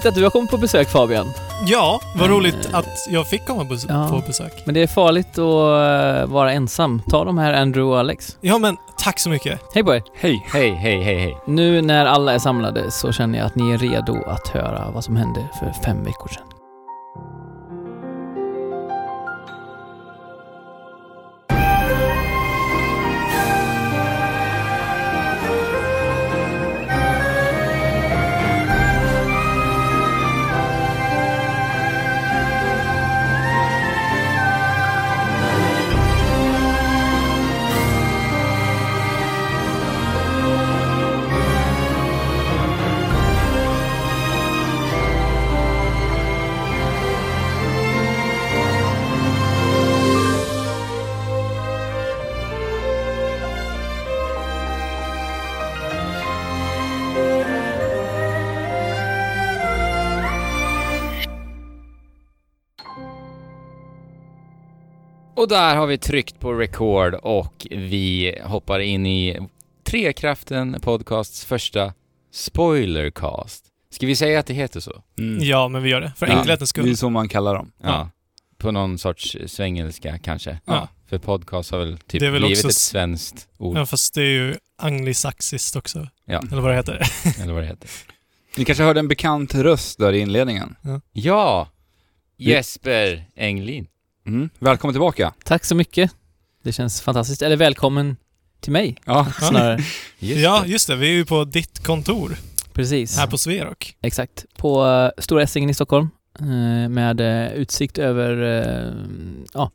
Roligt att du har kommit på besök Fabian. Ja, vad Men, roligt eh, att jag fick komma på, ja. på besök. Men det är farligt att eh, vara ensam. Ta de här Andrew och Alex. Ja, men tack så mycket. Hej på er! Hej! Hej, hej, hej, hej. Nu när alla är samlade så känner jag att ni är redo att höra vad som hände för fem veckor sedan. Där har vi tryckt på record och vi hoppar in i Trekraften Podcasts första spoilercast. Ska vi säga att det heter så? Mm. Ja, men vi gör det. För Ja, enkelhetens Det är skull. så man kallar dem. Ja. På någon sorts svengelska kanske. Ja. För podcast har väl typ Det är väl blivit också ett svenskt ord, Ja, fast det är ju anglisaxiskt också. Ja. Eller vad det heter. eller vad det heter. Ni kanske hörde en bekant röst där i inledningen? Ja! Jesper Englin. Mm. Välkommen tillbaka. Tack så mycket. Det känns fantastiskt. Eller välkommen till mig Ja. snarare. Just ja, det. just det. Vi är ju på ditt kontor Precis. här på Sverok. Exakt. På uh, Stora Essingen i Stockholm. eh, med eh, utsikt över, eh, ja,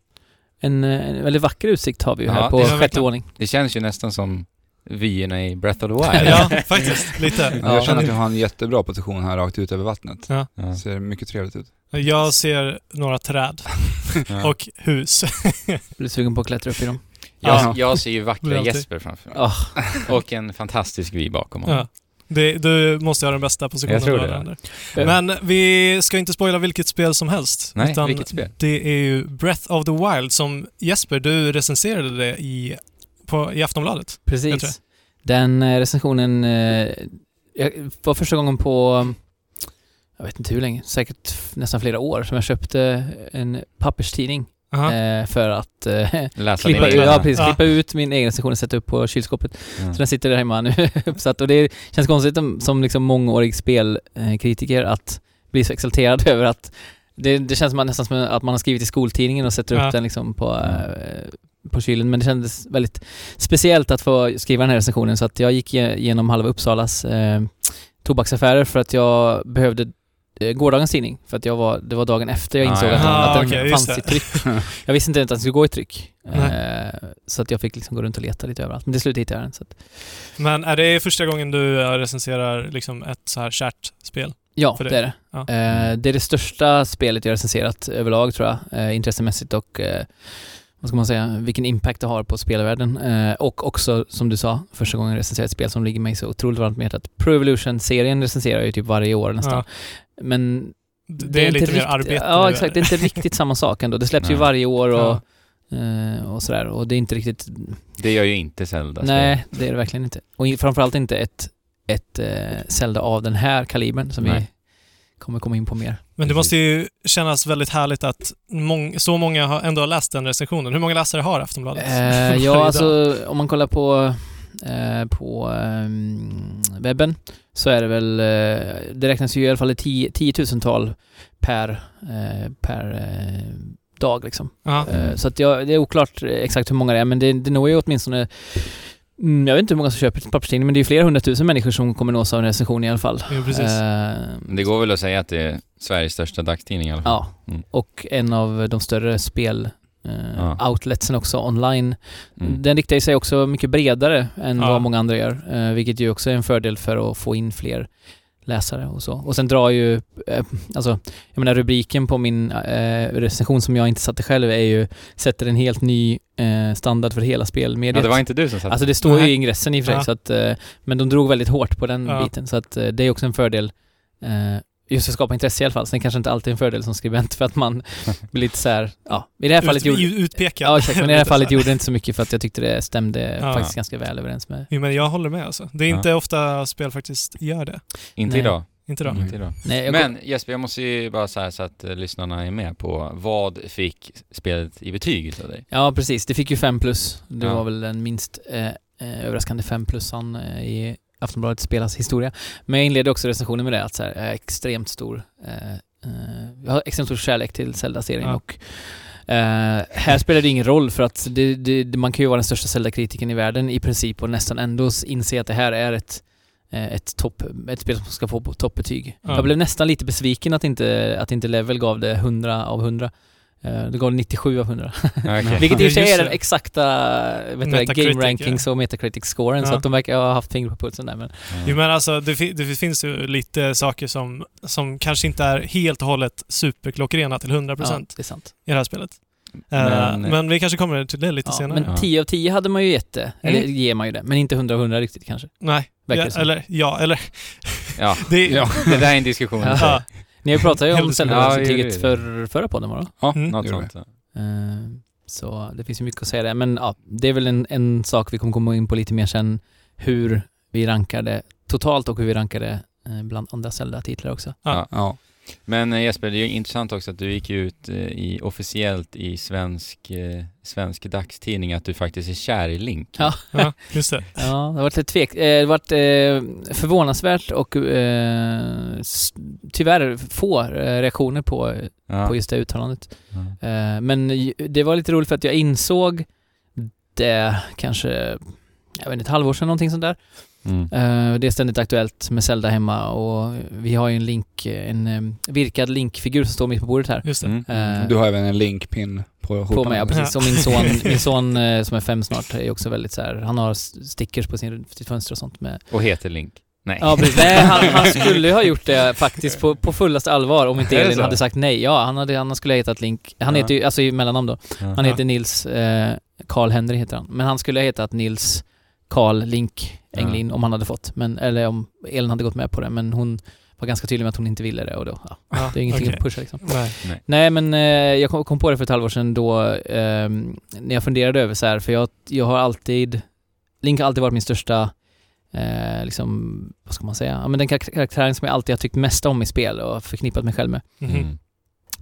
en, eh, en väldigt vacker utsikt har vi ju Ja, här på sjätte våning. Det känns ju nästan som vyerna i Breath of the Wild. Ja, faktiskt. Lite. Jag känner att jag har en jättebra position här rakt ut över vattnet. Ja. Ser mycket trevligt ut. Jag ser några träd och hus. Blir sugen på att klättra upp i dem. Jag, Ja. jag ser ju vackra. Jesper framför mig. Ah, Och en fantastisk vy bakom honom. Ja. Det, du måste ha den bästa positionen. Jag tror det. Ja. Men vi ska inte spoila vilket spel som helst. Nej, utan vilket spel? Det är ju Breath of the Wild som Jesper, du recenserade det i, på, i Aftonbladet. Precis. Den eh, recensionen eh, var första gången på, jag vet inte hur länge, säkert nästan flera år, som jag köpte en papperstidning Aha. eh, för att eh, Läsa klippa, ut, ja, precis, Ja. klippa ut min egen recension och sätta upp på kylskåpet. Ja. Så den sitter där hemma nu uppsatt och det känns konstigt om- som liksom mångårig spelkritiker att bli så exalterad över att det, det känns som att, nästan som att man har skrivit i skoltidningen och sätter Ja. upp den liksom på, eh, på kylen. Men det kändes väldigt speciellt att få skriva den här recensionen så att jag gick ge- igenom halva Uppsalas eh, tobaksaffärer för att jag behövde eh, gårdagens tidning för att jag var, det var dagen efter jag Ah, insåg ja. att, den- att Ah, den okej, just fanns i tryck. Jag visste inte ens att den skulle gå i tryck. Eh, så att jag fick liksom gå runt och leta lite överallt. Men till slut hittade jag den. Så att, Men är det första gången du eh, recenserar liksom ett så här kärt spel? Ja, det är det. Ja. Eh, det är det största spelet jag recenserat överlag tror jag, eh, intressemässigt och eh, vad ska man säga, vilken impact det har på spelvärlden. Eh, och också, som du sa, första gången jag recenserar ett spel som ligger mig så otroligt varmt om hjärtat. Pro Evolution-serien recenserar jag ju typ varje år nästan. Men Det, det är, lite inte mer arbete Ja, exakt. Det är inte riktigt samma sak ändå. Det släpps ju varje år och, Ja. eh, och sådär. Och det är inte riktigt... Det gör ju inte Zelda. Nej, det är det verkligen inte. Och framförallt inte ett, ett eh, Zelda av den här kalibern som vi Nej. kommer komma in på mer. Men det måste ju kännas väldigt härligt att mång, så många har, ändå har läst den recensionen. Hur många läsare har Aftonbladet? Eh, ja, alltså om man kollar på, eh, på ehm, webben så är det väl, eh, det räknas ju i alla fall i tio- tiotusental per, eh, per eh, dag liksom. Ja. Så att jag, det är oklart exakt hur många det är, men det, det når ju åtminstone Mm, jag vet inte hur många som köper papperstidning, men det är ju flera hundratusen människor som kommer nås av en recension i alla fall. Jo, precis. Det går väl att säga att det är Sveriges största dagstidning i alla fall. Ja, Mm. och en av de större spel eh, Ja. outletsen också online. Mm. Den riktar sig också mycket bredare än Ja. vad många andra gör, eh, vilket ju också är en fördel för att få in fler läsare och så. Och sen drar ju, eh, alltså, jag menar rubriken på min eh, recension som jag inte satte själv är ju, sätter en helt ny eh, standard för hela spelmediet. Ja, det var inte du som satt Alltså det står ju i ingressen i och för sig, Ja. så att, eh, men de drog väldigt hårt på den Ja. biten, så att eh, det är också en fördel eh, just att skapa intresse i alla fall. Sen kanske inte alltid en fördel som skribent för att man blir lite så här, ja, i det här fallet Ut, gjorde... utpekad. Ja exakt, men i det här fallet så gjorde det inte så mycket för att jag tyckte det stämde Ja. faktiskt ganska väl överens med... Jo, men jag håller med alltså. Det är Ja. inte ofta spel faktiskt gör det. Inte Nej. idag. Inte då? Mm. Inte idag. Nej, jag Men Jesper, jag måste ju bara säga så att eh, lyssnarna är med på vad fick spelet i betyg utav dig? Ja, precis. Det fick ju 5 plus. Det Ja. var väl den minst eh, eh, överraskande 5 plusan eh, i Aftonbladet spelas historia. Men jag inledde också recensionen med det att så här, jag är extremt stor eh, eh, jag har extremt stor kärlek till Zelda-serien Ja. och eh, här spelar det ingen roll för att det, det, man kan ju vara den största Zelda-kritiken i världen i princip och nästan ändå inse att det här är ett eh, ett, topp, ett spel som ska få toppbetyg. Ja. Jag blev nästan lite besviken att inte, att inte Level gav det 100 av 100. Eh, Det gav det 97 av 100. Okej. Vilket i och för sig Just är det. den exakta vet du, Metacritic, game rankings och Metacritic-scoren, så Ja. att de verkar ha haft fingret på pulsen där. Men, Jo men alltså det, fi- det finns ju lite saker som, som kanske inte är helt och hållet superklockrena till 100% ja, det är sant. i det här spelet. Men- Men, men vi kanske kommer till det lite Ja, senare. men Ja. 10 av 10 hade man ju gett det, eller Mm. ger man ju det, men inte 100 av 100 riktigt kanske. Nej, ja, eller ja, eller Ja, det, Ja. det där är en diskussion. Ja. Ni har ju pratat ju om det- för förra podden var det? Ja, Mm. Något sånt. Eh, Så det finns ju mycket att säga där, men ja, det är väl en, en sak vi kommer komma in på lite mer sen, hur vi rankar det totalt och hur vi rankar det eh, bland andra Zelda-titlar också. Ja. Ja. Men eh, Jesper, det är ju intressant också att du gick ut eh, i, officiellt i svensk, eh, svensk dagstidning att du faktiskt är kär i Link. Ja. ja, just det. Ja, det har varit lite tvek... Det har varit förvånansvärt och eh, tyvärr få reaktioner på, Ja. på just det uttalandet. Ja. Men det var lite roligt för att jag insåg det kanske, jag vet inte, ett halvår sedan någonting sånt där. Mm. Eh, det är ständigt aktuellt med Zelda hemma och vi har ju en link, en eh, virkad linkfigur som står mitt på bordet här. Just det. Mm. Eh, Du har även en linkpin på på mig, ja precis. Och min son, min son eh, som är fem snart är också väldigt så här. han har stickers på sin, sitt fönster och sånt med Och heter Link. Nej. Ja precis, nej han, han skulle ha gjort det faktiskt på, på fullaste allvar om inte Elin hade sagt nej. Ja, han, hade, han skulle ha hetat Link. Han Ja. heter ju, alltså i mellannamn då. Ja. Han heter Nils eh, Karl Henry heter han. Men han skulle ha hetat Nils Karl Link Englin om han hade fått. Men, eller om Elin hade gått med på det. Men hon var ganska tydlig med att hon inte ville det och då, ja, Ja, det är ingenting okej. att pusha liksom. Nej. Nej men eh, jag kom, kom på det för ett halvår sedan då, eh, när jag funderade över så här, för jag, jag har alltid, Link har alltid varit min största, eh, liksom, vad ska man säga, ja, men den kar- karaktären som jag alltid har tyckt mest om i spel och förknippat mig själv med. Mhm.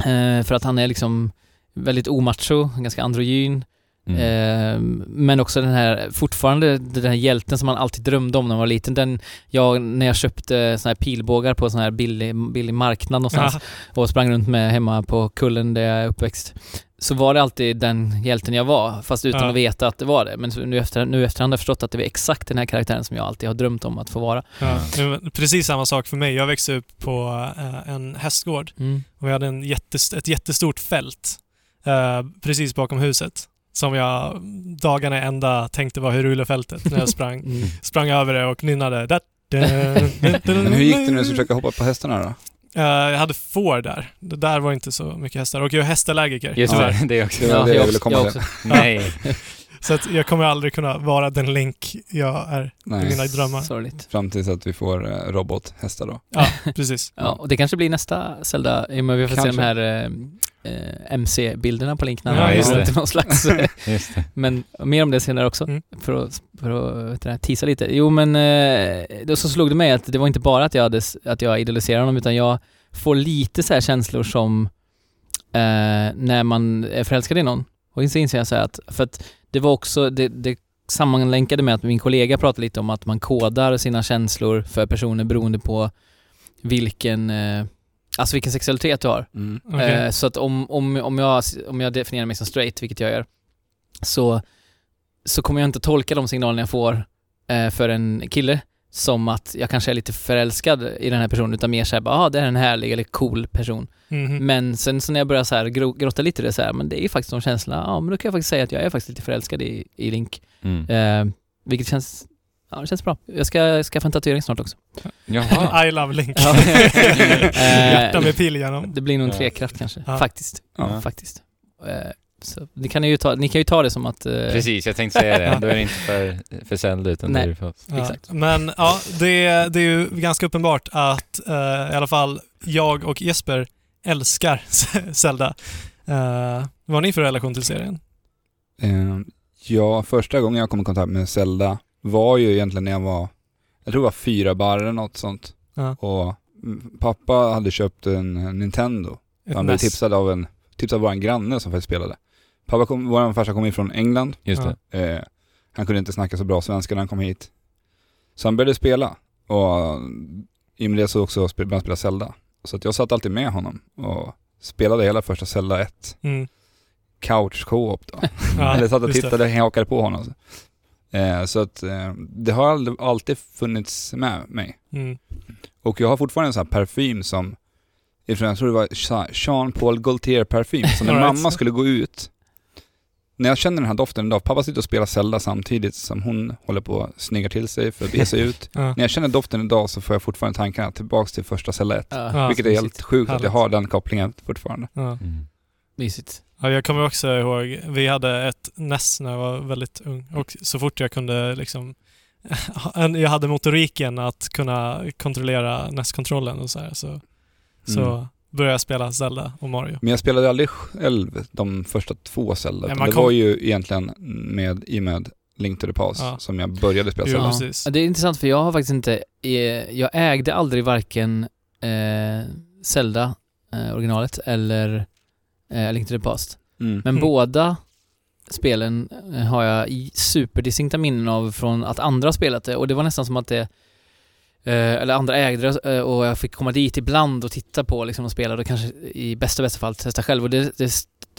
Mm. Eh, för att han är liksom väldigt omacho, ganska androgyn, Mm. eh, men också den här, fortfarande den här hjälten som man alltid drömde om när man var liten, den, jag, när jag köpte såna här pilbågar på sån här billig, billig marknad någonstans, Ja, och sprang runt med hemma på kullen där jag är uppväxt. Så var det alltid den hjälten jag var, fast utan Ja. att veta att det var det. Men nu, efter, nu efterhand har jag förstått att det var exakt den här karaktären som jag alltid har drömt om att få vara. ja. Precis samma sak för mig. Jag växte upp på eh, en hästgård och vi hade en jättest- ett jättestort fält eh, precis bakom huset som jag dagarna ända tänkte var Hyrulefältet när jag sprang, Mm. sprang över det och nynnade. Da, da, da, da, Men hur gick det när du skulle försöka hoppa på hästarna då? Eh, jag hade får där. Det där var inte så mycket hästar. Och jag är hästallergiker. Just det, det är också. Det var det jag ville komma jag till. Nej. Så att jag kommer aldrig kunna vara den Link jag är i Nej, mina drömmar. Sorgligt. fram tills att vi får eh, robothästar då. Ja, precis. Ja, och det kanske blir nästa Zelda, i och med att vi får se de Kanske. här eh, MC-bilderna på Link när Ja, just det. någon slags... eh, Just det. men mer om det senare också, Mm. för att, för att teasa lite. Jo men, eh, då så slog det mig att det var inte bara att jag, hade, att jag idoliserade honom, utan jag får lite så här känslor som eh, när man är förälskad i någon. Och så inser jag så att, för att det var också, det, det sammanlänkade med att min kollega pratade lite om att man kodar sina känslor för personer beroende på vilken, eh, alltså vilken sexualitet du har. Mm. Okej. Eh, så att om, om, om, jag, om jag definierar mig som straight, vilket jag gör, så, så kommer jag inte tolka de signalerna jag får eh, för en kille som att jag kanske är lite förälskad i den här personen, utan mer såhär bara, ah, det är en härlig eller cool person. Mhm. Men sen så när jag börjar så här gro- grotta lite i det så här, men det är ju faktiskt de känslorna, ja men då kan jag faktiskt säga att jag är faktiskt lite förälskad i, i Link. Mm. Eh, vilket känns, ja det känns bra. Jag ska skaffa en tatuering snart också. Jaha. I love Link. Ja. Hjärta Eh, med pil igenom. Det blir nog en trekraft kanske, Ja. faktiskt. Ja. Faktiskt. Eh, så ni kan ju ta, ni kan ju ta det som att... eh, Precis, jag tänkte säga det. Då är det inte för, för Zelda utan Nej. det är för oss. Ja. Exakt. Men ja, det, det är ju ganska uppenbart att eh, i alla fall jag och Jesper älskar Zelda. Uh, vad har ni för relation till serien? Eh, ja, första gången jag kom i kontakt med Zelda var ju egentligen när jag var, jag tror det var fyra bar eller något sånt. Ja. Och pappa hade köpt en Nintendo. Ett Han blev NES. tipsad av en, tipsad av vår granne som faktiskt spelade. Pappa kom, vår farsa kom in från England. Just Ja. Eh, han kunde inte snacka så bra svenska när han kom hit. Så han började spela. Och i och med det så också började han spela Zelda. Så att jag satt alltid med honom och spelade hela första Zelda 1. Mm. Couch co-op då. Ja, Eller satt och tittade och hakade på honom. Eh, så att eh, det har aldrig, alltid funnits med mig. Mm. Och jag har fortfarande en sån här parfym som, ifrån, jag tror det var Jean Paul Gaultier parfym, så när mamma skulle gå ut, när jag känner den här doften idag, pappa sitter och spelar Zelda samtidigt som hon håller på att snygga till sig för att bege sig ut. Ja. När jag känner doften idag så får jag fortfarande tankarna tillbaks till första Zelda 1. Ja, vilket är helt sjukt att jag Härligt. har den kopplingen fortfarande. Ja. Mm. Mysigt. Ja, jag kommer också ihåg, vi hade ett NES när jag var väldigt ung och så fort jag kunde liksom jag hade motoriken att kunna kontrollera NES-kontrollen och så här, så, så Mm. började jag spela Zelda och Mario. Men jag spelade aldrig själv de första två Zelda, Nej, det kom- var ju egentligen med, i och med Link to the Past Ja. som jag började spela Jo, Zelda. Ja, det är intressant för jag har faktiskt inte, eh, jag ägde aldrig varken eh, Zelda, eh, originalet, eller eh, Link to the Past. Mm. Men Mm. båda spelen eh, har jag superdistinkta minnen av från att andra spelat det och det var nästan som att det eh, eller andra ägde eh, och jag fick komma dit ibland och titta på liksom och spela och kanske i bästa bästa fall testa själv och det, det,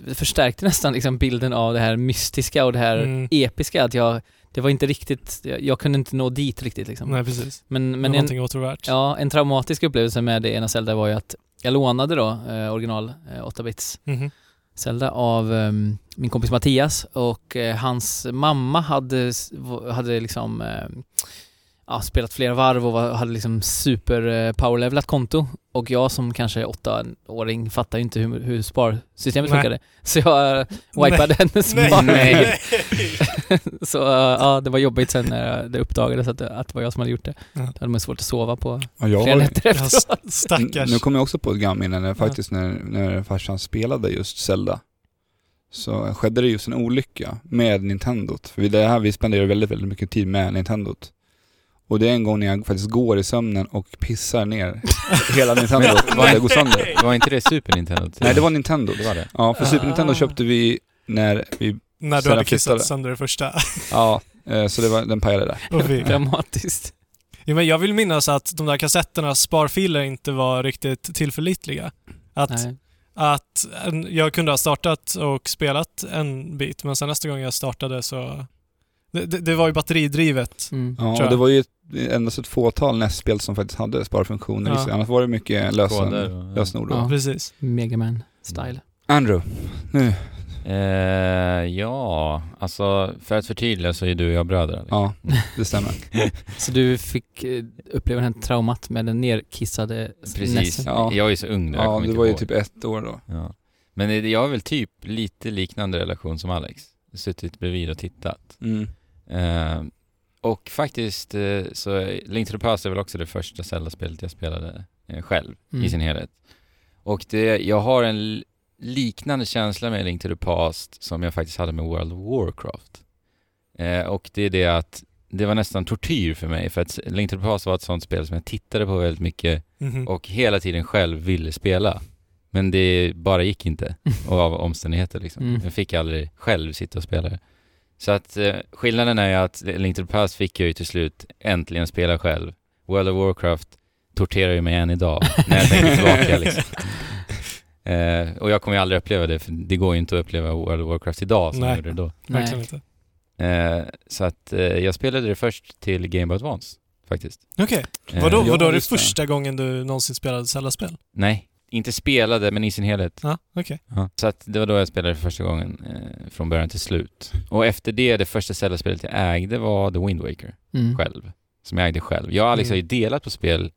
det förstärkte nästan liksom bilden av det här mystiska och det här Mm. episka att jag, det var inte riktigt, jag, jag kunde inte nå dit riktigt liksom. Nej, precis. Men, Men en, återvärt. ja, en traumatisk upplevelse med det ena Zelda var ju att jag lånade då eh, original eh, 8-bits Mhm. Zelda av ehm, min kompis Mattias och eh, hans mamma hade, hade liksom ehm, ja, spelat flera varv och var, hade liksom super eh, powerlevelat konto och jag som kanske åttaåring fattar ju inte hur, hur sparsystemet Nej. funkade. Så jag eh, wipade hennes Nej, spar. Nej. Så eh, ja, det var jobbigt sen när det uppdagades att, att det var jag som hade gjort det. Ja. Då hade man svårt att sova på Ja, jag flera nätter efteråt. st- stackars. Nu kommer jag också på ett gammalt minne, när, Ja. faktiskt när, när farsan spelade just Zelda. Så skedde det just en olycka med Nintendot. För det här, vi spenderar väldigt, väldigt mycket tid med Nintendot. Och det är en gång när jag faktiskt går i sömnen och pissar ner hela Nintendot. Men- det går sönder. Var inte det Super Nintendo? Nej, det var Nintendo. Det var det. Ja, för Super Ah. Nintendo köpte vi när vi, När du hade kissat sönder det första. ja, eh, så det var, den pajade där. Dramatiskt. Ja, men jag vill minnas att de där kassetternas sparfiler inte var riktigt tillförlitliga. Att, Nej. att jag kunde ha startat och spelat en bit, men sen nästa gång jag startade så... Det, det, det var ju batteridrivet. Mm. Ja, och det var ju ett- endast ett fåtal NES-spel som faktiskt hade sparfunktioner i Ja. sig. Annars var det mycket lösen, Koder lösenord. Ja. Precis. Megaman style. Andrew, nu. Eh, ja, alltså för att förtydliga så är du och jag bröder. Alex. Ja, det stämmer. Så du fick eh, uppleva den här traumat med den nerkissade Precis. Ja. Jag är så ung nu, Ja, inte var ju typ ett år då. Ja. Men jag har väl typ lite liknande relation som Alex. Suttit bredvid och tittat. Mm. Eh, och faktiskt eh, så Link to the Past är väl också det första Zelda-spelet jag spelade eh, själv Mm. i sin helhet. Och det, jag har en liknande känsla med Link to the Past som jag faktiskt hade med World of Warcraft. Eh, och det är det att det var nästan tortyr för mig för att Link to the Past var ett sånt spel som jag tittade på väldigt mycket Mhm. och hela tiden själv ville spela. Men det bara gick inte och av omständigheter liksom. Mm. Jag fick aldrig själv sitta och spela det. Så att eh, skillnaden är ju att Link to the Past fick jag ju till slut äntligen spela själv. World of Warcraft torterar ju mig än idag när jag tänker tillbaka liksom. Eh, och jag kommer ju aldrig uppleva det för det går ju inte att uppleva World of Warcraft idag som Nej. jag gjorde då. Verkligen Nej. inte. Eh, så att eh, jag spelade det först till Game Boy Advance faktiskt. Okej. Eh, Vadå, ja, vadå just det. första gången du någonsin spelade Zelda-spel? Nej, inte spelade men i sin helhet. Ja, okej. Ja. Så att det var då jag spelade för första gången eh, från början till slut. Och efter det, det första Zelda-spelet jag ägde var The Wind Waker Mm. själv. Som jag ägde själv. Jag och Alex har ju delat på spel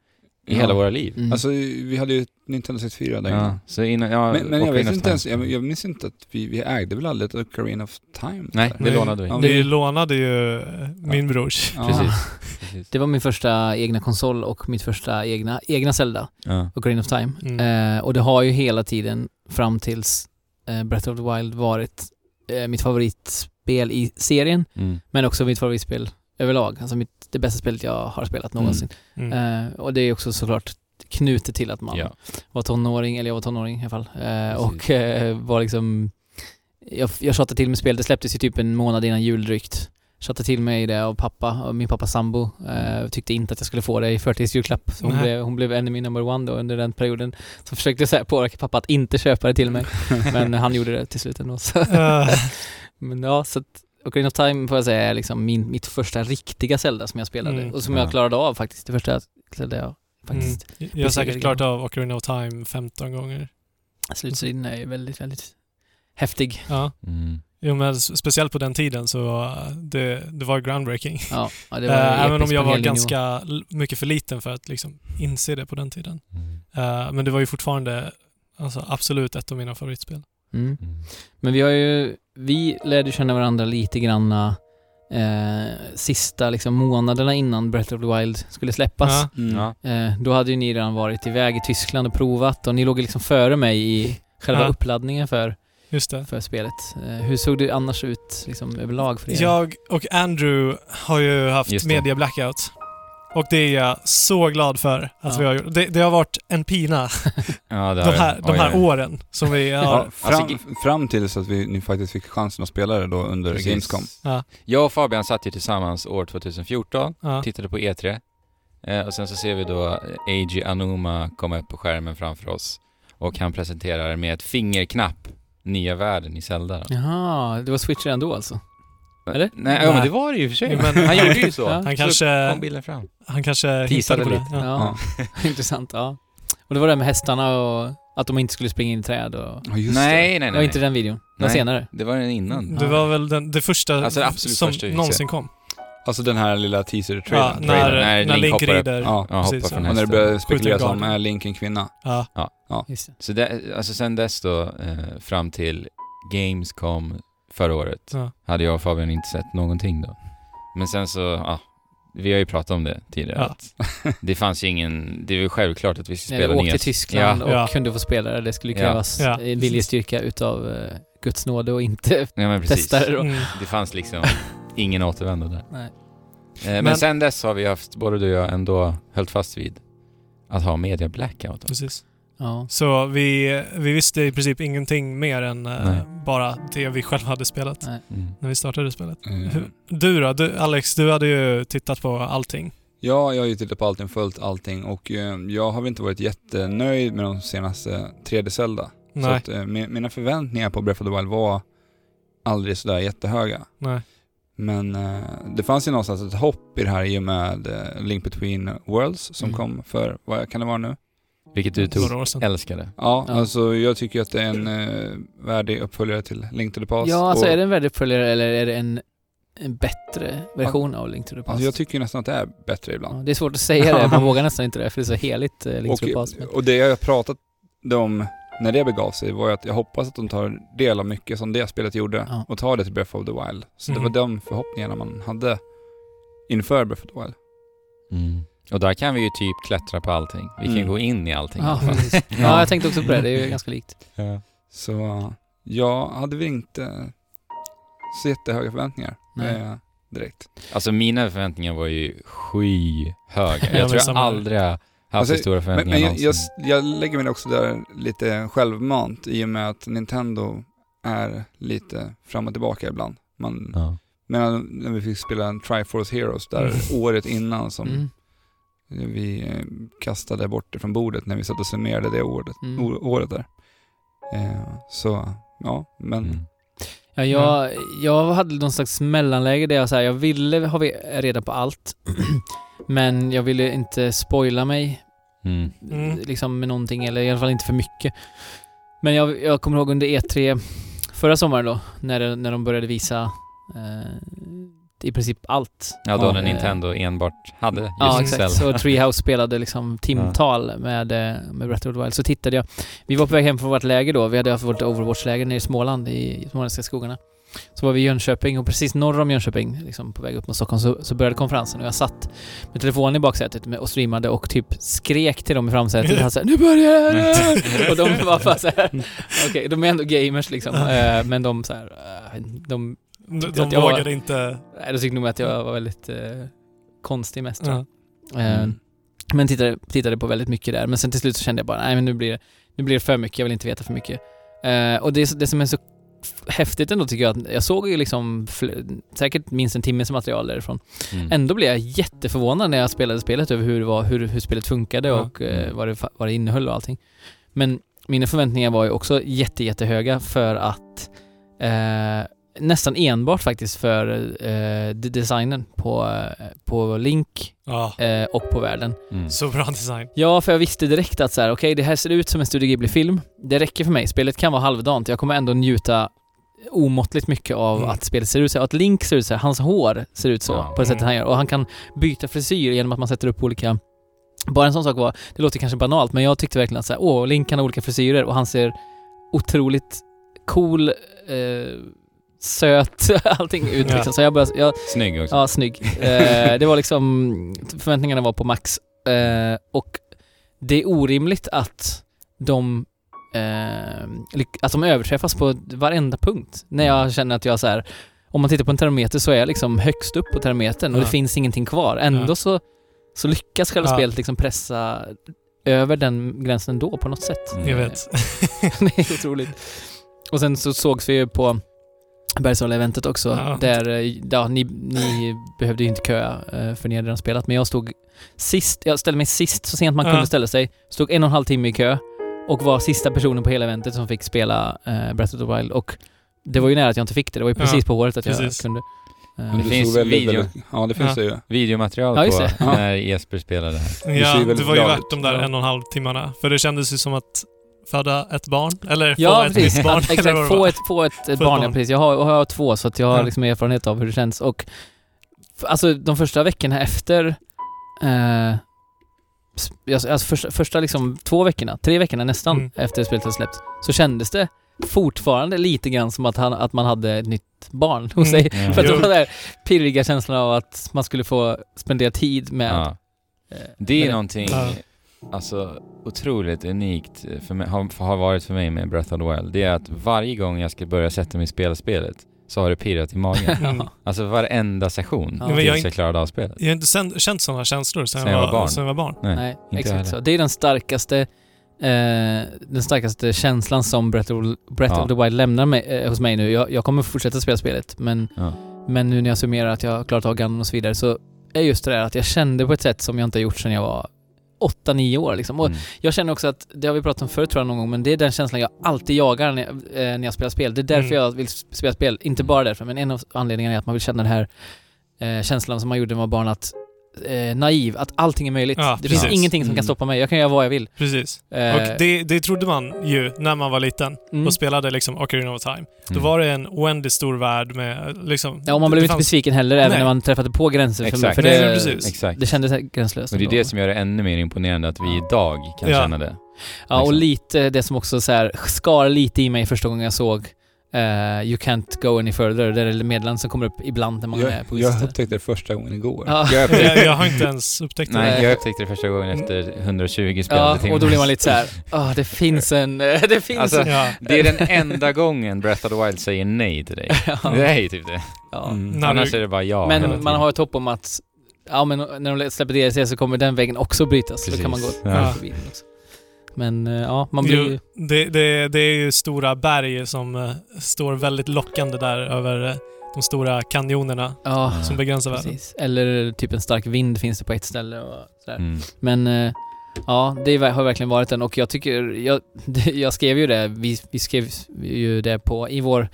i Ja. hela våra liv. Mm. Alltså vi hade ju Nintendo 64 där Ja, så innan, ja, Men, men jag vet inte ens, jag, jag minns inte att vi, vi ägde väl aldrig ett Ocarina of Time? Nej, där? det lånade vi. Ja, vi- lånade ju min brors. Ja. Precis. Precis. Det var min första egna konsol och mitt första egna, egna Zelda, Ja. Ocarina of Time. Mm. Eh, och det har ju hela tiden fram tills eh, Breath of the Wild varit eh, mitt favoritspel i serien, Mm. men också mitt favoritspel överlag. Alltså mitt, det bästa spelet jag har spelat någonsin. Mm. Eh, och det är också såklart knutet till att man Ja. var tonåring, eller jag var tonåring i alla fall. Eh, och eh, var liksom... Jag, jag tjatade till med spelet, det släpptes ju typ en månad innan jul drygt. Tjatade till mig det av pappa, och min pappas sambo. Eh, tyckte inte att jag skulle få det i förtidsjulklapp. Så hon, Nej. blev, hon blev enemy number one då under den perioden. Så försökte jag så här påverka pappa att inte köpa det till mig. Men han gjorde det till slut ändå. Så. Men ja, så att Ocarina of Time får jag säga är liksom min, mitt första riktiga Zelda som jag spelade. Mm. Och som Ja. jag klarade av faktiskt. Det första Zelda jag faktiskt mm. Jag har säkert klarat av Ocarina of Time 15 gånger. Slutstriden är ju väldigt, väldigt häftig. Ja. Mm. Jo, men speciellt på den tiden så uh, det, det var groundbreaking. Ja, ja det var Eh, Även om jag var nivå. ganska l- mycket för liten för att liksom inse det på den tiden. Mm. Eh, Men det var ju fortfarande alltså, absolut ett av mina favoritspel. Mm. Mm. Men vi har ju, vi lärde känna varandra lite granna eh, sista liksom månaderna innan Breath of the Wild skulle släppas. Ja. Mm. Eh, då hade ju ni redan varit iväg i Tyskland och provat och ni låg liksom före mig i själva Ja. uppladdningen för, Just det. för spelet. Eh, hur såg det annars ut liksom överlag för er? Jag och Andrew har ju haft media blackout. Och det är jag så glad för att Ja. vi har gjort. Det, det har varit en pina Ja, det de här, de här åren som vi har. Ja, fram, Alltså, fram tills att vi, ni faktiskt fick chansen att spela det då under Precis. Gamescom. Jag och Fabian satt ju tillsammans år 2014, Ja. tittade på E3. Eh, och sen så ser vi då Eiji Anuma komma upp på skärmen framför oss. Och han presenterar med ett fingerknapp nya världen i Zelda. Då. Jaha, det var Switch redan då alltså? Eller? Nej, ja, men det var det ju i och för sig. Men- han gjorde ju så. Ja. Han Så kanske, kom bilden fram. han kanske hittade på det. lite. Ja. Ja, intressant. Ja. Och det var det med hästarna och att de inte skulle springa in i träd och... Ja, just nej, det. nej, Det nej. var inte den videon. Var Nej. senare. Det var den innan. Det var väl den, det första Alltså det absolut som första någonsin kom. Alltså den här lilla Ja, teaser-trailern. när, Trailern, när när Link Link rider. Ja. Ja, Precis, hoppar från ja. Och när det började spekuleras om, är Link en kvinna? Ja. Just det. Så det, alltså sen dess då, eh, fram till Gamescom förra året, Ja. hade jag och Fabian inte sett någonting då. Men sen så, ja, vi har ju pratat om det tidigare. Ja. Att det fanns ju ingen, det är väl självklart att vi vi spela åkte nya... till Tyskland Ja, och Ja. kunde få spela det, det skulle krävas Ja. en viljestyrka utav eh, Guds nåde och inte ja testa det då. Mm. Det fanns liksom ingen återvändo där. Nej. Eh, men, Men- sen dess har vi haft, både du och jag, ändå höll fast vid att ha media blackout. Precis. Ja. Så vi, vi visste i princip ingenting mer än eh, Nej. bara det vi själva hade spelat Nej. Mm. när vi startade spelet. Hur- Du då? Du, Alex, du hade ju tittat på allting. Ja, jag har ju tittat på allting, följt allting och eh, jag har väl inte varit jättenöjd med de senaste 3D-Zelda. Så Nej, att eh, mi- mina förväntningar på Breath of the Wild var aldrig sådär jättehöga. nej. Men eh, det fanns ju någonstans ett hopp i det här i och med eh, Link Between Worlds som Mm. kom för, vad kan det vara nu? Vilket du tog, älskade. Ja, Ja. alltså jag tycker att det är en eh, värdig uppföljare till Link to the Past. Ja, alltså och, är det en värdig uppföljare eller är det en, en bättre version av Link to the Past? Alltså jag tycker nästan att det är bättre ja, ibland. det är svårt att säga det, man vågar nästan inte det för det är så heligt eh, Link to the Och, Past. Men, och det jag har pratat om när det begav sig var ju att jag hoppas att de tar del av mycket som det spelet gjorde Ja. och tar det till Breath of the Wild. Så det Mhm. var de förhoppningarna man hade inför Breath of the Wild. Mm. Och där kan vi ju typ klättra på allting. Vi kan Mm. gå in i allting. ja, precis. ja, jag tänkte också på det, det är ju ganska likt. Ja. Så jag hade väl inte så jättehöga förväntningar Nej. eh, direkt. Alltså mina förväntningar var ju skyhöga. Ja, Jag men tror jag aldrig har haft Alltså, så stora Men, förväntningar men jag, jag, någonsin. jag lägger mig också där lite självmant i och med att Nintendo är lite fram och tillbaka ibland. Man, Ja. Men när vi fick spela en Triforce Heroes där Mm. året innan som Mm. Vi eh, kastade bort det från bordet när vi satt och summerade det året, Mm. året där. Eh, så, ja, men Mm. Ja, jag, jag hade någon slags mellanläge där jag, så här, jag ville ha reda på allt. men jag ville inte spoila mig Mm. Mm. liksom med någonting, eller i alla fall inte för mycket. Men jag, jag kommer ihåg under E3 förra sommaren då, när, det, när de började visa eh, i princip allt. Ja, då när eh, Nintendo enbart hade just Ja, exakt. Så Treehouse spelade liksom timtal med, eh, med Breath of the Wild. Så tittade jag. Vi var på väg hem från vårt läger då. Vi hade haft vårt Overwatch-läger nere i Småland, i småländska skogarna. Så var vi i Jönköping och precis norr om Jönköping, liksom på väg upp mot Stockholm, så, så började konferensen och jag satt med telefonen i baksätet med, och streamade och typ skrek till dem i framsätet. Jag så här, nu börjar det! och de var bara såhär, okej, de är ändå gamers liksom. Eh, men de så här, eh, de, De, de att jag var- vågade inte... nej, de tyckte nog att jag var väldigt eh, konstig mest tror jag. Ja. Eh, Mm. Men tittade, tittade på väldigt mycket där. Men sen till slut så kände jag bara, nej men nu blir det, nu blir det för mycket, jag vill inte veta för mycket. Eh, och det, det som är så häftigt ändå tycker jag, att jag såg ju liksom säkert minst en timmes material därifrån. Mm. Ändå blev jag jätteförvånad när jag spelade spelet över hur, det var, hur, hur spelet funkade Ja. och eh, Mm. vad, det, vad det innehöll och allting. Men mina förväntningar var ju också jätte, jättehöga för att eh, nästan enbart faktiskt för eh, de- designen på, på Link Ja, eh, och på världen. Mm. så bra design. Ja, för jag visste direkt att så här, okej, det här ser ut som en Studio Ghibli-film. Det räcker för mig. Spelet kan vara halvdant. Jag kommer ändå njuta omåttligt mycket av Mm. att spelet ser ut så här. Att Link ser ut så här. Hans hår ser ut så, Ja. på det sättet Mm. han gör. Och han kan byta frisyr genom att man sätter upp olika... Bara en sån sak var, det låter kanske banalt, men jag tyckte verkligen att så här, åh, Link kan ha olika frisyrer och han ser otroligt cool, eh, söt, allting ut Ja. liksom. Så jag började, jag, Snygg också. Ja, snygg. Eh, det var liksom, förväntningarna var på max. Eh, och det är orimligt att de, eh, att de överträffas på varenda punkt. När jag känner att jag så här, om man tittar på en termometer så är jag liksom högst upp på termometern och Ja. det finns ingenting kvar. Ändå Ja. så, så lyckas själva Ja. spelet liksom pressa över den gränsen ändå på något sätt. Mm. Jag vet. det är otroligt. Och sen så sågs vi ju på Bergsala-eventet också, Ja. där, eh, ja, ni, ni behövde ju inte köa eh, för ni hade redan spelat, men jag stod sist, jag ställde mig sist så sent man Ja. kunde ställa sig, stod en och en halv timme i kö och var sista personen på hela eventet som fick spela eh, Breath of the Wild och det var ju nära att jag inte fick det, det var ju Ja, precis på året att jag precis. kunde. Eh, Men det finns väldigt, video. Väldigt, ja, det finns Ja. det ju. Videomaterial Ja, på det. Ja. när Jesper spelade här. Ja, det var ju värt de där Ja. en och en halv timmarna. För det kändes ju som att föda ett barn. Eller få Ja, ett precis. visst barn. Att, eller exakt. det Få ett, få ett, ett barn, ja, barn. precis. Jag har, jag har två, så att jag har liksom erfarenhet av hur det känns. Och alltså de första veckorna efter eh, alltså, första, första liksom två veckorna, tre veckorna nästan Mm. efter spelet hade släppts, så kändes det fortfarande lite grann som att, han, att man hade ett nytt barn hos Mm. sig. Ja. För att det var den där pirriga känslan av att man skulle få spendera tid med... Ja. eh, Det är med någonting, Ja. Alltså otroligt unikt för mig, har, har varit för mig med Breath of the Wild. Det är att varje gång jag ska börja sätta mig i spela spelet så har det pirrat i magen. Mm. alltså varenda session Ja. Tills jag jag, klarade av spelet. Jag har inte sen, känt sådana känslor sen, Sen jag var barn. Sen jag var barn. Nej. Nej, inte exakt heller. så. Det är den starkaste, eh, den starkaste känslan som Breath of, Breath Ja. of the Wild lämnar mig, eh, hos mig nu. Jag, jag kommer fortsätta spela spelet, men, Ja. men nu när jag summerar att jag har klarat av Ganon och så vidare så är just det där att jag kände på ett sätt som jag inte har gjort sedan jag var 8-9 år liksom. Och Mm. jag känner också att, det har vi pratat om förut tror jag någon gång, men det är den känslan jag alltid jagar när jag, eh, när jag spelar spel. Det är därför Mm. jag vill spela spel. Inte bara därför, men en av anledningarna är att man vill känna den här eh, känslan som man gjorde när man var barn, att eh, naiv, att allting är möjligt. Ja, det finns precis. ingenting som kan Mm. stoppa mig. Jag kan göra vad jag vill. Precis. Eh, Och det, det trodde man ju när man var liten mm. och spelade liksom Ocarina of Time. Då Mm. var det en oändligt stor värld med liksom... Ja, och man blev det inte fanns- besviken heller, även Nej. när man träffade på gränser. För, Exakt. för Nej, det, men precis. Exakt. det kändes gränslöst. Och det är ändå. det som gör det ännu mer imponerande att vi idag kan Ja. känna det. Ja, och liksom. lite det som också så här skar lite i mig första gången jag såg eh, You can't go any further. Det är det meddelandet som kommer upp ibland när man Jag, är på jag vissa upptäckte det första gången igår. Ja. Jag upptäckte, jag, jag har inte ens upptäckt det. nej, jag upptäckte det första gången efter 120 spelade Ja, timmar. och då blir man lite så här. ah det finns en... det finns Alltså, en... Ja. Det är den enda gången Breath of the Wild säger nej till dig. Ja. Det är ju typ det. Ja. Mm. När Annars är det bara ja Men man har ett hopp om att Ja men när de släpper DLC så kommer den vägen också brytas. Så då kan man gå Precis. Ja. förbi den också. Men eh, ja, man blir ju... Jo, det, det, det är ju stora berg som eh, står väldigt lockande där över eh, de stora kanjonerna Ja, som begränsar världen. Eller typ en stark vind finns det på ett ställe och sådär. Mm. Men ja, det har verkligen varit den och jag tycker, jag, jag skrev ju det, vi, vi skrev ju det på, i vår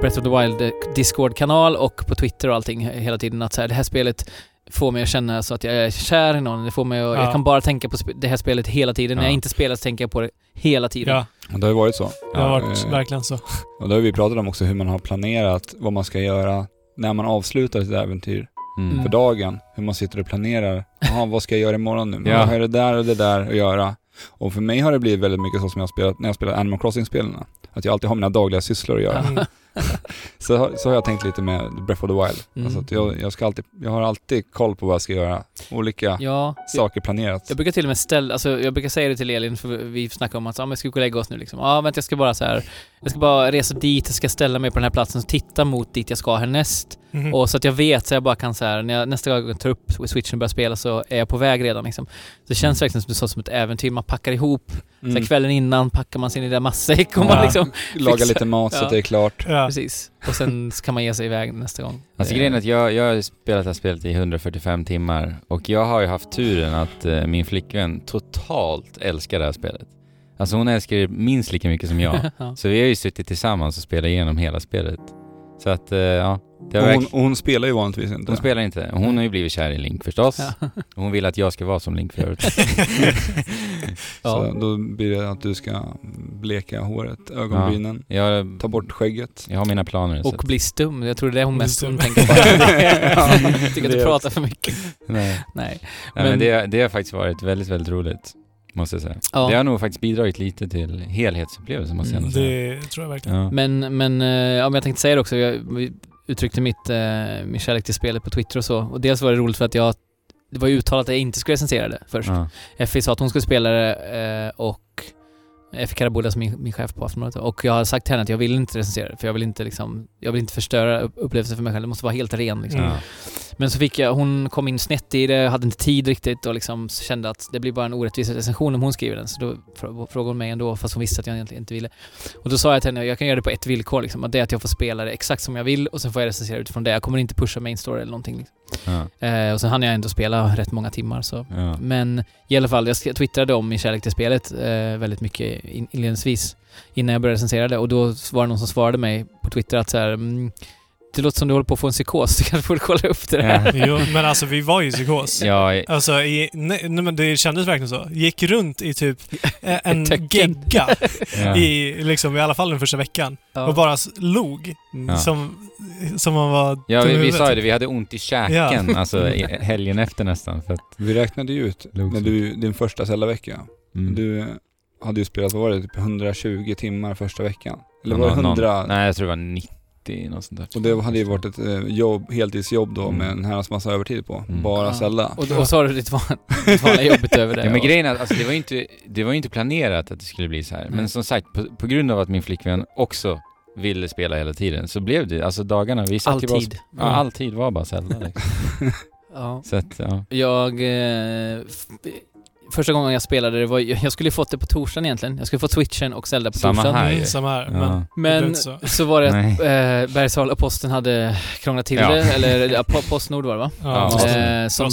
Breath of the Wild Discord-kanal och på Twitter och allting hela tiden att så här, det här spelet får mig att känna så att jag är kär i någon. Det får mig att, Ja. jag kan bara tänka på det här spelet hela tiden. När Ja. jag inte spelar så tänker jag på det hela tiden. Ja, Och det har ju varit så. det har Ja, varit eh, verkligen så. Och då har vi pratat om också hur man har planerat vad man ska göra när man avslutar sitt äventyr Mm. för dagen. Hur man sitter och planerar. Jaha, vad ska jag göra imorgon nu? Ja. Ja. Har det där och det där att göra? Och för mig har det blivit väldigt mycket så som jag har spelat när jag spelar Animal Crossing-spelen. Att jag alltid har mina dagliga sysslor att göra. Mm. Så, har- så har jag tänkt lite med Breath of the Wild. Mm. Alltså att jag, jag, ska alltid, jag har alltid koll på vad jag ska göra olika Ja, saker planerat. Jag brukar till och med ställa, alltså jag brukar säga det till Elin för vi snackar om att ja, men ska vi gå och lägga oss nu liksom? Ja, vänta jag ska bara så här. jag ska bara resa dit, jag ska ställa mig på den här platsen och titta mot dit jag ska härnäst. Mhm. Och så att jag vet så jag bara kan så här, när jag nästa gång jag tar upp switchen och börjar spela så är jag på väg redan liksom. Så det känns verkligen som, så, som ett äventyr, man packar ihop, så här, Mm. kvällen innan packar man sin lilla matsäck och Ja. man liksom, Laga fixar- lite mat så Ja. att det är klart. ja. Precis. Och sen kan man ge sig iväg nästa gång. Alltså grejen är att jag, jag har spelat det här spelet i 145 timmar och jag har ju haft turen att eh, min flickvän totalt älskar det här spelet. Alltså hon älskar det minst lika mycket som jag. ja. Så vi har ju suttit tillsammans och spelat igenom hela spelet. Så att, eh, ja. Det Och hon, och hon spelar ju vanligtvis inte. hon spelar inte. Hon har ju blivit kär i Link förstås. Ja. Och Hon vill att jag ska vara som Link för övrigt. Ja. Så då blir det att du ska bleka håret, ögonbrynen, Jag, ta bort skägget. jag har mina planer. Och bli stum. Jag tror det är hon mest hon tänker på. Jag tycker att du pratar för mycket. Nej. Nej. Nej, men, Men- det, det har faktiskt varit väldigt, väldigt roligt. Måste jag säga. Ja. Det har nog faktiskt bidragit lite till helhetsupplevelsen måste jag Mm. säga. Det tror jag verkligen. Ja. Men, men, eh, ja, men jag tänkte säga det också. Jag uttryckte mitt, eh, min kärlek till spelet på Twitter och så. Och dels var det roligt för att jag, det var ju uttalat att jag inte skulle recensera det först. Ja. Effie sa att hon skulle spela det eh, och Effie Karabulla som min, min chef på Aftonbladet. Och jag har sagt till henne att jag vill inte recensera det för jag vill inte liksom, jag vill inte förstöra upp- upplevelsen för mig själv. Det måste vara helt ren liksom. Ja. Men så fick jag, hon kom in snett i det, hade inte tid riktigt och liksom kände att det blir bara en orättvis recension om hon skriver den. Så då frå- frågade hon mig ändå, fast hon visste att jag egentligen inte ville. Och då sa jag till henne, jag kan göra det på ett villkor liksom, att det är att jag får spela det exakt som jag vill och sen får jag recensera utifrån det. Jag kommer inte pusha main story eller någonting. Liksom. Ja. Eh, och sen hann jag ändå spela rätt många timmar så. Ja. Men i alla fall, jag twittrade om min kärlek till spelet eh, väldigt mycket in- inledningsvis innan jag började recensera det och då var det någon som svarade mig på Twitter att så här, mm, det låter som du håller på att få en psykos, du kanske borde kolla upp det där. Ja. Jo, men alltså vi var ju i psykos. Ja, Alltså, i, nej, nej, men det kändes verkligen så. Gick runt i typ eh, en gegga ja. i, liksom, i alla fall den första veckan. Ja. Och bara log. Mm. Som, som man var ja vi, vi sa ju det, vi hade ont i käken alltså i helgen efter nästan. För att, Vi räknade ju ut, när du, din första Zelda-vecka, mm. du hade ju spelat, vad var det, typ 120 timmar första veckan? Eller var det 100? någon- nej, jag tror det var 90 något sånt där. Och det hade ju varit ett eh, jobb, heltidsjobb då Mm. med en herrans massa övertid på. Mm. Bara Ja. Zelda. Och, och så har du ditt van- ditt vanliga jobb utöver det. Ja, men grejen är att alltså, det var ju inte, det var inte planerat att det skulle bli så här. Men Nej. som sagt, på, på grund av att min flickvän också ville spela hela tiden så blev det, alltså dagarna, vi satt ju bara Alltid. sp- Ja, alltid var bara Zelda liksom. Ja. Så att, ja. Jag... Eh, första gången jag spelade det var jag skulle fått det på torsdagen egentligen. Jag skulle fått switchen och Zelda på Samma torsdagen. här. Mm, samma här. Ja. Men, Men så. så var det att eh, Bergsala och Posten hade krånglat till Ja. det, eller ja, Po- Postnord var det va? Ja, Eh, för som,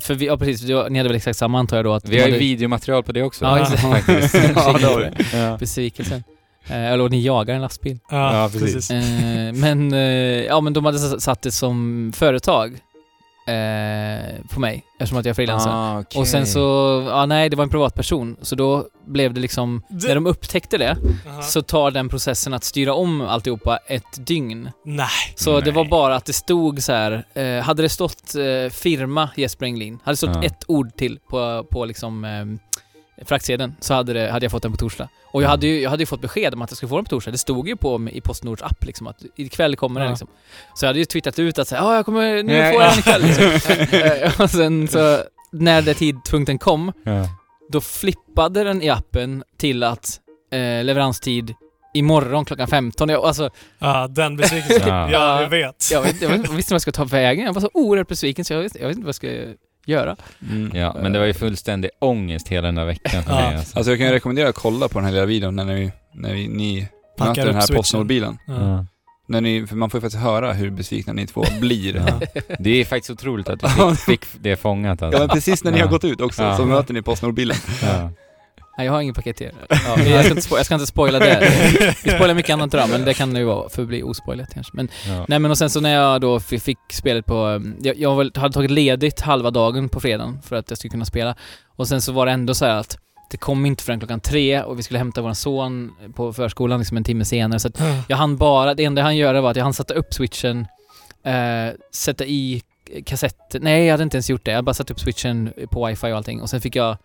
för vi, ja precis, ni hade väl exakt samma antar jag då att Vi har ju hade videomaterial på det också. Ja, exakt. Ja, det har vi. ja. besvikelsen. Eh, eller ni jagar en lastbil. Ja, Ja, precis. Eh, men, eh, ja men de hade satt det som företag eh, på mig, eftersom att jag är frilansare. Ah, okej. Och sen så, ja nej det var en privatperson, så då blev det liksom, Det- när de upptäckte det, Aha. så tar den processen att styra om alltihopa ett dygn. Nej. Så det Nej. var bara att det stod så här. Eh, hade det stått eh, firma Jesper Englin, hade det stått Ja. ett ord till på, på liksom eh, fraktsedeln så hade, det, hade jag fått den på torsdag. Och jag Ja. hade ju jag hade ju fått besked om att jag skulle få den på torsdag. Det stod ju på i Postnords app liksom att ikväll kommer den liksom. Så jag hade ju twittrat ut att säga, ja jag kommer, nu får jag ja. den ikväll liksom. Och sen så, när det tidpunkten kom, då flippade den i appen till att eh, leveranstid imorgon klockan 15. Jag, alltså, Ja, den besvikelsen. Ja. ja, jag vet. jag, vet, jag, vet, jag visste inte vad jag skulle ta vägen. Jag var så oerhört besviken så jag visste, jag visste inte vad jag skulle göra. Mm. ja, men det var ju fullständig ångest hela den där veckan för Ja. mig alltså. Alltså jag kan ju rekommendera att kolla på den här lilla videon när ni, när vi, ni Packar möter den här. Postnordbilen. Ja. När ni, för man får ju faktiskt höra hur besvikna ni två blir. Ja. Det är faktiskt otroligt att du fick, fick det fångat alltså. Ja men precis när ni Ja. har gått ut också, Ja. så möter ni Postnordbilen. Nej, jag har ingen paket till er. Ja, jag, ska inte jag ska inte spoila det. Vi spoilar mycket annat idag, men det kan ju vara förbli ospoilat kanske. Men, Ja. nej men och sen så när jag då fi- fick spelet på... um, Jag, jag hade tagit ledigt halva dagen på fredagen för att jag skulle kunna spela. Och sen så var det ändå så här att det kom inte förrän klockan tre och vi skulle hämta vår son på förskolan liksom en timme senare. Så att jag hann bara, det enda hann göra var att jag hann sätta upp switchen, eh, sätta i kassetter. Nej, jag hade inte ens gjort det. Jag bara satte upp switchen på wifi och allting. Och sen fick jag,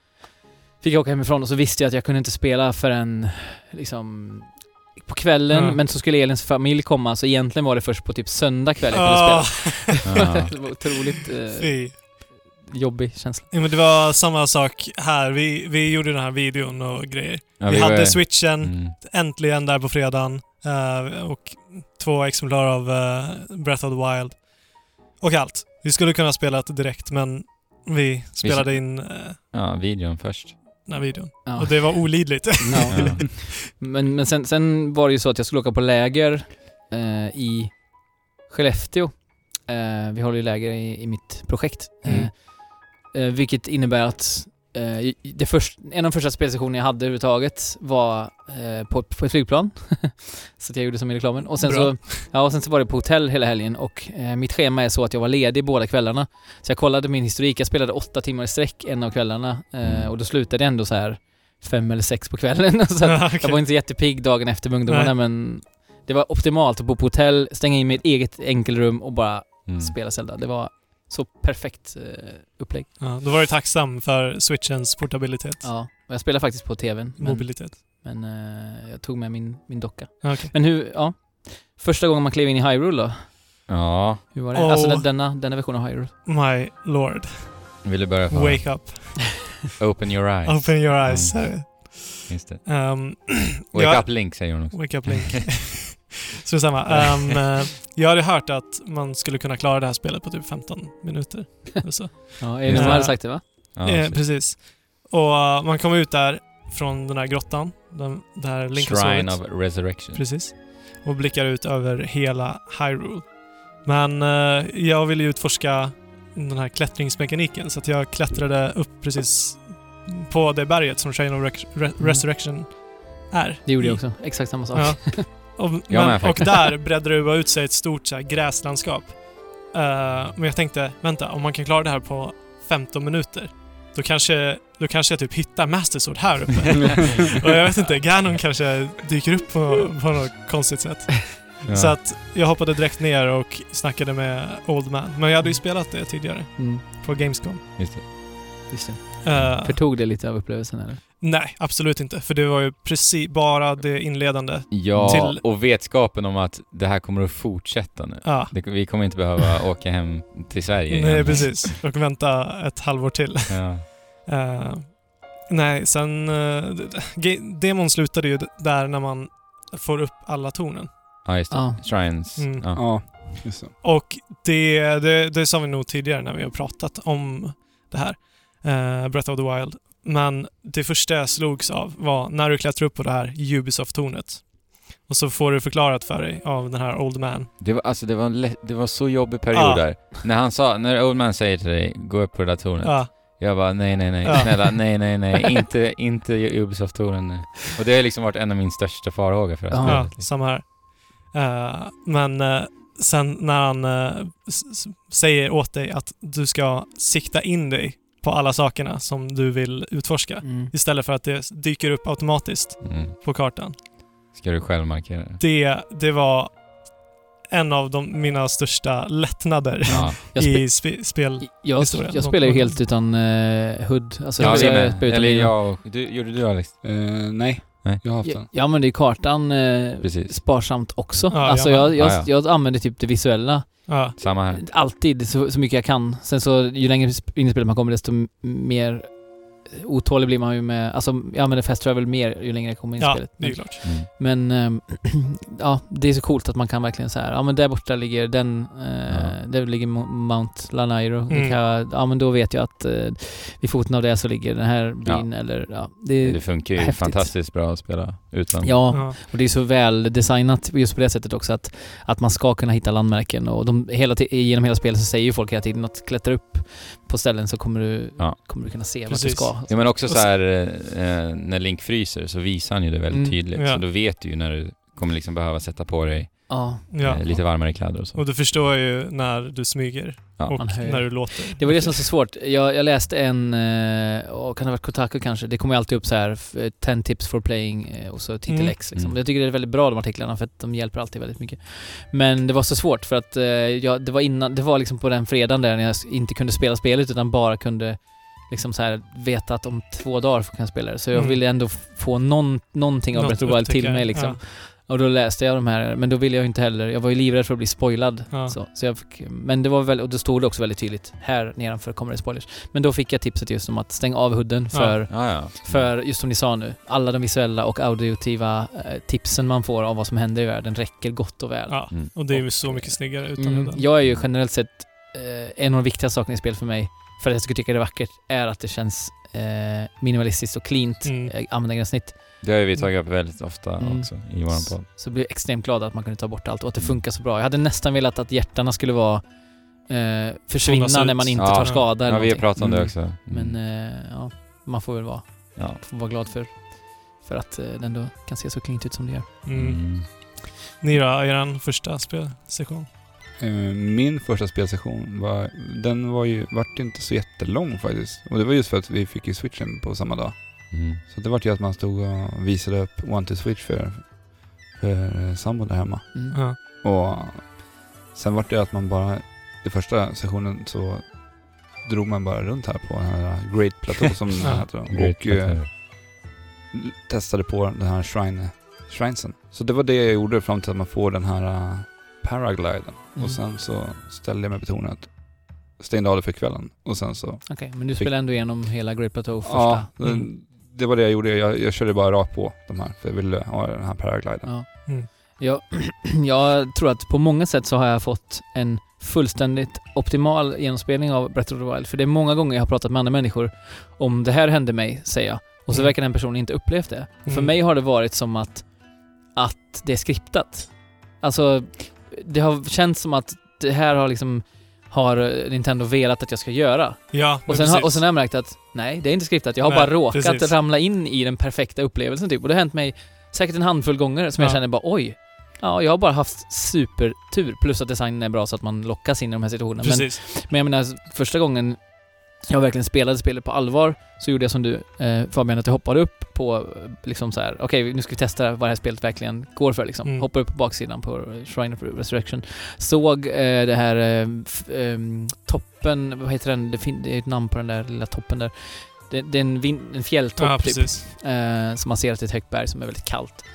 fick jag åka hemifrån och så visste jag att jag kunde inte spela förrän liksom på kvällen, Ja. men så skulle Elins familj komma, så egentligen var det först på typ söndag kväll jag kunde Ah, spela. Det var otroligt... Eh, jobbig känsla. Ja, men det var samma sak här. Vi, vi gjorde den här videon och grejer. Ja, vi, var- hade switchen Mm. äntligen där på fredagen eh, och två exemplar av eh, Breath of the Wild. Och allt. Vi skulle kunna spela det direkt men vi spelade in eh, Ja, videon först. Den här videon. Ja. Och det var olidligt. Ja. Men, men sen, sen var det ju så att jag skulle åka på läger eh, i Skellefteå. Eh, vi håller ju läger i, i mitt projekt. Mm. Eh, eh, vilket innebär att eh, det först, en av de första spelsessionerna jag hade överhuvudtaget var eh, på, på ett flygplan. så att jag gjorde som i reklamen. Och sen, Bra. så, ja, och sen så var det på hotell hela helgen och eh, mitt schema är så att jag var ledig båda kvällarna. Så jag kollade min historik, jag spelade åtta timmar i sträck en av kvällarna Mm. och då slutade jag ändå så här fem eller sex på kvällen. så att, Okej. jag var inte jättepigg dagen efter med ungdomarna Nej. men det var optimalt att bo på hotell, stänga in mitt eget enkelrum och bara Mm. spela Zelda. Det var så perfekt eh, upplägg. Ja, då var du tacksam för switchens portabilitet. Ja, och jag spelade faktiskt på tvn. Men, Mobilitet. men eh, jag tog med min, min docka. Ja, okej. Men hur, ja. Första gången man klev in i Hyrule då? Ja, Hur var det? Åh. Alltså den- denna, denna version av Hyrule. My lord. vill du börja på Wake up. Open your eyes. Open your eyes. Just det. Um, Wake ja, up Link säger hon också. Wake up link. Så samma. Um, eh, jag hade hört att man skulle kunna klara det här spelet på typ 15 minuter. eller så. Ja, är det någon som Ja. hade sagt det va? Ja, eh, precis. Och uh, man kommer ut där från den här grottan. Den, där Link Shrine of Resurrection. Precis. Och blickar ut över hela Hyrule. Men eh, jag ville ju utforska den här klättringsmekaniken så att jag klättrade upp precis på det berget som Shrine of Rec- Re- Mm. Resurrection är. Det gjorde jag också. Exakt samma sak. Ja. Och, med men, och faktiskt. där breddade det ut sig ett stort så här, gräslandskap. Eh, men jag tänkte, vänta, om man kan klara det här på 15 minuter, då kanske, då kanske jag typ hittar Master Sword här uppe. och jag vet inte, Ganon kanske dyker upp på, på något konstigt sätt. Ja. Så att jag hoppade direkt ner och snackade med Old Man. Men jag hade ju spelat det tidigare Mm, på Gamescom. Just det. just det. Eh, Förtog det lite av upplevelsen eller? Nej, absolut inte. För det var ju precis bara det inledande. Ja, Till- och vetskapen om att det här kommer att fortsätta nu. Ja, Det, vi kommer inte behöva åka hem till Sverige nej igen. precis. Och vänta ett halvår till. Ja. Eh, nej, sen... Uh, demon slutade ju där när man får upp alla tornen. ja, just det. Ja. Shrines. Mm. Ja. Ja, just. Och det, det, det sa vi nog tidigare när vi har pratat om det här. eh, Breath of the Wild. Men det första jag slogs av var när du klättrar upp på det här Ubisoft-tornet. Och så får du förklarat för dig av den här Old Man. Det var, alltså, det var, en det var så jobbig period Ja. där. När han sa, när Old Man säger till dig, gå upp på det där tornet. Ja, Jag bara, nej, nej, nej. Ja. Snälla, nej, nej, nej. inte, inte Ubisoft-touren nu. Och det har liksom varit en av min största farhågor för det här Ja. spelet. samma här. Eh, men eh, sen när han s- säger åt dig att du ska sikta in dig på alla sakerna som du vill utforska. Mm. Istället för att det dyker upp automatiskt Mm. på kartan. Ska du själv markera det? Det, det var en av de, mina största lättnader Ja. I spe, spel. jag, jag spelar ju helt utan uh, HUD. Alltså, Ja, jag, jag, utan Eller jag och... Du, gjorde du Alex? Eh, nej, Nej. jag har haft den. jag använder ju kartan eh, sparsamt också. Ja, alltså jag jag, jag, Ja, ja. jag använder typ det visuella Ja, Samma här. alltid så, så mycket jag kan. Sen så ju längre in i spelet man kommer desto mer otålig blir man ju med, alltså jag använder fast travel mer ju längre jag kommer in i ja spelet. det är klart. Mm. men ehm, ja, det är så coolt att man kan verkligen så här, ja men där borta ligger den, eh, Ja. där ligger Mo- Mount Lanairo. Mm. kan ja men då vet jag att eh, vid foten av det så ligger den här byn eller ja, det, Det funkar ju häftigt. fantastiskt bra att spela utan. ja, Ja. och det är så väl designat just på det sättet också att, att man ska kunna hitta landmärken och de, hela, genom hela spelet så säger ju folk hela tiden att klättra upp på ställen så kommer du, Ja. kommer du kunna se vart du Precis. ska. Ja men också så här eh, när Link fryser så visar han ju det väldigt Mm. tydligt. Ja. Så då vet du ju när du kommer liksom behöva sätta på dig Ja, Ja. eh, lite varmare kläder och så. Och du förstår ju när du smyger Ja. och Man när du låter. Det var det som var så svårt. Jag, jag läste en, eh, och kan det ha varit Kotaku kanske, det kommer ju alltid upp så här f- 10 tips for playing eh, och så titel Mm. X liksom. Mm. Jag tycker det är väldigt bra de artiklarna för att de hjälper alltid väldigt mycket. Men det var så svårt för att eh, jag, det var innan, det var liksom på den fredagen där när jag s- inte kunde spela spelet utan bara kunde liksom så här veta att om två dagar kan jag spela det. Så jag Mm. ville ändå f- få någon, någonting av Något Breath of the Wild till upptäcka, mig liksom. Och då läste jag de här, men då ville jag ju inte heller, jag var ju livrädd för att bli spoilad. Ja. Så, så jag fick, men det var väl, och då stod det också väldigt tydligt, här nedanför kommer det spoilers. Men då fick jag tipset just om att stänga av hooden för, Ja, ja. för just som ni sa nu, alla de visuella och auditiva eh, tipsen man får av vad som händer i världen räcker gott och väl. Ja, Mm. och det är ju så mycket snyggare utan Mm, huden. jag är ju generellt sett, eh, en av de viktigaste sakerna i spel för mig, för att jag skulle tycka det är vackert, är att det känns eh, minimalistiskt och cleant Mm. eh, användargränssnitt. Det har ju vi tagit upp väldigt ofta Mm. också i våran podd. Så jag blev extremt glad att man kunde ta bort allt och att det Mm. funkar så bra. Jag hade nästan velat att hjärtarna skulle vara eh, försvinna när man inte Ja. tar skada eller Ja, vi har pratat om det Mm. också. Mm. Men eh, ja, man får väl vara, ja. får vara glad för, för att eh, den då kan se så cleant ut som det gör. Mm. Mm. Ni då, er första spelsession? Eh, Min första spelsession var, den var ju, vart inte så jättelång faktiskt. Och det var just för att vi fick ju switchen på samma dag. Mm. Så det var ju att man stod och visade upp One to Switch för, för eh, sambon där hemma. Mm. Ja. Och sen var det att man bara, i första sessionen så drog man bara runt här på den här Great Plateau som den Ja. heter. Great Och eh, testade på den här shrine, shrinesen. Så det var det jag gjorde fram till att man får den här uh, paragliden. Mm. Och sen så ställde jag mig på tornet, stängde av det för kvällen och sen så... Okej, men du Fick- spelade ändå igenom hela Great Plateau första? Ja, Mm. Det, var det jag gjorde. Jag, jag körde bara rakt på de här, för jag ville ha den här paragliden. Ja. Mm. Jag, jag tror att på många sätt så har jag fått en fullständigt optimal genomspelning av Breath of the Wild. För det är många gånger jag har pratat med andra människor om det här hände mig, säger jag. Och så Mm. verkar den personen inte upplevt det. För Mm. mig har det varit som att, att det är skriptat. Alltså, det har känts som att det här har liksom har Nintendo velat att jag ska göra. Ja, Och sen, har, och sen har jag märkt att nej, det är inte skriptat. Jag har Nej, bara råkat precis. ramla in i den perfekta upplevelsen typ. Och det har hänt mig säkert en handfull gånger som jag Ja. känner bara oj. Ja, jag har bara haft supertur. Plus att designen är bra så att man lockas in i de här situationerna. Men, Precis. men jag menar, första gången jag verkligen spelade spelet på allvar så gjorde jag som du eh, Fabian, att jag hoppade upp på eh, liksom så här. okej nu ska vi testa vad det här spelet verkligen går för liksom. Mm. Hoppade upp på baksidan på Shrine of Resurrection. Såg eh, det här eh, ehm, toppen, vad heter den? Det, fin- det är ett namn på den där lilla toppen där. Det, det är en, vin- en fjälltopp Ja, typ. Eh, så man ser att det är ett högt berg som är väldigt kallt.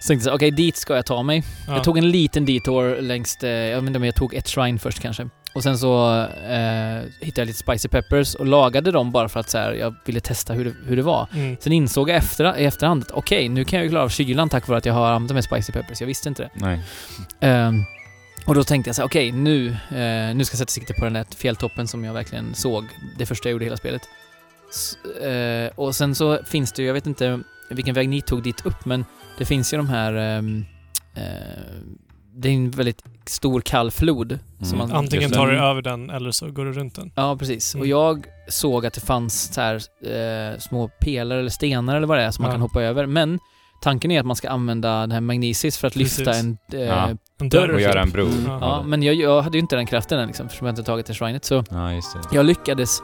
Så tänkte jag okej dit ska jag ta mig. Ja. Jag tog en liten detour längs det, jag vet inte om jag tog ett shrine först kanske. Och sen så eh, hittade jag lite spicy peppers och lagade dem bara för att så här, jag ville testa hur det, hur det var. Mm. Sen insåg jag efter, i efterhand att okej, nu kan jag ju klara av kylan tack vare att jag har använt de här spicy peppers. Jag visste inte det. Nej. Ehm, och då tänkte jag så här, okej nu, eh, nu ska jag sätta sikte på den där fjälltoppen som jag verkligen såg det första jag gjorde i hela spelet. S- eh, och sen så finns det ju, jag vet inte vilken väg ni tog dit upp, men det finns ju de här ehm, eh, det är en väldigt stor kall flod. Som Mm. man, Antingen tar du över den eller så går du runt den. Ja, precis. Och Mm. jag såg att det fanns så här, eh, små pelare eller stenar eller vad det är som man Ja. kan hoppa över. Men tanken är att man ska använda den här magnesis för att lyfta Precis. en eh, Ja. En Dörr. Och göra en bro. Mm. Ja, men jag, jag hade ju inte den kraften än liksom, eftersom jag inte tagit det shrinet. Så Ja, just det. jag lyckades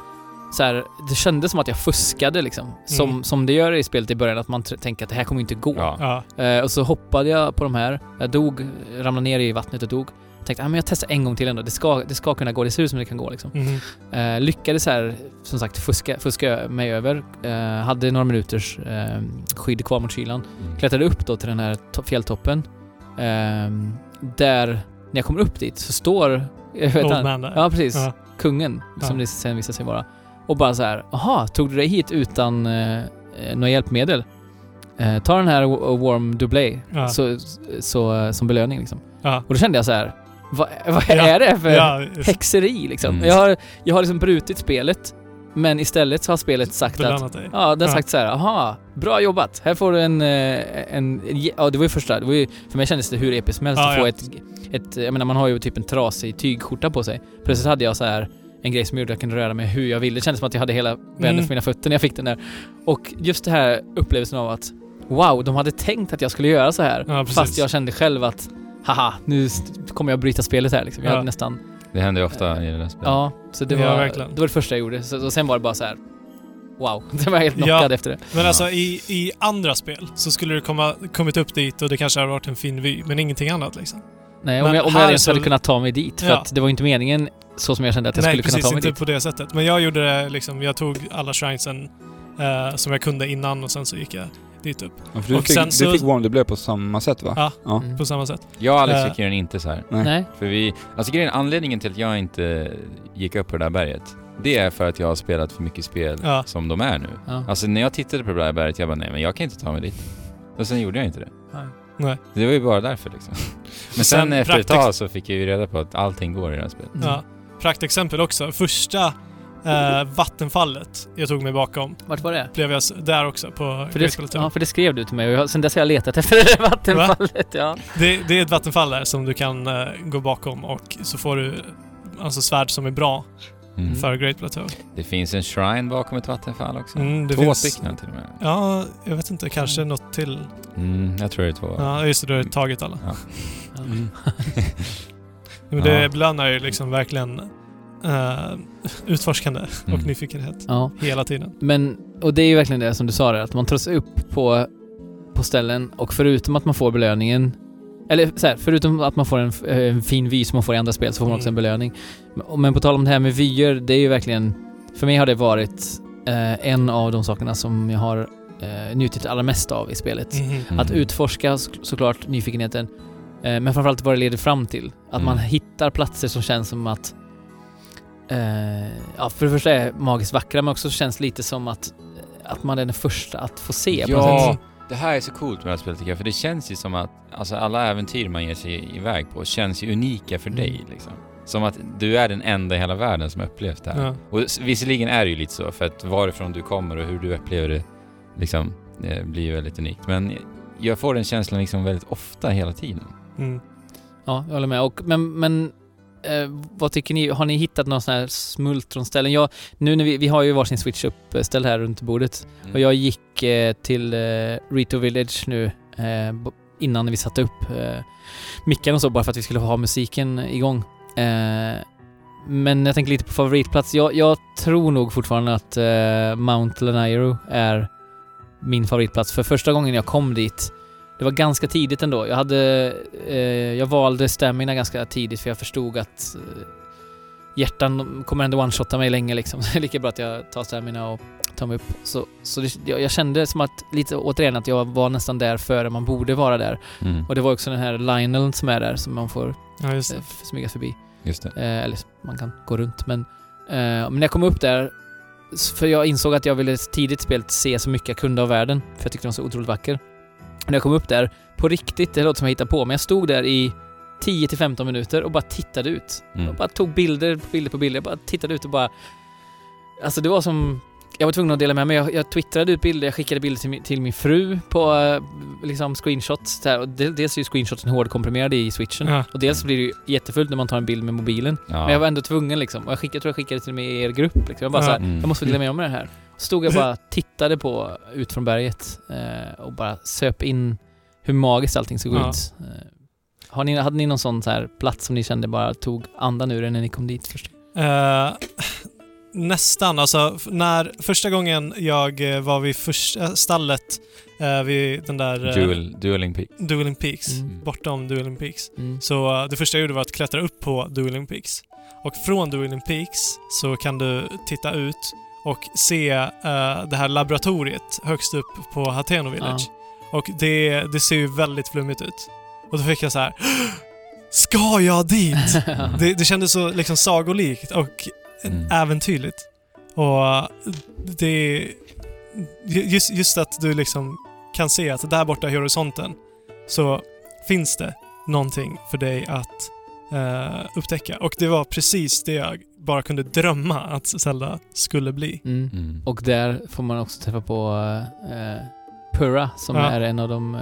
så här, det kändes som att jag fuskade liksom. Som, Mm. som det gör i spelet i början, att man tänker att det här kommer inte gå. Ja. Eh, och så hoppade jag på de här. Jag dog, ramlade ner i vattnet och dog. Tänkte, ah, men jag testar en gång till ändå. Det ska, det ska kunna gå. Det ser ut som det kan gå liksom. Mhm. Eh, lyckades här, som sagt, fuska, fuska mig över. Eh, hade några minuters eh, skydd kvar mot kylan. Mm. Klättrade upp då till den här to- fjälltoppen. Ehm, där, när jag kommer upp dit, så står... Jag vet Old man där. ja, precis. Ja. Kungen, som Ja. det sen visade sig vara. Och bara så här, aha, tog du dig hit utan eh, eh, några hjälpmedel? Eh, ta den här wa- Warm Dublé Ja. så, så, som belöning liksom. Ja. Och då kände jag så här, vad, vad Ja. är det för Ja, häxeri liksom? Mm. Jag, har, jag har liksom brutit spelet, men istället så har spelet sagt att belönat dig. Ja, den har Ja. sagt så här, aha, bra jobbat. Här får du en, eh, en, en ja det var ju första, det var ju, för mig kändes det hur episkt som helst Ja, att få ett, ett, jag menar man har ju typ en trasig tygskjorta på sig. Plötsligt hade jag så här en grej som gjorde att jag kunde röra mig hur jag ville. Det kändes som att jag hade hela världen Mm. för mina fötter när jag fick den där. Och just det här upplevelsen av att wow, de hade tänkt att jag skulle göra så här. Ja, fast jag kände själv att haha, nu kommer jag bryta spelet här liksom. Jag Ja. hade nästan, Det händer ju ofta i det där spelet. ja, så det Ja, var, det var det första jag gjorde. Så, och sen var det bara så här. Wow, det var helt Ja. knockad efter det. Men Ja. alltså i, i andra spel så skulle du komma, kommit upp dit och det kanske hade varit en fin vy, men ingenting annat liksom. Nej, om jag, om jag ens så- hade kunnat ta mig dit. För Ja. att det var inte meningen så som jag kände att jag Nej, skulle precis. kunna ta mig inte dit. på det sättet. Men jag gjorde det liksom, jag tog alla shrinesen eh, som jag kunde innan och sen så gick jag dit upp. Ja, du, Och fick, sen du så- fick Warm the Blur på samma sätt va? Ja. ja. Mm. På samma sätt. Jag och Alex Eh. fick ju den inte så här. Nej. Nej. För vi, alltså grejen, anledningen till att jag inte gick upp på det där berget, det är för att jag har spelat för mycket spel Ja. som de är nu. Ja. Alltså när jag tittade på det där berget, jag bara nej men jag kan inte ta mig dit. Och sen gjorde jag inte det. Nej. Det var ju bara därför liksom. Men sen, Sen efter ett tag så fick jag ju reda på att allting går i det här spelet. Mm. Ja. Praktexempel också. Första eh, vattenfallet jag tog mig bakom Vart var det? blev jag där också på För Great det, ja, för det skrev du till mig och jag, sen dess har jag letat efter det där vattenfallet. Ja. Det, det är ett vattenfall där som du kan eh, gå bakom och så får du alltså svärd som är bra Mm. för Great Plateau. Det finns en shrine bakom ett vattenfall också. Mm, det två finns- stycken till och med. Ja, jag vet inte. Kanske något till. Mm, jag tror det är två. Ja, just det. Du har tagit alla. Mm. Men det Ja. belönar ju liksom verkligen eh, utforskande och Mm. nyfikenhet Ja. hela tiden. Men, och det är ju verkligen det som du sa där, att man tar sig upp på, på ställen och förutom att man får belöningen eller så här, förutom att man får en, en fin vy som man får i andra spel så får man också en Mm. belöning. Men- på tal om det här med vyer, det är ju verkligen... För mig har det varit eh, en av de sakerna som jag har eh, njutit allra mest av i spelet. Mhm. Mm. Att utforska så, såklart nyfikenheten, men framförallt vad det leder fram till. Att Mm. man hittar platser som känns som att... Eh, ja, för det första är magiskt vackra, men också känns lite som att, att man är den första att få se. Ja, det här är så coolt med det här spelet tycker jag, för det känns ju som att alltså, alla äventyr man ger sig iväg på känns ju unika för dig Mm. liksom. Som att du är den enda i hela världen som upplevt det här. Ja. Och visserligen är det ju lite så, för att varifrån du kommer och hur du upplever det liksom, eh, blir ju väldigt unikt. Men jag får den känslan liksom väldigt ofta hela tiden. Mm. Ja, jag håller med. Och, men men eh, vad tycker ni? Har ni hittat några sådana här smultronställen? Jag, nu när vi, vi har ju varsin switch uppställd här runt bordet. Mm. Och jag gick eh, till eh, Rito Village nu eh, innan vi satte upp eh, micken och så, bara för att vi skulle ha musiken igång. Eh, men jag tänker lite på favoritplats. Jag, jag tror nog fortfarande att eh, Mount Lanayru är min favoritplats. För första gången jag kom dit, det var ganska tidigt ändå. Jag hade, eh, jag valde stamina ganska tidigt för jag förstod att eh, hjärtan kommer ändå one-shotta mig länge liksom. Så det är lika bra att jag tar stamina och tar mig upp. Så, så det, jag, jag kände som att, lite återigen, att jag var nästan där före man borde vara där. Mm. Och det var också den här Lionel som är där som man får Ja, just eh, smyga förbi. Just det. Eh, eller man kan gå runt. Men, eh, men när jag kom upp där, för jag insåg att jag ville tidigt spelet se så mycket jag kunde av världen. För jag tyckte den var så otroligt vacker. När jag kom upp där, på riktigt, det låter som jag hittar på, men jag stod där i 10-15 minuter och bara tittade ut. Mm. Jag bara tog bilder på bilder på bilder. Jag bara tittade ut och bara... Alltså det var som... Jag var tvungen att dela med mig. Jag, jag twittrade ut bilder, jag skickade bilder till min, till min fru på eh, liksom screenshots. Där. Och de- dels är ju screenshotsen hårdkomprimerade i switchen. Ja. Och dels blir det ju jättefullt när man tar en bild med mobilen. Ja. Men jag var ändå tvungen liksom. Och jag, skickade, jag tror jag skickade till och med i er grupp liksom. Jag bara Ja. så här, Mm. jag måste dela med mig av det här. Stod jag bara tittade på ut från berget eh, och bara söp in hur magiskt allting såg Ja. ut. Eh, har ni, hade ni någon sån så här plats som ni kände bara tog andan ur er när ni kom dit först? Eh, nästan. Alltså, när första gången jag eh, var vid första stallet uh, vid den där uh, Duel, Dueling Peak. Dueling Peaks, Mm. bortom Dueling Peaks. Mm. Så eh, det första jag gjorde var att klättra upp på Dueling Peaks. Och från Dueling Peaks så kan du titta ut och se eh, det här laboratoriet högst upp på Hateno Village. Och det, det ser ju väldigt flummigt ut. Och då fick jag så här. Ska jag dit? Det, det kändes så liksom sagolikt och Mm. äventyrligt. Och det... Just, just att du liksom kan se att där borta i horisonten så finns det någonting för dig att eh, upptäcka. Och det var precis det jag bara kunde drömma att Zelda skulle bli. Mm. Mm. Och där får man också träffa på eh, Purra som Ja. är en av de eh,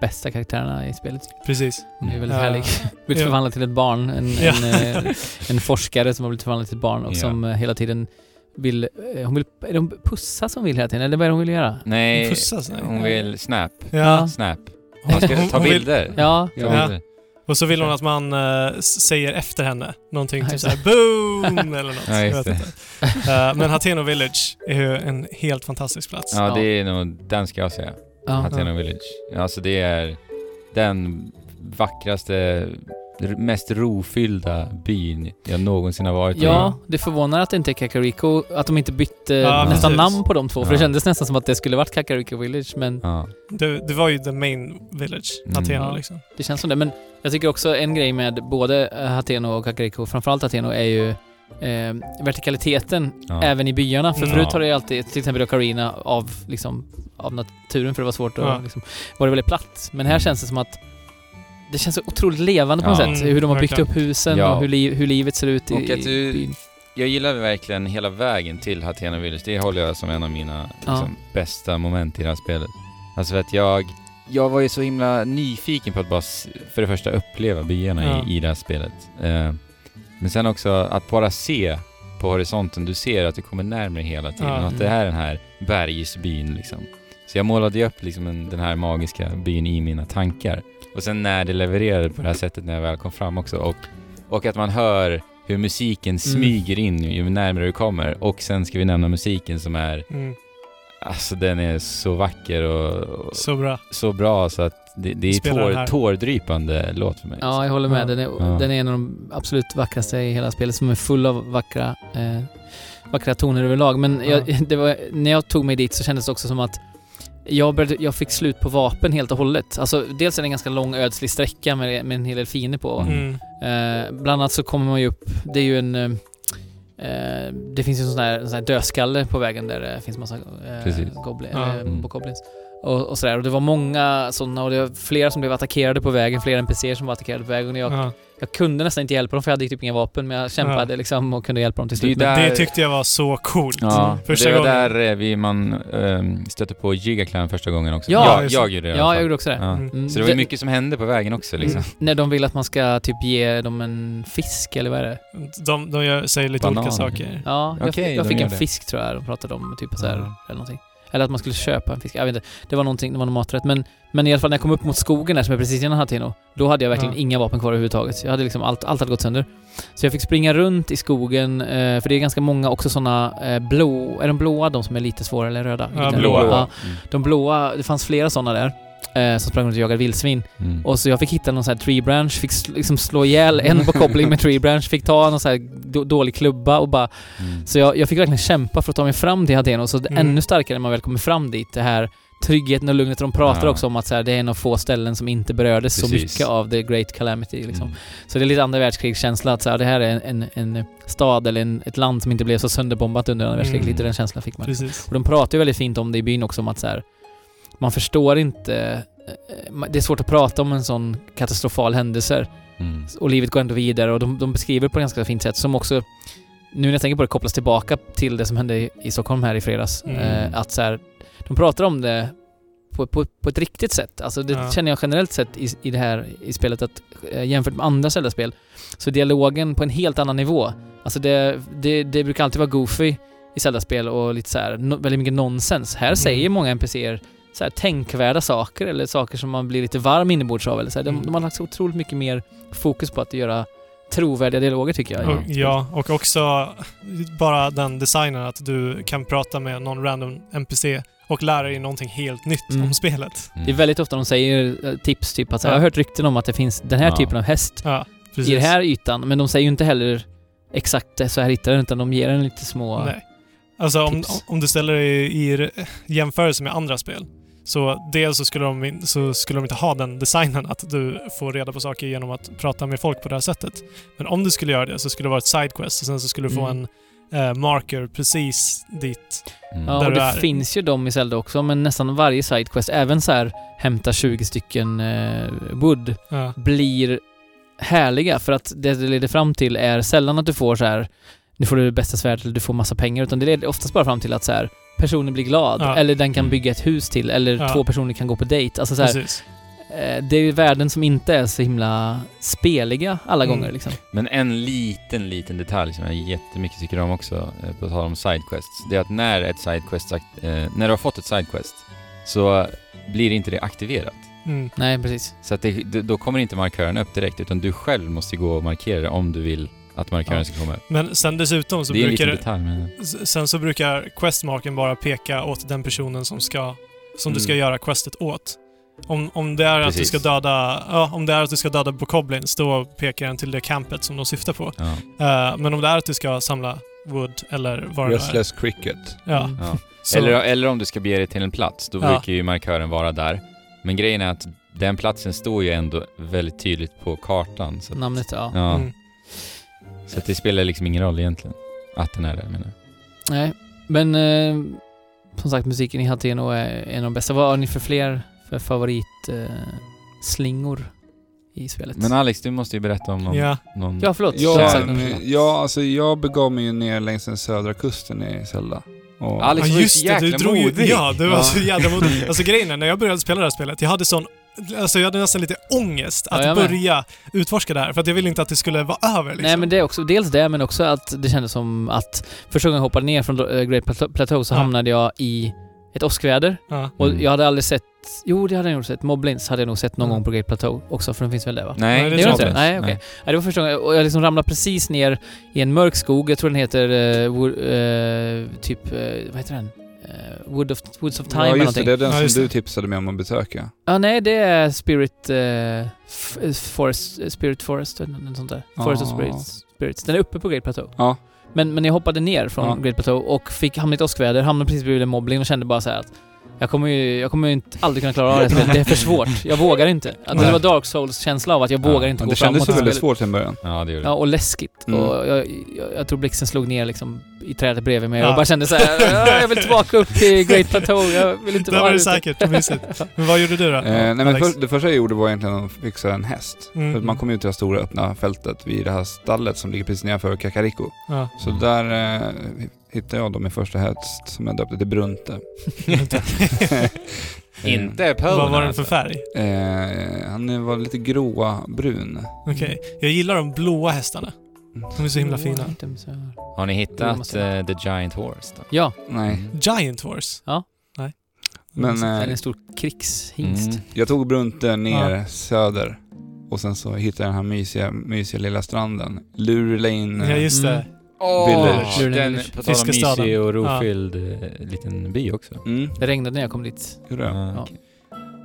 bästa karaktärerna i spelet. Precis. Hon är väldigt Ja. härlig. Blivit Ja. förvandlad till ett barn. En, Ja. en, eh, en forskare som har blivit förvandlad till ett barn och Ja. som eh, hela tiden vill... eh, Hon vill... Är det hon pussa som vill hela tiden? Eller vad är det hon vill göra? Nej, Pussas, nej. hon vill snap. Ja. Snap. Man ska Hon- ta hon vill- bilder. Ja, Ja. Och så vill hon att man s- säger efter henne någonting typ såhär boom eller något. Ja, just vet inte. Eh, men Hateno Village är ju en helt fantastisk plats. Ja, Ja. det är nog, den ska jag säga. ja. Hateno Village. Alltså det är den vackraste mest rofyllda byn jag någonsin har varit i. Ja, det förvånar att det inte är Kakariko, att de inte bytte Ja, nästan precis. namn på de två. För det Ja. kändes nästan som att det skulle varit Kakariko Village, men Ja. Det, det var ju the main village, Mm. Athena Ja. liksom. det känns som det. Men jag tycker också en grej med både eh, Hateno och Kakariko, framförallt Hateno, är ju eh, vertikaliteten Ja. även i byarna. För Mm. förut har det ju alltid, till exempel Ocarina, av, liksom, av naturen för det var svårt att Ja. liksom, var det väldigt platt. Men här känns det som att det känns så otroligt levande på något Ja. sätt. Hur de har byggt verkligen. upp husen Ja. och hur, li, hur livet ser ut i, Och att i du- byn. Jag gillar verkligen hela vägen till Hatena Village. Det håller jag som en av mina liksom, bästa moment i det här spelet. Alltså för att jag, jag var ju så himla nyfiken på att bara för det första uppleva byarna Ja. i, i det här spelet. Eh, men sen också att bara se på horisonten, du ser att du kommer närmare hela tiden. Ja. Och att det här är den här bergsbyn liksom. Så jag målade ju upp liksom en, den här magiska byn i mina tankar. Och sen när det levererade på det här sättet när jag väl kom fram också. Och, och att man hör hur musiken smyger in ju närmare du kommer. Och sen ska vi nämna musiken som är, Mm. alltså den är så vacker och, och Så bra. så bra så att det, det är tår, tårdrypande låt för mig. Ja, jag håller med. Ja. Den är, Ja. den är en av de absolut vackraste i hela spelet, som är full av vackra, eh, vackra toner överlag. Men jag, det var, när jag tog mig dit så kändes det också som att jag, började, jag fick slut på vapen helt och hållet. Alltså, dels är det en ganska lång ödslig sträcka med, med en hel del fiender på. Mm. Eh, bland annat så kommer man ju upp, det är ju en... eh, Eh, det finns ju en sån en sån där dödskalle på vägen där det finns massa eh, goblin, Ja. eh, Mm. bokoblins. Och, och sådär. Och det var många sådana och det var flera som blev attackerade på vägen, flera NPCer som var attackerade på vägen. Och jag, Ja. jag kunde nästan inte hjälpa dem för jag hade typ inga vapen, men jag kämpade liksom och kunde hjälpa dem till Det slut. Men- där- Det tyckte jag var så coolt. Ja, Första det var gången. där eh, vi, man ähm, stötte på Gigaclan första gången också. Ja, jag, jag gjorde det i alla ja, fall. jag gjorde också det. Ja. Mm. Mm, Så det var ju det- mycket som hände på vägen också liksom. Mm. När de vill att man ska typ ge dem en fisk, eller vad är det? De, de gör, säger lite Banan. olika saker. Ja, jag, Okej, jag fick en det. fisk tror jag de pratade om, typ så här, Ja. eller någonting. Eller att man skulle köpa en fisk, jag vet inte. Det var någonting, det var någon maträtt. Men, men i alla fall när jag kom upp mot skogen där som är precis innan Hatino, då hade jag verkligen Ja. inga vapen kvar överhuvudtaget. Jag hade liksom, allt, allt hade gått sönder. Så jag fick springa runt i skogen, eh, för det är ganska många också sådana eh, blå, är de blåa de som är lite svåra eller röda? Ja, blåa. Ja, Mm. de blåa, det fanns flera sådana där. Eh, som sprang runt och jagade vildsvin. Mm. Och så jag fick hitta någon sån här tree branch, fick sl- liksom slå ihjäl en koppling med tree branch, fick ta någon sån här då- dålig klubba och bara... Mm. Så jag, jag fick verkligen kämpa för att ta mig fram till Hateno, så det är Mm. ännu starkare när man väl kommer fram dit. Det här tryggheten och lugnet. De pratar Ja. också om att så här, det är en av få ställen som inte berördes så Precis. mycket av the great calamity liksom. Mm. Så det är lite andra världskrigskänsla att så här, det här är en, en, en stad eller en, ett land som inte blev så sönderbombat under andra världskriget. Mm. Lite den känslan fick man. Precis. Och de pratar ju väldigt fint om det i byn också, om att så här, man förstår inte... eh, ma- Det är svårt att prata om en sån katastrofal händelse Mm. och livet går ändå vidare och de, de beskriver på ett ganska fint sätt som också, nu när jag tänker på det, kopplas tillbaka till det som hände i, i Stockholm här i fredags. Mm. Eh, att så här, de pratar om det på, på, på ett riktigt sätt. Alltså det Ja. känner jag generellt sett i, i det här i spelet att eh, jämfört med andra Zelda-spel så är dialogen på en helt annan nivå. Alltså det, det, det brukar alltid vara goofy i Zelda-spel och lite så här, no, väldigt mycket nonsens. Här Mm. säger många NPCer så här, tänkvärda saker eller saker som man blir lite varm inombords av. Eller så här. De, Mm. de har lagt så otroligt mycket mer fokus på att göra trovärdiga dialoger tycker jag. Och, ja, och också bara den designen att du kan prata med någon random NPC och lära dig någonting helt nytt Mm. om spelet. Mm. Det är väldigt ofta de säger eh, tips, typ att Ja. jag har hört rykten om att det finns den här Ja. typen av häst Ja, i den här ytan, men de säger ju inte heller exakt så här hittar den, utan de ger en lite små... Nej. Alltså om, tips. om du ställer i, i jämförelse med andra spel. Så dels så skulle, de, så skulle de inte ha den designen att du får reda på saker genom att prata med folk på det här sättet. Men om du skulle göra det så skulle det vara ett sidequest och sen så skulle du få Mm. en eh, marker precis dit. Mm. Ja, Där och du det är. finns ju de i Zelda också, men nästan varje sidequest, även så här hämta 20 stycken eh, wood, Ja. blir härliga för att det det leder fram till är sällan att du får så här nu får du det bästa svärdet eller du får massa pengar, utan det leder oftast bara fram till att så här personen blir glad, Ja. eller den kan Mm. bygga ett hus till, eller Ja. två personer kan gå på dejt. Alltså så här, Precis. eh, det är ju värden som inte är så himla speliga alla Mm. gånger liksom. Men en liten, liten detalj som jag jättemycket tycker om också, eh, på tal om sidequests, det är att när ett sidequest, eh, när du har fått ett sidequest, så blir inte det aktiverat. Mm. Nej, precis. Så att det, då kommer inte markören upp direkt, utan du själv måste gå och markera det om du vill att markören Ja. ska komma upp. Men sen dessutom så det är brukar liten detalj, men... Sen så brukar questmarken bara peka åt den personen som ska som du ska Mm. göra questet åt. Om, om det är att du Precis. ska döda... Ja, om det är att du ska döda Bokoblins, då pekar den till det campet som de syftar på. Ja. Eh, men om det är att du ska samla wood eller vad det. Restless Cricket. Ja. Mm. Ja. Eller, eller om du ska bege dig till en plats, då Ja. brukar ju markören vara där. Men grejen är att den platsen står ju ändå väldigt tydligt på kartan. Så, Namnet, ja. ja, Mm. Så det spelar liksom ingen roll egentligen. Att den är där menar jag. Nej, men eh, som sagt musiken i Hateno är en av de bästa. Vad har ni för fler för favorit eh, slingor i spelet? Men Alex, du måste ju berätta om någon... Ja. någon ja, förlåt. Ja, men- ja, alltså jag begav mig ju ner längs den södra kusten i Zelda. Och, Alex Ja var ju just så det, du jäkla drog ju... modig. Ja, du var Ja. så jävla modig. Alltså grejen är, när jag började spela det här spelet, jag hade sån... Alltså jag hade nästan lite ångest Ja, att med. börja utforska det här, för att jag ville inte att det skulle vara över liksom. Nej men det är också, dels det, men också att det kändes som att första gången jag hoppade ner från äh, Great Plateau- så Ja. hamnade jag i ett åskväder. Ja. Och Mm. jag hade aldrig sett, jo det hade jag nog sett, Moblins hade jag nog sett någon Mm. gång på Great Plateau också, för den finns väl där va? Nej, Nej, det jag inte det? Nej, okej. Nej, det var första gången, och jag liksom ramlade precis ner i en mörk skog, jag tror den heter, eh, Wo- eh, typ, eh, vad heter den? Eh, Wood of, Woods of Time ja, eller just det. någonting. Det är den Ja, som du tipsade mig om att besöka. Ja, nej det är Spirit eh, Forest, eh, Spirit Forest eller sånt där. Forest of Ja. Spirits, Spirits. Den är uppe på Great Plateau. Ja. Men, men jag hoppade ner från Ja. Great Plateau och fick hamna i ett åskväder, hamnade precis bredvid en mobbling och kände bara så här att jag kommer ju, jag kommer ju inte, aldrig kunna klara av det spelet. Det är för svårt. Jag vågar inte. Att det var Dark Souls-känsla av att jag Ja, vågar inte gå det framåt. kändes ju i väldigt svårt i början. Ja, det gjorde Ja, det. och läskigt. Mm. Och jag, jag, jag tror blixten slog ner liksom i trädet bredvid mig. Ja. Jag bara kände så här, "Ja, jag vill tillbaka upp till Great Plateau. Jag vill inte vara var det ute." säkert mysigt. Men vad gjorde du då? Eh, nej, men för, det första jag gjorde var egentligen att fixa en häst. Mm. För att man kom ut till det här stora öppna fältet vid det här stallet som ligger precis nedanför Kakariko. Ja. Så där eh, hittade jag då min första häst som jag döpte till Brunte. Inte Pona Vad var den för alltså. färg? Eh, han var lite gråa brun. Okej. Jag gillar de blåa hästarna. De är så himla fina. Har ni hittat eh, The Giant Horse då? Ja, Nej. Mm. Giant Horse? Ja. Nej. Men det är eh, en stor krigshingst. Mm. jag tog Brunte ner Ja. söder. Och sen så hittade jag den här mysiga, mysiga lilla stranden. Lurie Lane. Ja, just det. Åh! Village. Den, på tal om Fiskestaden. mysig och rofylld eh, liten by också. Mm, Det regnade när jag kom dit. gjorde jag. Ja, okej.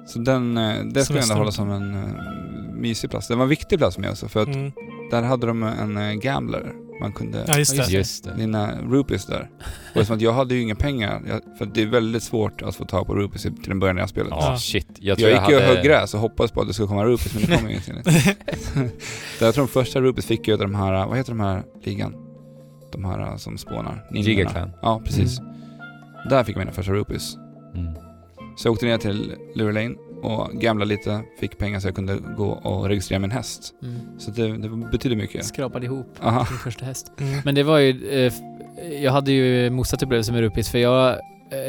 Så den, eh, det skulle jag ändå Semester. hålla som en uh, mysig plats. Det var en viktig plats med också för att Mm. där hade de en uh, gambler. Man kunde Ja, just det. Just det. vinna rupees där. Och eftersom att jag hade ju inga pengar, jag, för det är väldigt svårt att få tag på rupees i- till en början när jag spelade. Ja, Ja. shit. Jag Jag, tror jag, gick ju och högg gräs och hoppades på att det skulle komma rupees, men det kom ingenting. Där jag tror de första rupees fick jag av de här, vad heter de här ligan? De här uh, som spånar. ninjorna. Giga Clan. Ja, precis. Där fick jag mina första rupees. Mm. Så jag åkte ner till Lurie Lane och gamblade lite, fick pengar så jag kunde gå och registrera min häst. Mm. Så det, det betydde mycket. Skrapade ihop Aha. min första häst. Mm. Men det var ju... Eh, jag hade ju motsatt upplevelse med Rupis, för jag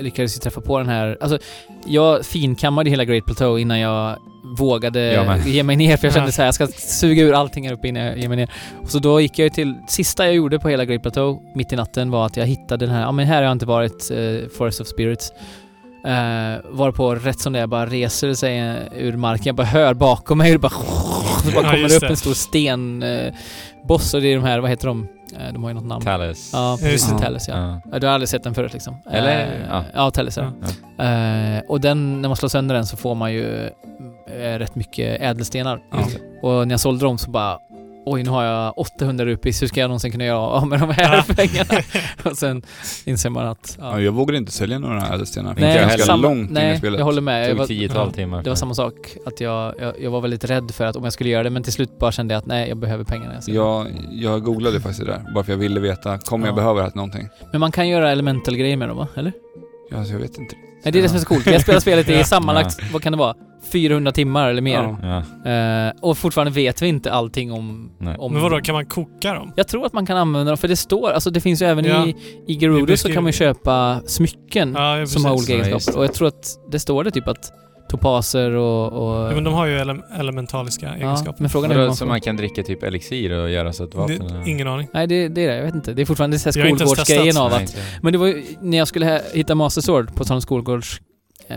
lyckades ju träffa på den här... Alltså, jag finkammade hela Great Plateau innan jag vågade med. ge mig ner, för jag Ja. kände så här, jag ska suga ur allting här uppe innan jag ger mig ner. Och så då gick jag till... Sista jag gjorde på hela Great Plateau, mitt i natten, var att jag hittade den här... Ja men här har jag inte varit, eh, Forest of Spirits. Uh, varpå rätt som det är bara reser sig eh, ur marken. Jag bara hör bakom mig hur det bara... Så bara Ja, kommer just det upp det. en stor sten... Uh, och det är de här, vad heter de? Eh, de har ju något namn. Talus. Ja, precis. det. Talus ja. Ja. Du har aldrig sett den förut liksom? Eller? Eh, Ja. ja. Talus ja. Ja. Eh, och den, när man slår sönder den så får man ju rätt mycket ädelstenar. Ja. Och när jag sålde dem så bara Oj, nu har jag 800 rupees. Hur ska jag någonsin kunna göra av med de här Ja. pengarna? och sen inser man att... Ja, Ja. jag vågade inte sälja några ädelstenar. Nej, det är jag ganska samma- långt in i Nej, spelet. jag håller med. Det Jag tog var, tiotal timmar. det var samma sak. Att jag, jag, jag var väldigt rädd för att om jag skulle göra det, men till slut bara kände jag att nej, jag behöver pengarna. Så- Jag, jag googlade faktiskt det där, bara för jag ville veta, kommer jag Ja. behöva det här någonting? Men man kan göra elemental-grejer med dem va? Eller? Ja, alltså, jag vet inte. Nej, det är det som är så coolt. Jag spelar spelet i Ja. sammanlagt, vad kan det vara? 400 timmar eller mer. Ja. Eh, och fortfarande vet vi inte allting om... Nej. om Men vadå, kan man koka dem? Jag tror att man kan använda dem, för det står, alltså det finns ju även Ja. i, i Gerudo så kan man ju köpa smycken Ja, ja, som har precis. olika Ja, just egenskaper. det. Och jag tror att det står det typ att topaser och... och Ja, men de har ju ele elementaliska ja, egenskaper. men frågan är man så får... man kan dricka typ elixir och göra så att vapnen... Det, ingen aning. Nej, det, det är det. Jag vet inte. Det är fortfarande så här skolgårdsgrejen av Nej, att... inte. Men det var ju, när jag skulle hitta Master Sword, på tal om skolgårds... Eh,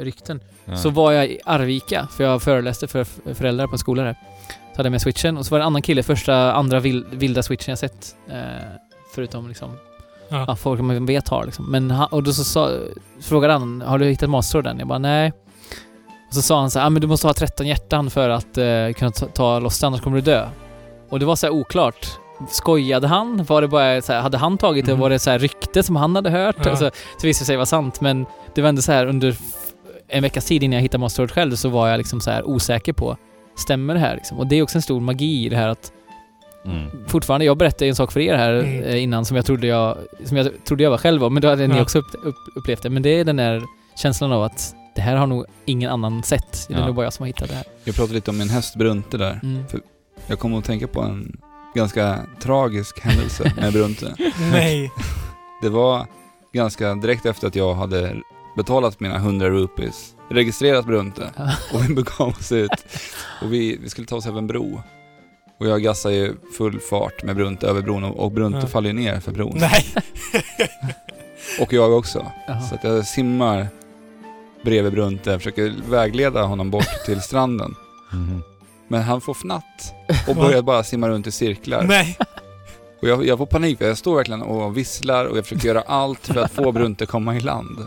rykten, Ja. så var jag i Arvika, för jag föreläste för föräldrar på en skola där. Så hade jag med switchen och så var det en annan kille, första, andra vil, vilda switchen jag sett. Eh, förutom liksom, Ja. ja, folk man vet har liksom. Men han, och då så sa, frågade han, har du hittat Master än? Jag bara, nej. Och så sa han så här, ah, men du måste ha 13 hjärtan för att eh, kunna ta, ta loss det, annars kommer du dö. Och det var så här oklart. Skojade han? Var det bara så här, hade han tagit det? Mhm. Var det så här rykte som han hade hört? Ja. Alltså, så visade det sig vara sant, men det var ändå så här under en veckas tid innan jag hittade Master Sword själv så var jag liksom så här osäker på, stämmer det här liksom? Och det är också en stor magi i det här att Mm. fortfarande, jag berättade en sak för er här Mm. eh, innan som jag trodde jag, som jag trodde jag var själv om, men då hade ni Ja. också upp, upp, upplevt det. Men det är den där känslan av att det här har nog ingen annan sett. Det är Ja. nog bara jag som har hittat det här. Jag pratade lite om min häst Brunte där. Mm. Jag kommer att tänka på en ganska tragisk händelse med Brunte. Nej. Det var ganska direkt efter att jag hade betalat mina 100 rupees, registrerat Brunte och vi begav oss ut. Och vi, vi skulle ta oss över en bro. Och jag gassar ju full fart med Brunte över bron och, och Brunte Ja. faller ner för bron. Nej. Och jag också. Jaha. Så att jag simmar bredvid Brunte, försöker vägleda honom bort till stranden. Mhm. Men han får fnatt och börjar bara simma runt i cirklar. Nej. Och jag, jag får panik, för jag står verkligen och visslar och jag försöker göra allt för att få Brunte komma i land.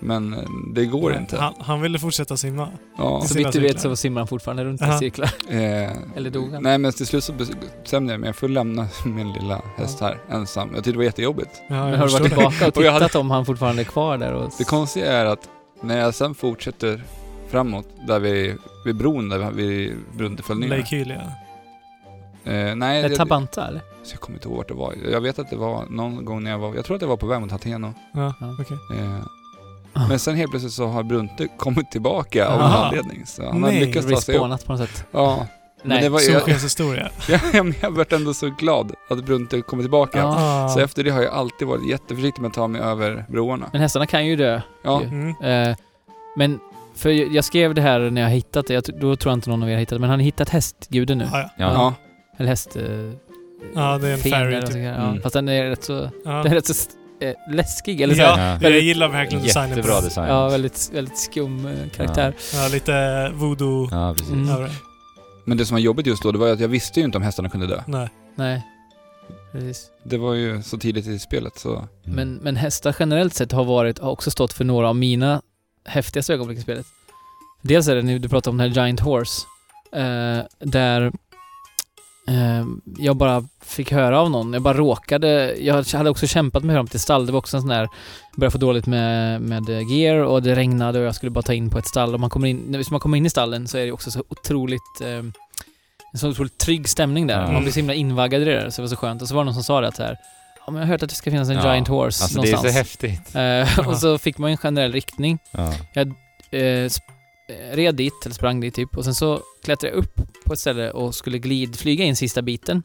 Men eh, det går inte. Han, han ville fortsätta simma. Ja, Så vitt du vet så simmar han fortfarande runt i Aha. cirklar. eh, Eller dog han? Nej men till slut så bestämde jag mig, jag får lämna min lilla häst här ensam. Jag tyckte det var jättejobbigt. Ja, Men jag har du varit tillbaka och Och jag hade- tittat om han fortfarande är kvar där? Och... Det konstiga är att när jag sen fortsätter framåt, där vi, vid bron där vi föll ner. Lake Hylia. Eh, nej, Är Tabanta eller? så jag kommer inte ihåg vart det var. Jag vet att det var någon gång när jag var, jag tror att det var på väg mot Hateno. Ja, Ja. okej. Eh, Ah. men sen helt plötsligt så har Brunte kommit tillbaka av någon anledning. Så han har Nej. lyckats ta sig upp. På något sätt. Ja, Nej. det var, Solskenshistoria. jag, jag, jag vart ändå så glad att Brunte kommer tillbaka. Ja. Ah. Så efter det har jag alltid varit jätteförsiktig med att ta mig över broarna. Men hästarna kan ju dö. Ja, ju. Mm. Eh, men, för jag skrev det här när jag hittat det, jag, då tror jag inte någon av er har hittat det, men har ni hittat hästguden nu? Ja, ja. Ja. ja. Eller häst... Eh, Ja, det är en fairy typ. Mm. Ja, fast den är rätt så, Ja. den är rätt så eh, läskig, eller så Ja. här. Ja. Jag Väldigt- gillar verkligen designen Jättebra design. Ja, väldigt, väldigt skum eh, karaktär. Ja, lite voodoo Ja, precis. Mm. Men det som var jobbigt just då, det var ju att jag visste ju inte om hästarna kunde dö. Nej. Nej, precis. Det var ju så tidigt i spelet så... Mm. Men, men hästar generellt sett har varit, har också stått för några av mina häftigaste ögonblick i spelet. Dels är det nu, du pratar om den här Giant Horse, eh, där jag bara fick höra av någon, jag bara råkade, jag hade också kämpat med höra till stall, det var också en sån där, jag började få dåligt med, med gear och det regnade och jag skulle bara ta in på ett stall och man kommer in, när man kommer in i stallen så är det också så otroligt eh, en så otroligt trygg stämning där. Man blir så himla invaggad i det där, så det var så skönt. Och så var det någon som sa det att så här, ja men jag har hört att det ska finnas en Ja. giant horse Alltså det är någonstans. så häftigt. Eh, och så fick man en generell riktning. Ja. Eh, sp- eh, red dit, eller sprang dit typ, och sen så klättrade jag upp på ett ställe och skulle glidflyga in sista biten.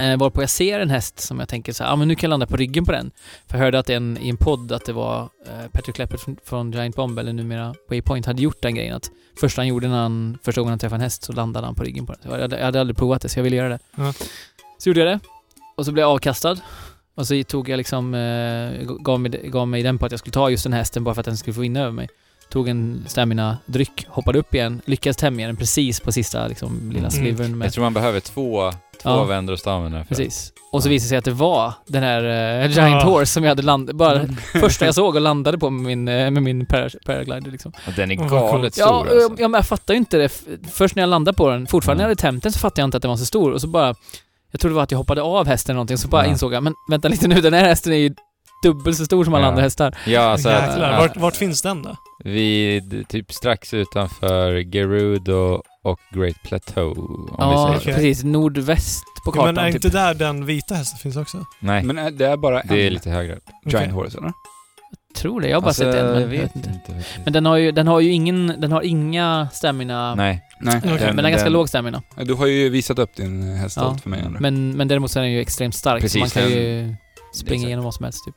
Eh, varpå jag ser en häst som jag tänker så här, ah, men nu kan jag landa på ryggen på den. För jag hörde att en, i en podd att det var eh, Patrick Leppert från, från Giant Bomb, eller numera Waypoint, hade gjort den grejen att första han gjorde när han, första gången han träffade en häst så landade han på ryggen på den. Jag hade, jag hade aldrig provat det, så jag ville göra det. Ja. Så gjorde jag det. Och så blev jag avkastad. Och så tog jag liksom, eh, gav, mig, gav mig den på att jag skulle ta just den hästen bara för att den skulle få vinna över mig. Tog en stamina-dryck, hoppade upp igen, lyckades tämja den precis på sista liksom, lilla Mm. slivern med... Jag tror man behöver två, två Ja. vändor och stamina. för- Precis. Och så visade det sig att det var den här eh, Giant Ja. Horse som jag hade landat, bara första jag såg och landade på med min, eh, med min par paraglider liksom. Och den är galet stor Ja, alltså. ja, men jag fattar ju inte det. Först när jag landade på den, fortfarande när jag Mm. hade tämt den så fattade jag inte att den var så stor och så bara jag trodde det var att jag hoppade av hästen eller någonting, så bara Ja. insåg jag, men vänta lite nu, den här hästen är ju dubbelt så stor som alla Ja. andra hästar. Ja, alltså Jäklar. Vart, vart finns den då? Vid typ strax utanför Gerudo och Great Plateau, om ja, vi säger okej. så. precis. Nordväst på Ja, kartan men är typ. inte där den vita hästen finns också? Nej, Men det är bara en det är lite högre. Giant Okej. Horse eller? Tror det, jag har bara Alltså, sett en. Men, jag vet inte. men den har ju, den har ju ingen, den har inga stamina, Nej. Nej. Okej. men den har ganska låg stamina. Du har ju visat upp din häst Ja. för mig Andrew. Men, men däremot så är den ju extremt stark, Precis, så man kan den- ju springa igenom vad som helst typ.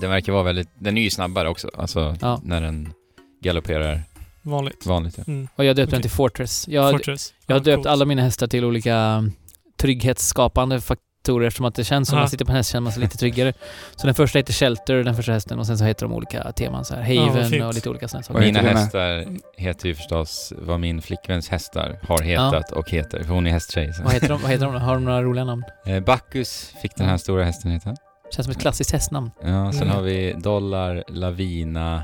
Den verkar vara väldigt, den är ju snabbare också, alltså Ja. när den galopperar Vanligt. vanligt. Ja. Mm. Och jag döpte den Okej. till Fortress. Jag, Fortress. jag har Ja, döpt coolt. alla mina hästar till olika trygghetsskapande faktorer eftersom att det känns som Aha. man sitter på en häst känner man sig lite tryggare. Så den första heter Shelter, den första hästen, och sen så heter de olika teman så här. Ja, Haven fint. och lite olika sådana saker. Mina hästar heter ju förstås vad min flickväns hästar har hetat och heter, för hon är hästtjej. Vad heter de? Vad heter de? Har de några roliga namn? Eh, Bacchus fick den här Ja. stora hästen heta. Känns som ett klassiskt hästnamn. Ja, sen Mm. har vi Dollar, Lavina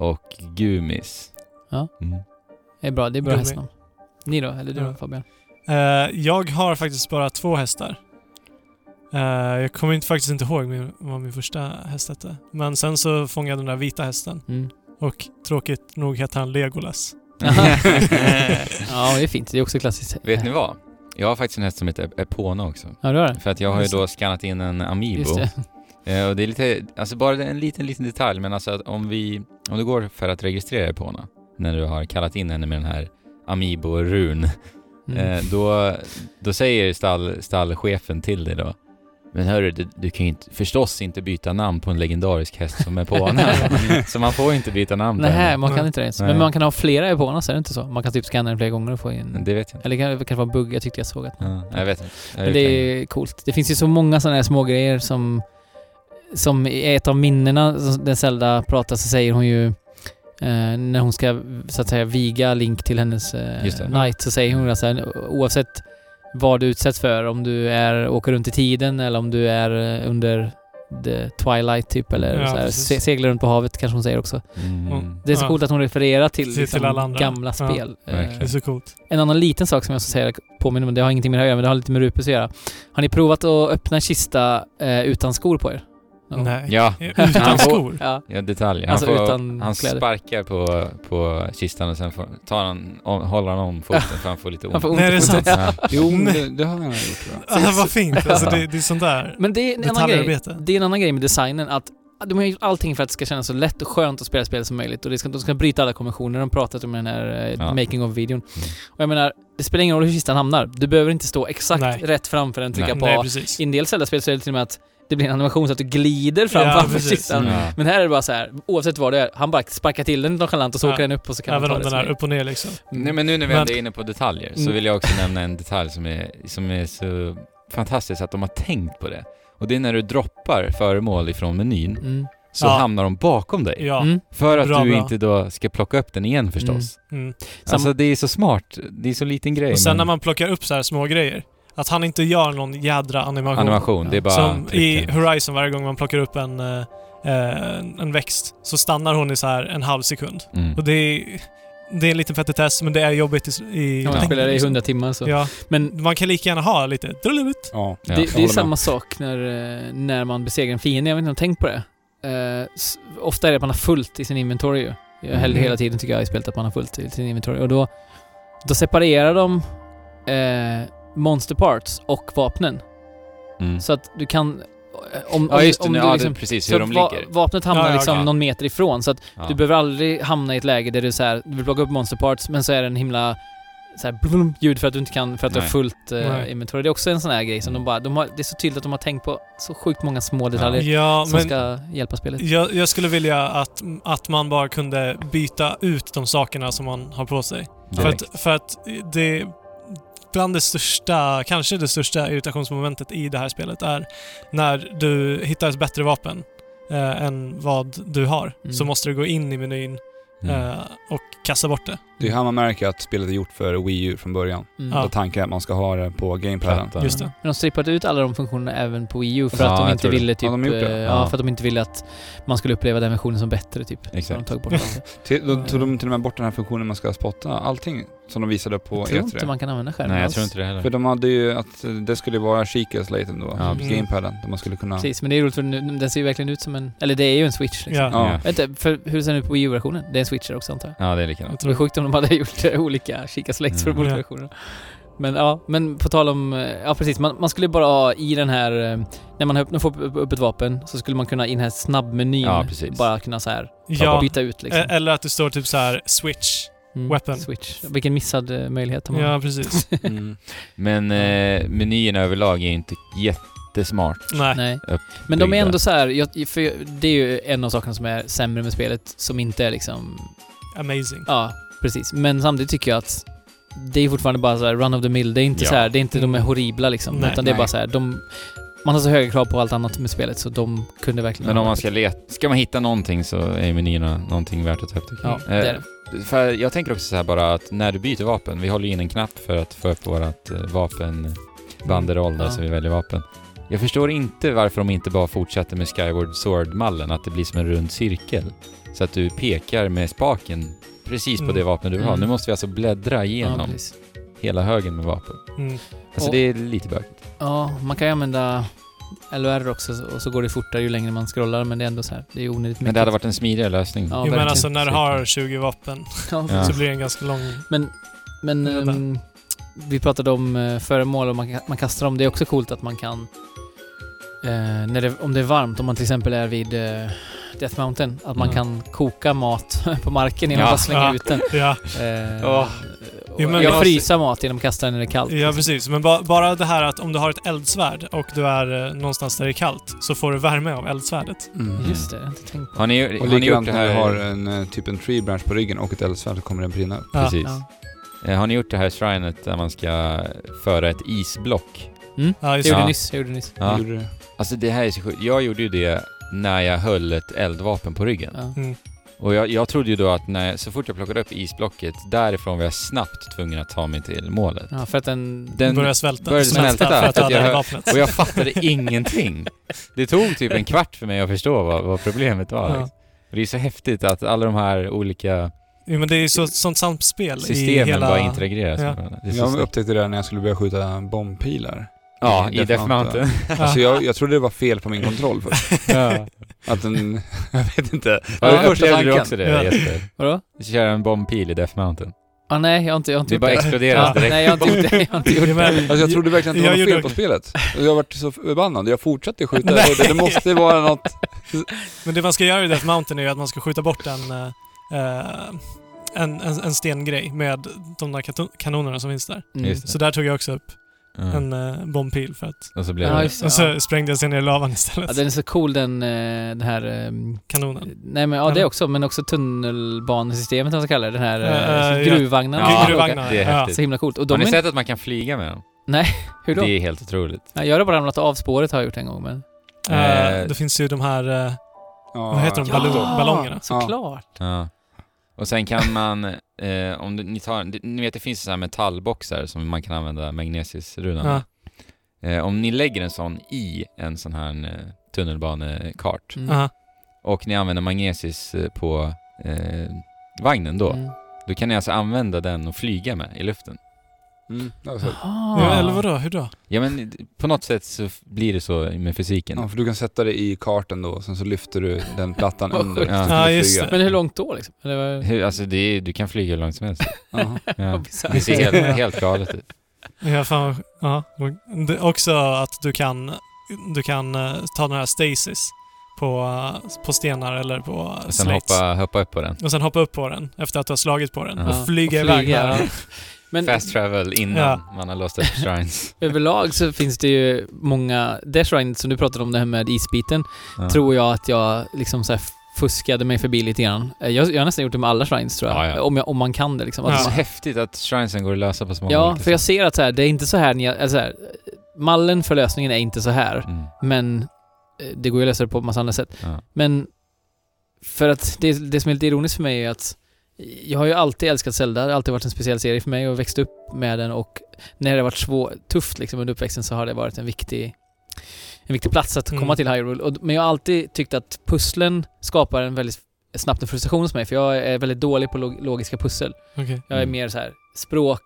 och Gumis. Mm. Det är bra, det är bra Gummi. hästnamn. Ni då? Eller du Ja. då Fabian? Eh, jag har faktiskt bara två hästar. Eh, jag kommer inte, faktiskt inte ihåg min, vad min första häst hette. Men sen så fångade jag den där vita hästen. Mm. Och tråkigt nog hette han Legolas. Ja, det är fint. Det är också klassiskt. Vet ni vad? Jag har faktiskt en häst som heter Epona också. Ja, du har det? För att jag har ju då skannat in en Amiibo. Just det. Eh, och det är lite, alltså bara en liten, liten detalj, men alltså att om vi, om du går för att registrera Epona, när du har kallat in henne med den här Amiibo-run, Mm. eh, då, då säger stall, stallchefen till dig då, men hörru, du, du kan ju inte, förstås inte byta namn på en legendarisk häst som Epona. så man får inte byta namn på Nej, henne. man kan inte det ens. Men man kan ha flera Eponas, är det inte så? Man kan typ scanna den flera gånger och få in... Det vet jag inte. Eller kan- det kanske var en bugg, jag tyckte jag såg att... Ja, jag vet inte. Jag Men det är coolt. Det finns ju så många sådana här små grejer som... Som i ett av minnena där Zelda pratar så säger hon ju... Eh, när hon ska så att säga viga Link till hennes eh. Knight så säger hon så här, oavsett vad du utsätts för, om du är, åker runt i tiden eller om du är eh, under the twilight typ eller Ja, så här, se, seglar runt på havet kanske hon säger också. Mm. Det är så Ja. coolt att hon refererar till, Till- till liksom, alla andra. gamla Ja, spel. Eh, verkligen. Det är så coolt. en annan liten sak som jag ska säga, påminner om, det har ingenting med det att göra, men det har lite med Rupes att göra. Har ni provat att öppna en kista eh, utan skor på er? Nej. Ja, Utan skor? Ja. ja, detalj. Han, Alltså får, utan han kläder. sparkar på, på kistan och sen får, tar han, om, håller han om foten för han får lite ont. Han får ont Nej, i det är sant. Ja. Jo, men det, det har han gjort tror jag. Ah, vad fint. Alltså, det, det är sånt där Men det är en annan grej. Det är en annan grej med designen att de har gjort allting för att det ska kännas så lätt och skönt att spela spel som möjligt och det ska, de ska bryta alla konventioner. De pratat om den här eh, Ja. making of-videon. Och jag menar, det spelar ingen roll hur kistan hamnar. Du behöver inte stå exakt Nej. rätt framför den, trycka Nej. på. Nej, precis. I en del Zelda-spel så är det till och med att det blir en animation så att du glider fram Ja, framför kistan. Ja. Men här är det bara så här, oavsett vad det är, han bara sparkar till den nonchalant och så Ja. åker den upp och så kan Även man om ta den det är upp och ner liksom. Nej men nu när vi Men- ändå är inne på detaljer så Mm. vill jag också nämna en detalj som är, som är så fantastisk att de har tänkt på det. Och det är när du droppar föremål ifrån menyn Mm. så Ja. hamnar de bakom dig. Ja. Mm. För att Bra, du bra. inte då ska plocka upp den igen förstås. Mm. Sam- Alltså det är så smart. Det är så liten grej. Och sen men när man plockar upp så här små grejer att han inte gör någon jädra animation. animation, det är bara Som i. Horizon varje gång man plockar upp en, eh, eh, en växt så stannar hon i så här en halv sekund. Mm. Och det är, det är en liten petitess men det är jobbigt i... i Om man Ja. spelar det i liksom. 100 timmar så. Ja, Men man kan lika gärna ha lite drullulut. Ja, Ja. det, det är håller samma med. sak när, eh, när man besegrar en fiende. Jag vet inte om ni har tänkt på det. S- ofta är det att man har fullt i sin inventory. Jag Mm. hela tiden tycker jag i spelet att man har fullt i sin inventory. Och då, då separerar de eh, monster parts och vapnen. Mm. Så att du kan... eh, Om, Ja just det, om nu, du ja, liksom, det, precis hur de va- ligger. Vapnet hamnar Ja, ja, liksom okej. någon meter ifrån så att Ja. du behöver aldrig hamna i ett läge där du så här, du vill plocka upp monster parts men så är det en himla så här blum, ljud för att du inte kan, för att du har Nej. fullt Nej. inventory. Det är också en sån här grej som de bara, de har, det är så tydligt att de har tänkt på så sjukt många små detaljer Ja, som men ska hjälpa spelet. jag, jag skulle vilja att, att man bara kunde byta ut de sakerna som man har på sig. För att, för att det... Bland det största, kanske det största irritationsmomentet i det här spelet är när du hittar ett bättre vapen eh, än vad du har. Mm. Så måste du gå in i menyn Mm. eh, och kasta bort det. Det är här man märker att spelet är gjort för Wii U från början. Mm. Ja. Och tanken är att man ska ha det på gamepaden. Just det. Men de strippade ut alla de funktionerna även på Wii U för Ja, att de inte ville typ... Ja, de gjort det. eh, Ja. Ja, för att de inte ville att man skulle uppleva den versionen som bättre typ. Så Exakt. de tagit bort. Till, då tog de till och med bort den här funktionen man ska spotta allting som de visade på Jag tror inte E3. man kan använda skärmen Nej, jag tror inte det heller. För de hade ju att det skulle vara kika-slaten då, Ja, gamepaden, där man skulle kunna... Precis, men det är roligt för nu, den ser ju verkligen ut som en... Eller det är ju en switch liksom. Ja. Ja. Inte, för hur ser den ut på Wii U-versionen? Det är en switch där också antar jag. Ja, det är likadant. Det vore sjukt om de hade gjort olika kika-släkt för de Mm. Men ja, men på tal om... eh, Ja precis, man, man skulle bara ha i den här... eh, När man öppnar, får upp, upp ett vapen så skulle man kunna i den här snabbmenyn Ja, bara kunna så här Ja, byta ut liksom. e- eller att det står typ så här switch. Mm, weapon. Switch. Vilken missad eh, möjlighet har man. Ja, precis. Mm. Men eh, menyerna överlag är inte jättesmart. Nej. Nej. uppbyggda. Men de är ändå så här, jag, för det är ju en av sakerna som är sämre med spelet, som inte är liksom... Amazing. Ja, precis. Men samtidigt tycker jag att det är fortfarande bara så här run of the mill. Det är inte Ja. så här, det är inte de är Mm. horribla liksom. Nej, utan det är nej. bara så här, de... Man har så höga krav på allt annat med spelet så de kunde verkligen... Men om man ska leta, ska man hitta någonting så är menyerna någonting värt att ta upp tycker Ja, jag. det är det. För jag tänker också så här bara att när du byter vapen, vi håller in en knapp för att få upp vårat eh, vapenbanderoll där Ja. så vi väljer vapen. Jag förstår inte varför de inte bara fortsätter med Skyward Sword-mallen, att det blir som en rund cirkel. Så att du pekar med spaken precis på Mm. det vapnet du vill ha. Mm. Nu måste vi alltså bläddra Ja, igenom precis. hela högen med vapen. Mm. Alltså Och- det är lite bökigt. Ja, man kan ju använda LOR också och så går det fortare ju längre man scrollar men det är ändå så här, det är onödigt mycket. Men det hade varit en smidigare lösning. Ja, jo, men alltså när du har 20 vapen Ja, Ja. så blir det en ganska lång... Men, men ehm, vi pratade om uh, föremål och man, man kastar dem. Det är också coolt att man kan, eh, när det, om det är varmt, om man till exempel är vid eh, Death Mountain, att man Mm. kan koka mat på marken genom Ja. bara slänga Ja. ut den. Ja, Eh, men eller jag- frysa mat genom att kasta den när det är kallt. ja precis. Men ba, bara det här att om du har ett eldsvärd och du är eh, någonstans där det är kallt så får du värme av eldsvärdet. Mm. Just det, jag har inte tänkt på. Har ni, Och har ni gjort det här? har en eh, typ en tree branch på ryggen och ett eldsvärd så kommer den brinna upp. Ja. Precis. Ja. Eh, Har ni gjort det här shrinet där man ska föra ett isblock? Mm? Ja, Jag just gjorde Ja. nyss, jag gjorde nyss. Ja. Gjorde det? Alltså det här är så sjukt. Jag gjorde ju det när jag höll ett eldvapen på ryggen. Ja. Mm. Och jag, jag trodde ju då att när, så fort jag plockade upp isblocket, därifrån var jag snabbt tvungen att ta mig till målet. ja, för att den... Den börjar svälta. började smälta för att jag- vapnet. Och jag fattade ingenting. Det tog typ en kvart för mig att förstå vad, vad problemet var. Ja. liksom. Och det är så häftigt att alla de här olika Jo, men det är ju så, sånt samspel i systemen hela... bara interageras Ja. Jag upptäckte det där när jag skulle börja skjuta bombpilar. Ja, i Death Death Mountain. Alltså jag, jag trodde det var fel på min kontroll först. ja. Att den... Jag vet inte. Ja, det var första upplevde du tanken. också det Ja. Jesper? Vadå? Köra en bombpil i Death Mountain. Ah, nej, jag har inte, jag har inte Det bara exploderas Ja, direkt. nej, jag har inte gjort det. Jag har inte gjort Ja, det. Alltså jag trodde verkligen att det var något fel på spelet. Jag varit så förbannad. Jag fortsatte skjuta. Nej. Det, det måste vara något... Men det man ska göra i Death Mountain är ju att man ska skjuta bort en, eh, en, en, en stengrej med de där kanonerna som finns där. Mm. Så där tog jag också upp Ja. En uh, bombpil för att... Och så blev Ja, det... just det. Och så Ja. sprängde jag sig ner i lavan istället. Ja, den är så cool den, eh, den här... ehm, Kanonen. Nej men ja det också, men också tunnelbanesystemet man ska kalla det. Den här Eh, eh, ja. gruvvagnen. Ja, gruvvagnar. det är Ja. häftigt. Så himla coolt. Och Har de ni är, sett att man kan flyga med dem? hur då? Det är helt otroligt. Ja, jag har bara ramlat av spåret har jag gjort en gång men... Eh, Eh, det finns ju de här... eh, Ja, Vad heter de? Ballong- ballongerna. Såklart! Ja. Och sen kan man, eh, om du, ni tar, ni vet det finns så här metallboxar som man kan använda magnesiusrunan ja. eh, Om ni lägger en sån i en sån här eh, tunnelbanekart Mm. och ni använder magnesis eh, på eh, vagnen då, Mm. då kan ni alltså använda den och flyga med i luften. Mm, det var så. Jaha. Ja, eller vadå? Hur då? Ja men på något sätt så blir det så med fysiken. Ja, för du kan sätta det i karten då, sen så lyfter du den plattan under. Ja, du just det. Men hur långt då liksom? Eller vad? Hur, alltså det är, du kan flyga hur långt som helst. Ja. Det ser helt, helt galet ut. Ja, fan. Ja. Det, också att du kan, du kan eh, ta den här stasis på, eh, på stenar eller på Och sen slates. hoppa, hoppa upp på den. Och sen hoppa upp på den efter att du har slagit på den. Ja. Och flyga Och iväg flyga, ja. Men Fast travel innan Ja. man har låst upp shrines. överlag så finns det ju många... Dash Ride som du pratade om det här med isbiten, Ja. tror jag att jag liksom så fuskade mig förbi lite grann. Eh, Jag, jag har nästan gjort det med alla shrines tror jag. Ja, ja. Om, jag om man kan det liksom. Det är så häftigt att shrinesen går att lösa på så många Ja, för jag ser att så här, det är inte så här, ni, alltså så här mallen för lösningen är inte så här, Mm. men eh, det går ju att lösa det på massa andra sätt. Men för att det, det som är lite ironiskt för mig är att jag har ju alltid älskat Zelda, det har alltid varit en speciell serie för mig och växt upp med den och när det har varit svår, tufft liksom under uppväxten så har det varit en viktig en viktig plats att komma Mm. till Hyrule. Och, men jag har alltid tyckt att pusslen skapar en väldigt snabbt en frustration hos mig för jag är väldigt dålig på log- logiska pussel. Okej. Jag är Mm. mer så här språk,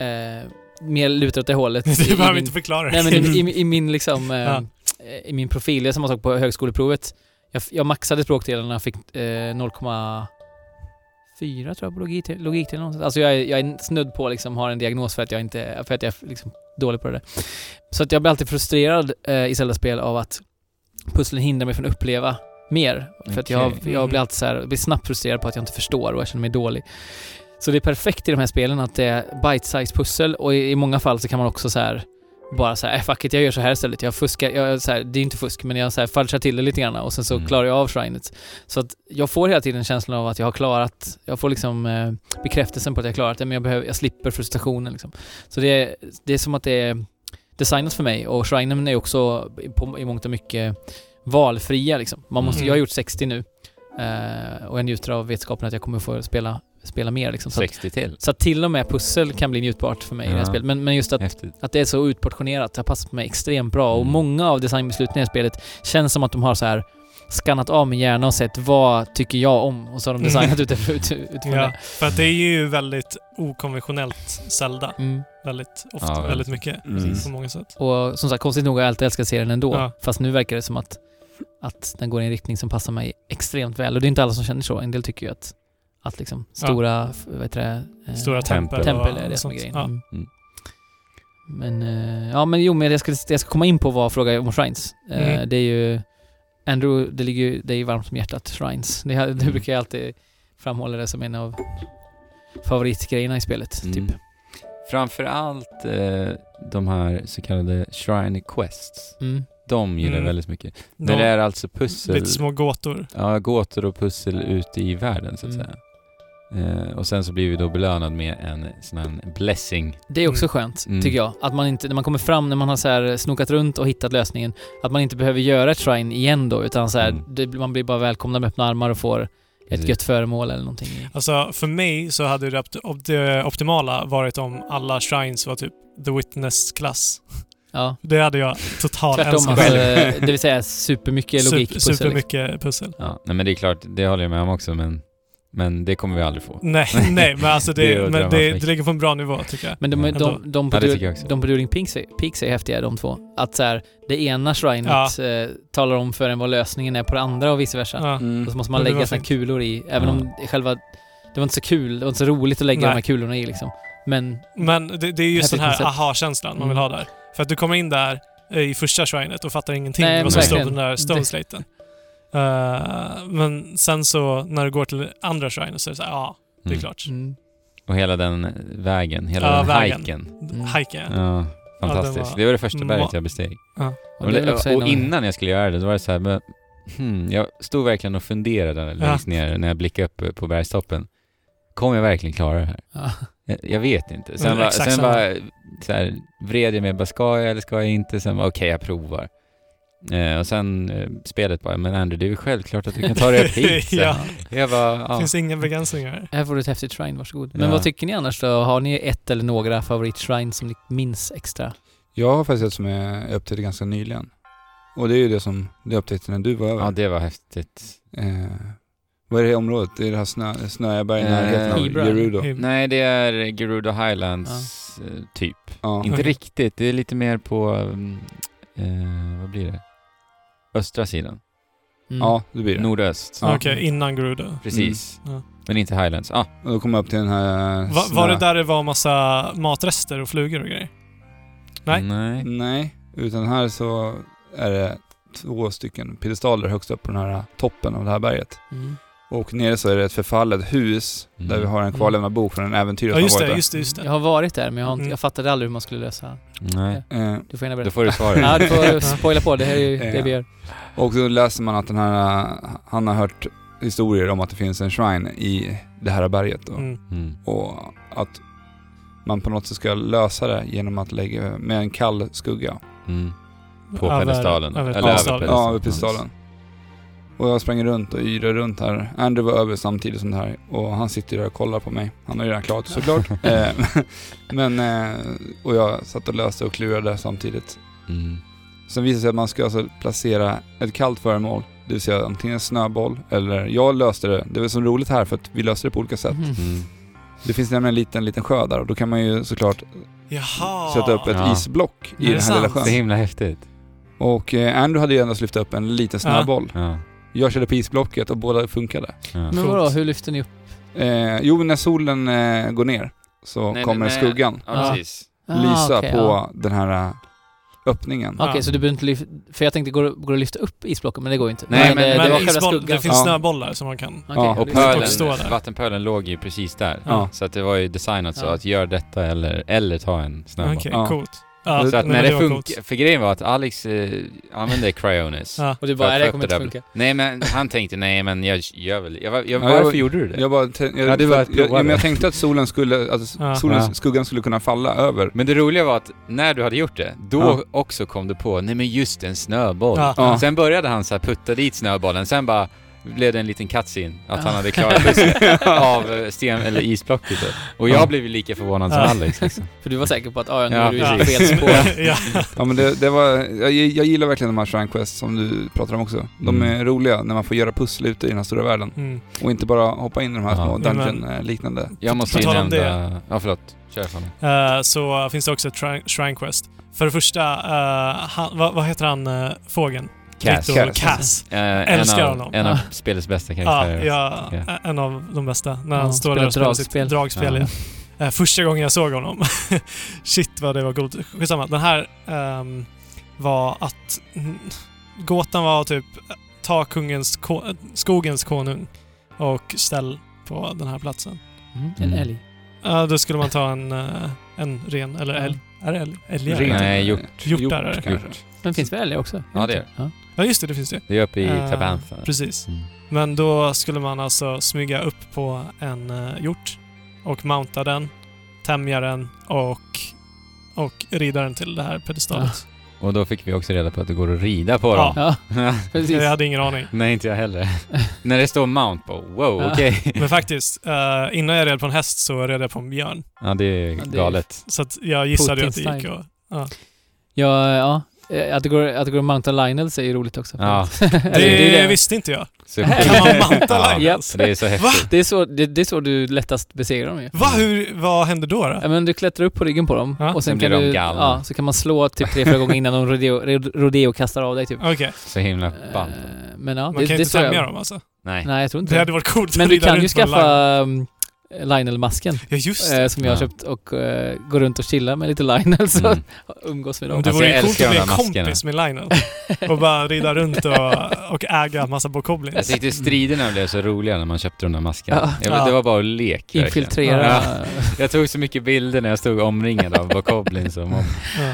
eh, mer lutar åt det hållet. Du behöver inte förklara Nej men i, i, i min liksom, eh, Ja. i min profil, det är samma sak på högskoleprovet. Jag, jag maxade språkdelarna och fick eh, 0,4 tror jag på logik, logik eller något. Alltså jag är, jag är snudd på liksom har en diagnos för att jag inte, för att jag är liksom dålig på det där. Så att jag blir alltid frustrerad eh, i Zelda-spel av att pusslen hindrar mig från att uppleva mer. För att jag, jag blir alltid så här, blir snabbt frustrerad på att jag inte förstår och jag känner mig dålig. Så det är perfekt i de här spelen att det är bite-size pussel och i, i många fall så kan man också så här bara så här, äh, fuck it, jag gör så här istället. Jag fuskar, jag, så här, det är inte fusk, men jag så här, falschar till det lite grann och sen så Mm. klarar jag av shrinet. Så att jag får hela tiden känslan av att jag har klarat, jag får liksom eh, bekräftelsen på att jag har klarat det, men jag, behöver, jag slipper frustrationen liksom. Så det är, det är som att det är designat för mig och shrinen är också på, i mångt och mycket valfria liksom. Man måste, Mm. Jag har gjort 60 nu eh, och jag njuter av vetskapen att jag kommer få spela, spela mer liksom. Så att, 60 till. så att till och med pussel kan bli njutbart för mig i det här Ja. spelet. Men, men just att Häftigt. att det är så utportionerat, det har passat mig extremt bra och Mm. många av designbesluten i det här spelet känns som att de har så här skannat av min hjärna och sett vad tycker jag om och så har de designat ut det ut, utifrån Ja, det. för att det är ju väldigt okonventionellt Zelda. Mm. Väldigt ofta, Ja, väldigt väldigt. mycket. Mm. På många sätt. Och som sagt, konstigt nog har jag alltid älskat serien ändå. Ja. Fast nu verkar det som att, att den går i en riktning som passar mig extremt väl. Och det är inte alla som känner så. En del tycker ju att, att liksom stora, f- vad heter det? eh, Stora Tempel. tempel, är det som är grejen. Ja. Mm. Mm. Men, eh, ja men jo, men jag ska, jag ska komma in på vad fråga om Shrines. Eh, Mm. Det är ju, Andrew, det ligger ju dig varmt om hjärtat, Shrines. Det, det Mm. brukar jag alltid framhålla det som en av favoritgrejerna i spelet, Mm. typ. Framförallt eh, de här så kallade Shrine Quests. Mm. De gillar Mm. väldigt mycket. De- När det är alltså pussel, Lite små gåtor. ja, gåtor och pussel ute i världen så att Mm. säga. Eh, och sen så blir vi då belönad med en sån här blessing. Det är också Mm. skönt, Mm. tycker jag. Att man inte, när man kommer fram, när man har så här snokat runt och hittat lösningen, att man inte behöver göra ett shrine igen då, utan så här, Mm. det, man blir bara välkomnad med öppna armar och får ett gött föremål eller någonting. Alltså för mig så hade det, opt- det optimala varit om alla shrines var typ the witness-klass. Ja. Det hade jag totalt Tvärtom alltså, det vill säga supermycket logik Super, pussel. liksom. supermycket pussel. Ja, nej men det är klart, det håller jag med om också men, men det kommer vi aldrig få. Nej, nej, men alltså Det är det, men det, det ligger på en bra nivå tycker jag. Men de, Ja. de, de, de, på, Ja, de på During Peaks är, Peaks är häftiga de två. Att så här, det ena shrinet eh, talar om för en vad lösningen är på det andra och vice versa. Ja. Mm. Och så måste man Ja, lägga sina kulor i, även Ja. om själva... Det var inte så kul, det var inte så roligt att lägga Nej. de här kulorna i liksom. Men Men det, det är just den här aha-känslan man Mm. vill ha där. För att du kommer in där eh, i första shrinet och fattar ingenting Nej, vad som står på den där stone-slaten. Eh, men sen så när du går till andra shrinen så är det så här, ja, det är Mm. klart. mm, Och hela den vägen, hela Ja, den vägen. hiken. Mm. Hajka. Ja, fantastiskt. var det var det första berget jag besteg. och Och, och av- innan jag skulle göra det, då var det så här, men, hmm, jag stod verkligen och funderade längst ner när jag blickade upp på bergstoppen. Kommer jag verkligen klara det här? Ja. Jag, jag vet inte. Sen, Men var, sen var så här, vred jag mig, bara ska jag eller ska jag inte? Sen var okej, jag provar. Eh, och sen eh, spelet bara, men Andrew, det är väl självklart att du kan ta dig upp hit. Ja. Jag bara, Det ja. finns inga begränsningar. Här får du ett häftigt shrine, varsågod. Men Ja. vad tycker ni annars då? Har ni ett eller några favoritshrine som ni minns extra? Jag har faktiskt ett som jag upptäckte ganska nyligen. Och det är ju det som du upptäckte när du var över. ja, det var häftigt. Eh, vad är det området? Det är det här snö, snöiga bergen i Eh, närheten av Hebron. Gerudo. Nej, det är Gerudo Highlands eh, typ. Ja. Inte riktigt, det är lite mer på, mm, eh, vad blir det? Östra sidan. Mm. ja, det blir det. Nordöst. Ja. Okej, innan Gerudo. Precis. Mm. Ja. Men inte Highlands. Ah, Och då kom jag upp till den här... Va, snö- var det där det var massa matrester och flugor och grejer? Nej. Nej. Nej, utan här så är det två stycken piedestaler högst upp på den här toppen av det här berget. Mm. Och nere så är det ett förfallet hus Mm. där vi har en kvarlämnad bok från en äventyrare Ja, just som det, har varit just det, just Jag det. har varit där, men jag, har inte, Mm. jag fattade aldrig hur man skulle lösa. Nej. där. Eh, Du får gärna Då berätta. får du svaret. Ja, du får spoila på. Det här är ju det Ja. vi gör. och så läser man att den här, han har hört historier om att det finns en shrine i det här berget då. Mm. Mm. Och att man på något sätt ska lösa det genom att lägga med en kall skugga. Mm. På Över- pedestalen. över Eller Ja, över pedestalen. pedestalen. Ja, över piedestalen. Och jag sprang runt och yrade runt här. Andrew var över samtidigt som det här och han sitter där och kollar på mig. Han har ju redan klarat det såklart. Eh, Men, eh, och jag satt och löste och klurade samtidigt. Mm. Sen visade det sig att man ska alltså placera ett kallt föremål, det vill säga antingen en snöboll eller jag löste det. Det var så roligt här för att vi löste det på olika sätt. Mm. Mm. Det finns nämligen en liten, liten sjö där och då kan man ju såklart Jaha. sätta upp ett Ja. isblock i Är det den här lilla sant? Så sjön. himla häftigt. Och eh, Andrew hade ju endast lyft upp en liten snöboll. Ja. Jag körde på isblocket och båda funkade. ja. Men vadå, hur lyfter ni upp? Eh, jo, när solen eh, går ner så Nej, kommer nej, skuggan Ja, Ja. precis. lysa Ah, okej, på ja. den här eh, öppningen. Ja. Okej, så du behöver inte lyfta... För jag tänkte, går, går det att lyfta upp isblocken? Men det går ju inte. Nej, men- det, det Men var själva isboll, skuggan. det finns Ja. snöbollar som man kan... Okej, Ja, Och det- pöl- stå pölen, där. vattenpölen låg ju precis där. Ja. Så att det var ju designat så Ja. att gör detta eller, eller ta en snöboll. Okej, Ja. coolt. Ja, Så att när det coolt. funkar, för grejen var att Alex eh, använde Cryonis. Ja. Och du bara, nej, det kommer inte det funka. Nej men han tänkte, nej men jag gör väl, jag, var- jag, Ja, varför jag- gjorde du det? Jag, bara, jag, Ja, det att jag, men jag det. tänkte att solen skulle, att Ja. solens, Ja. skuggan skulle kunna falla över. Men det roliga var att när du hade gjort det, då Ja. också kom du på, nej men just en snöboll. Ja. Ja. Sen började han så här putta dit snöbollen, sen bara, blev det en liten cutscene. Att han hade klarat pusslet av eh, sten eller isblocket. då. Och jag Ja. blev lika förvånad som. Alex liksom. För du var säker på att ah, ja, nu Ja, är du Ja. fel spår. ja. Ja men det, det var, jag, jag gillar verkligen de här Shrine Quest som du pratar om också. De Mm. är roliga när man får göra pussel ute i den här stora världen. Mm. Och inte bara hoppa in i de här små dungeon-liknande. Jag måste ju nämna... Ja, förlåt. Kör. Eh, så finns det också ett Shrine, Quest. För det första, eh, han, vad, vad heter han, uh, fågeln? Cass. Victor Cass. Cass. Eh, Älskar en av, honom. En av spelets bästa Ja, karaktärer. ja, Ja. en av de bästa. När Ja, han står där och spelar spelar sitt dragspel. dragspel. Ja. Ja. Eh, första gången jag såg honom. Shit vad det var coolt. Skitsamma. Den här ehm, var att gåtan var typ ta kungens, ko, skogens konung och ställ på den här platsen. Mm. En Mm. älg. Ja, då skulle man ta en, eh, en ren, eller älg. Är det älg? Älgar? Nej, hjort. Hjort är det. kanske. Men finns väl älgar också? Ja, det är det. Ja. Ja, just det. Det finns det. Det är uppe i Eh, Tabantha. Precis. Mm. Men då skulle man alltså smyga upp på en uh, hjort och mounta den, tämja den och, och rida den till det här pedestalet. Och då fick vi också reda på att det går att rida på Ja. dem. Ja, precis. Jag hade ingen aning. Nej, inte jag heller. När det står Mount på, wow, Ja. okej. Men faktiskt, eh, innan jag red på en häst så red jag på en björn. Ja, det är Ja, galet. Så att jag gissade ju att det gick att... Ja. Ja, ja. Eh, Att det går att, det går att mounta Lionels är ju roligt också. Ja. Det, är visste inte jag. Så Kan man mounta ja, Lionels? Det är så häftigt. Va? Det är, så, det, det är så du lättast besegrar dem ju. Va? Hur, vad hände då? då? Ja, men du klättrar upp på ryggen på dem Ja. och sen Sen kan du, ja, så kan man slå typ tre, fyra gånger innan de rodeo, rodeo kastar av dig typ. Okej, Så himla Eh, band. Men ja, man det, kan det inte tämja dem alltså. Nej. Nej, jag tror inte Det det. hade varit coolt Men du kan ju skaffa Lionel-masken. Ja, just det. Eh, som jag har Ja. köpt och eh, går runt och chillar med lite Lionels och Mm. umgås med Men dem. det Alltså, vore jag ju coolt att bli en kompis med Lionel. Och bara rida runt och, och äga massa Jag bokoblins. tyckte striderna blev så roliga när man köpte de där maskerna. Ja. Jag vet. Det var bara lek verkligen. Infiltrera. Ja. Jag tog så mycket bilder när jag stod omringad av bokoblins och mob. Ja.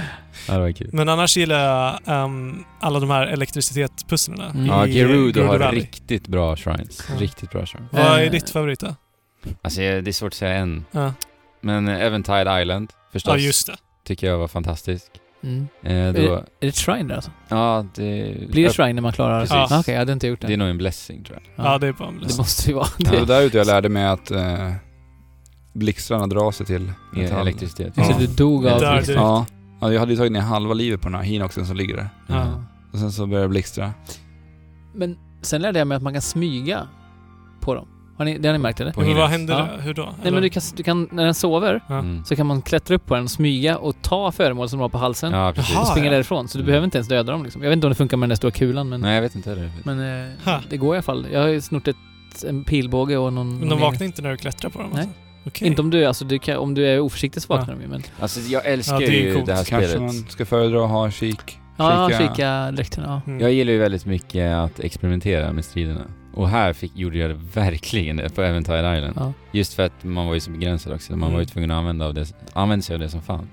Ja, det var kul. Men annars gillar jag ehm, alla de här elektricitetspusslerna Mm. Ja, Gerudo har riktigt bra shrines. Ja. Riktigt bra shrines. Vad är Eh, ditt favorit då? Alltså det är svårt att säga än. Ja, Men eh, Eventide Island förstås. ja just det. Tycker jag var fantastisk. Mm. Eh, Är, då, det, är det shrine där alltså? ja, det... Blir det shrine när man klarar? Precis. Ah, Okej, jag hade inte gjort det. Det är nog en blessing tror jag. Ja, det är bara en det blessing. måste ju vara. Ja. Det var där ute jag lärde mig att eh, blixtrarna drar sig till metall. elektricitet. Så Ja. du dog av det- Ja. ja, jag hade ju tagit ner halva livet på den här hinoxen som ligger där. Ja. Och sen så började det blixtra. Men sen lärde jag mig att man kan smyga på dem. Har ni, det har ni märkt eller? På Men vad Hinox. hände Ja. då? Hur då? Nej Eller? men du kan, du kan, när den sover Ja. Mm. så kan man klättra upp på den, smyga och ta föremål som de har på halsen Ja, precis. Jaha. och springa ja. därifrån. Så du Mm. behöver inte ens döda dem liksom. Jag vet inte om det funkar med den där stora kulan men, Nej, jag vet inte heller. men eh, det går i alla fall. Jag har ju snort ett, en pilbåge och någon... Men de någon vaknar inte när du klättrar på dem? Nej. Alltså. Okej. Inte om du, alltså du kan, om du är oförsiktig så vaknar Ja. de ju men... Alltså jag älskar Ja, det är ju coolt. det här Kanske spelet. man ska föredra att ha kik. Ja, Kika. kika dräkten, ja. Mm. Jag gillar ju väldigt mycket att experimentera med striderna. Och här fick, gjorde jag det verkligen det på Eventide Island. ja. Just för att man var ju så begränsad också. Man Mm. var ju tvungen att använda, av det, använda sig av det som fanns.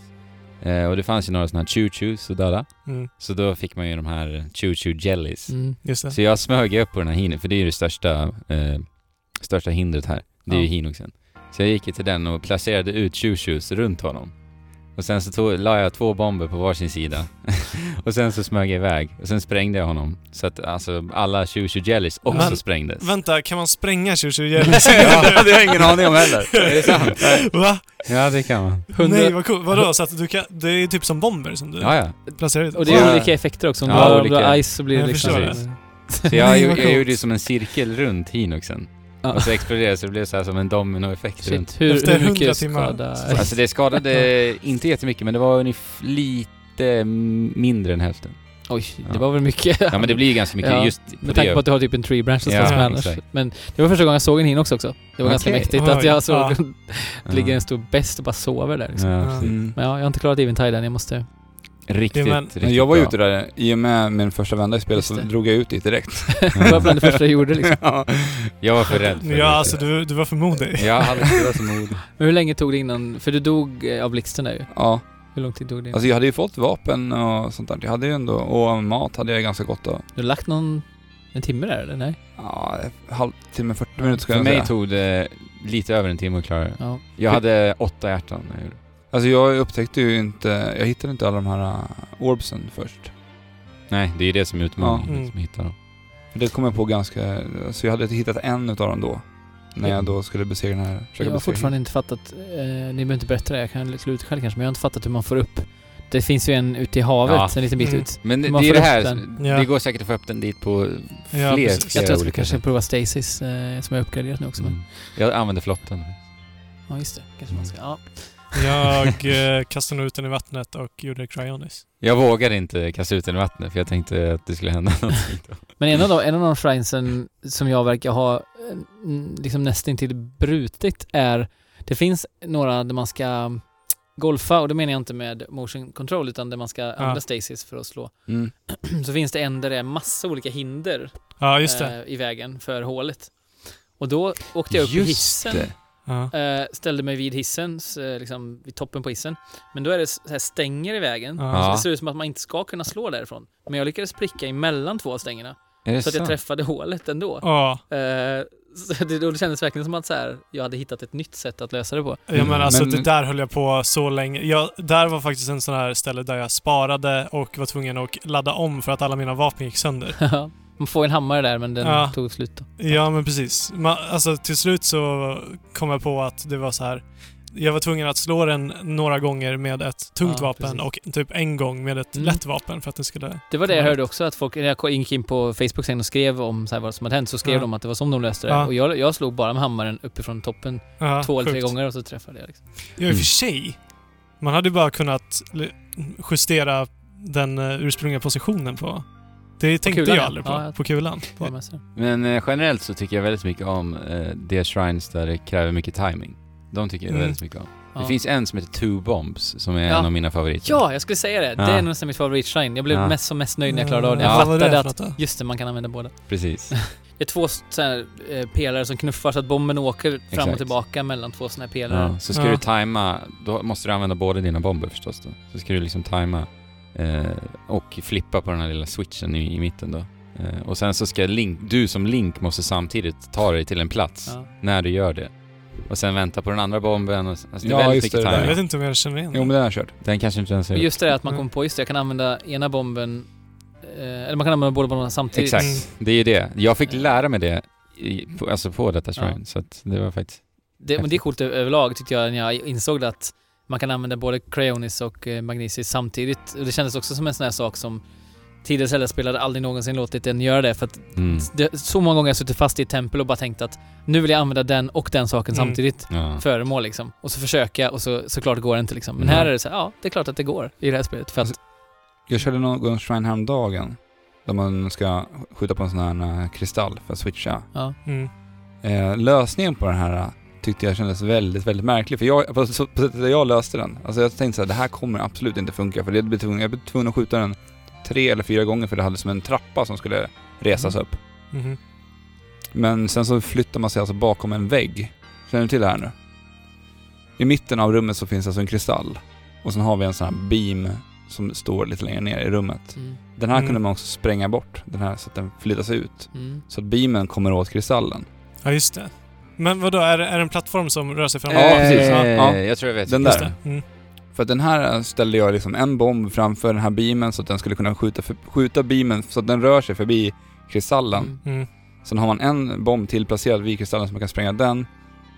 Eh, och det fanns ju några sådana här choo-choos och dada. Mm. Så då fick man ju de här choo-choo jellies. Mm. Så jag smög upp på den här hinen, för det är ju det största, eh, största hindret här. Det är ju Ja. hinoxen. Så jag gick ju till den och placerade ut choo-choos runt honom. Och sen så tog, la jag två bomber på varsin sida. och sen så smög jag iväg. Och sen sprängde jag honom. Så att alltså alla choo-choo jellies också Men- sprängdes. Vänta, kan man spränga Choo Jellies? ja, det har jag ingen aning om heller. Är det sant? Va? Ja, det kan man. Hundra- Nej, vad coolt. Vadå? Så att du kan... Det är typ som bomber som du Ja, ja. placerar ut? Och det är olika effekter också. Om du Ja, har, du olika. har ice så blir det Jag liksom... förstår det. Så jag, Nej, jag, jag gjorde ju som en cirkel runt hinoxen. Ja. Och så exploderade det så det blev så här som en dominoeffekt runt. Hur, Efter hur 100 mycket timmar. skada... Alltså det skadade inte jättemycket men det var ungefär lite mindre än hälften. Oj, det Ja. var väl mycket. Ja men det blir ju ganska mycket Ja, just på Med tanke på det. att du har typ en tree branch Ja, någonstans med annars. exakt. Men det var första gången jag såg en hinox också. Det var ganska Okej. mäktigt Oj. att jag såg Ja. det ligger en stor bäst och bara sover där liksom. Ja, Ja. Mm. Men ja, jag har inte klarat Eventide än, jag måste... Riktigt, Ja, men- riktigt jag var bra. ute där, i och med min första vända i spelet så det. drog jag ut dit direkt. Det var bland det första jag gjorde liksom. ja. Jag var för rädd för det. Ja, alltså du, du var för modig. Jag hade inte så modig. Men hur länge tog det innan... För du dog eh, av blixten där ju. ja. Hur lång tid tog det? Alltså jag hade ju fått vapen och sånt där. Jag hade ju ändå, och mat hade jag ganska gott av. Du har lagt någon... En timme där eller? Nej? Ja, halvtimme, 40 minuter ska För jag mig säga. tog det lite över en timme att klara det. Ja. Jag hade åtta hjärtan när jag gjorde det. Alltså jag upptäckte ju inte, jag hittade inte alla de här uh, orbsen först. Nej, det är ju det som är utmaningen. Ja. Liksom, att hitta dem. Det kom jag på ganska... Så jag hade hittat en utav dem då. När jag då skulle besegra den här... Jag har fortfarande inte fattat, eh, ni behöver inte berätta det, jag kan sluta själv kanske, men jag har inte fattat hur man får upp det finns ju en ute i havet, Ja. en liten bit Mm. ut. Men det, det är det här. Ja. det går säkert att få upp den dit på fler, Ja, flera Jag tror jag ska olika kanske prova Stasis eh, som jag uppgraderat nu också. Mm. Jag använder flotten. ja, just det. Kanske man ska, ja. Jag eh, kastade ut den i vattnet och gjorde cryonis. Jag vågade inte kasta ut den i vattnet för jag tänkte att det skulle hända någonting. då. Men en av de, en av de shrinesen som jag verkar ha eh, liksom nästintill brutit är, det finns några där man ska golfa och det menar jag inte med motion control utan där man ska använda stasis för att slå. Mm. Så finns det en där det är massa olika hinder Ja, just det. eh, i vägen för hålet. Och då åkte jag upp i Just hissen. det. Ja. Eh, ställde mig vid hissen, s- eh, liksom vid toppen på hissen. Men då är det så här stänger i vägen. Ja. Så Ja. det ser ut som att man inte ska kunna slå därifrån. Men jag lyckades pricka emellan två av stängerna. Är det Så att jag sant? träffade hålet ändå. Ja, Eh, så det, då det kändes verkligen som att så här, jag hade hittat ett nytt sätt att lösa det på. ja men alltså Men- det där höll jag på så länge. Jag, där var faktiskt en sån här ställe där jag sparade och var tvungen att ladda om för att alla mina vapen gick sönder. man får en hammare där men den Ja. tog slut då. Ja, men precis. Man, alltså till slut så kom jag på att det var så här. Jag var tvungen att slå den några gånger med ett tungt Ja, vapen precis. och typ en gång med ett Mm. lätt vapen för att det skulle... Det var det jag hörde rätt. också, att folk, när jag gick in på Facebook sen och skrev om så här vad som hade hänt, så skrev Ja. de att det var som de löste det. Ja. Och jag, jag slog bara med hammaren uppifrån toppen Ja, två eller tre sjukt. gånger och så träffade jag liksom. Ja, i och Mm. för sig. Man hade ju bara kunnat justera den eh, ursprungliga positionen på... Det tänkte kulan, jag ja. aldrig på. Ja. På kulan. På. Men eh, generellt så tycker jag väldigt mycket om eh, de shrines där det kräver mycket timing. De tycker jag Mm. väldigt mycket om. Ja. Det finns en som heter Two Bombs som är Ja. en av mina favoriter. Ja, jag skulle säga det. Det är nästan mitt favoritshrine. Jag blev Ja. mest som mest nöjd när jag klarade av det. Ja, Jag det fattade för att, då? just det, man kan använda båda. Precis. Det är två så här, eh, pelare som knuffar så att bomben åker fram och Exakt. tillbaka mellan två sådana här pelare. Ja, så ska Ja. du tajma, då måste du använda båda dina bomber förstås då. Så ska du liksom tajma eh, och flippa på den här lilla switchen i, i mitten då. Eh, och sen så ska Link, du som Link måste samtidigt ta dig till en plats Ja. när du gör det. Och sen vänta på den andra bomben och, alltså det är Ja, väldigt just det, det Jag vet inte om jag känner igen Jo men den har jag kört. Den kanske inte ens är... Och just det att man Mm. kommer på, just det, jag kan använda ena bomben, eh, eller man kan använda båda bomberna samtidigt. Exakt, Mm. det är ju det. Jag fick lära mig det i, på, alltså på detta shrine, Ja. så att det var faktiskt... Det, men det är coolt överlag tyckte jag när jag insåg det att man kan använda både Cryonis och eh, Magnesis samtidigt. Och det kändes också som en sån här sak som tidigare Zelda-spelare aldrig någonsin låtit en göra det för att Mm. det, så många gånger har jag suttit fast i ett tempel och bara tänkt att nu vill jag använda den och den saken Mm. samtidigt. Ja. Föremål liksom. Och så försöker jag och så såklart går det inte liksom. Men Mm. här är det så här, ja, det är klart att det går i det här spelet. För att, Jag körde någon shrine häromdagen. Där man ska skjuta på en sån här eh, kristall för att switcha. ja. Mm. Eh, lösningen på den här tyckte jag kändes väldigt, väldigt märklig. För jag, på, så- på sättet jag löste den. Alltså jag tänkte så här, det här kommer absolut inte funka. För det tvungen, jag blev tvungen att skjuta den tre eller fyra gånger för det hade som en trappa som skulle resas upp. Mhm. Men sen så flyttar man sig alltså bakom en vägg. Känner du till det här nu? I mitten av rummet så finns alltså en kristall. Och sen har vi en sån här beam som står lite längre ner i rummet. Mm. Den här Mm. kunde man också spränga bort, den här, så att den flyttas ut. Mm. Så att beamen kommer åt kristallen. Ja, just det. Men vad då är, det- är det en plattform som rör sig framåt? Ja, precis. Eh, Ja. Jag tror jag vet. Den Just där. det. Mm. För att den här ställde jag liksom en bomb framför den här beamen så att den skulle kunna skjuta, för, skjuta beamen så att den rör sig förbi kristallen. Mm. Mm. Sen har man en bomb till placerad vid kristallen så man kan spränga den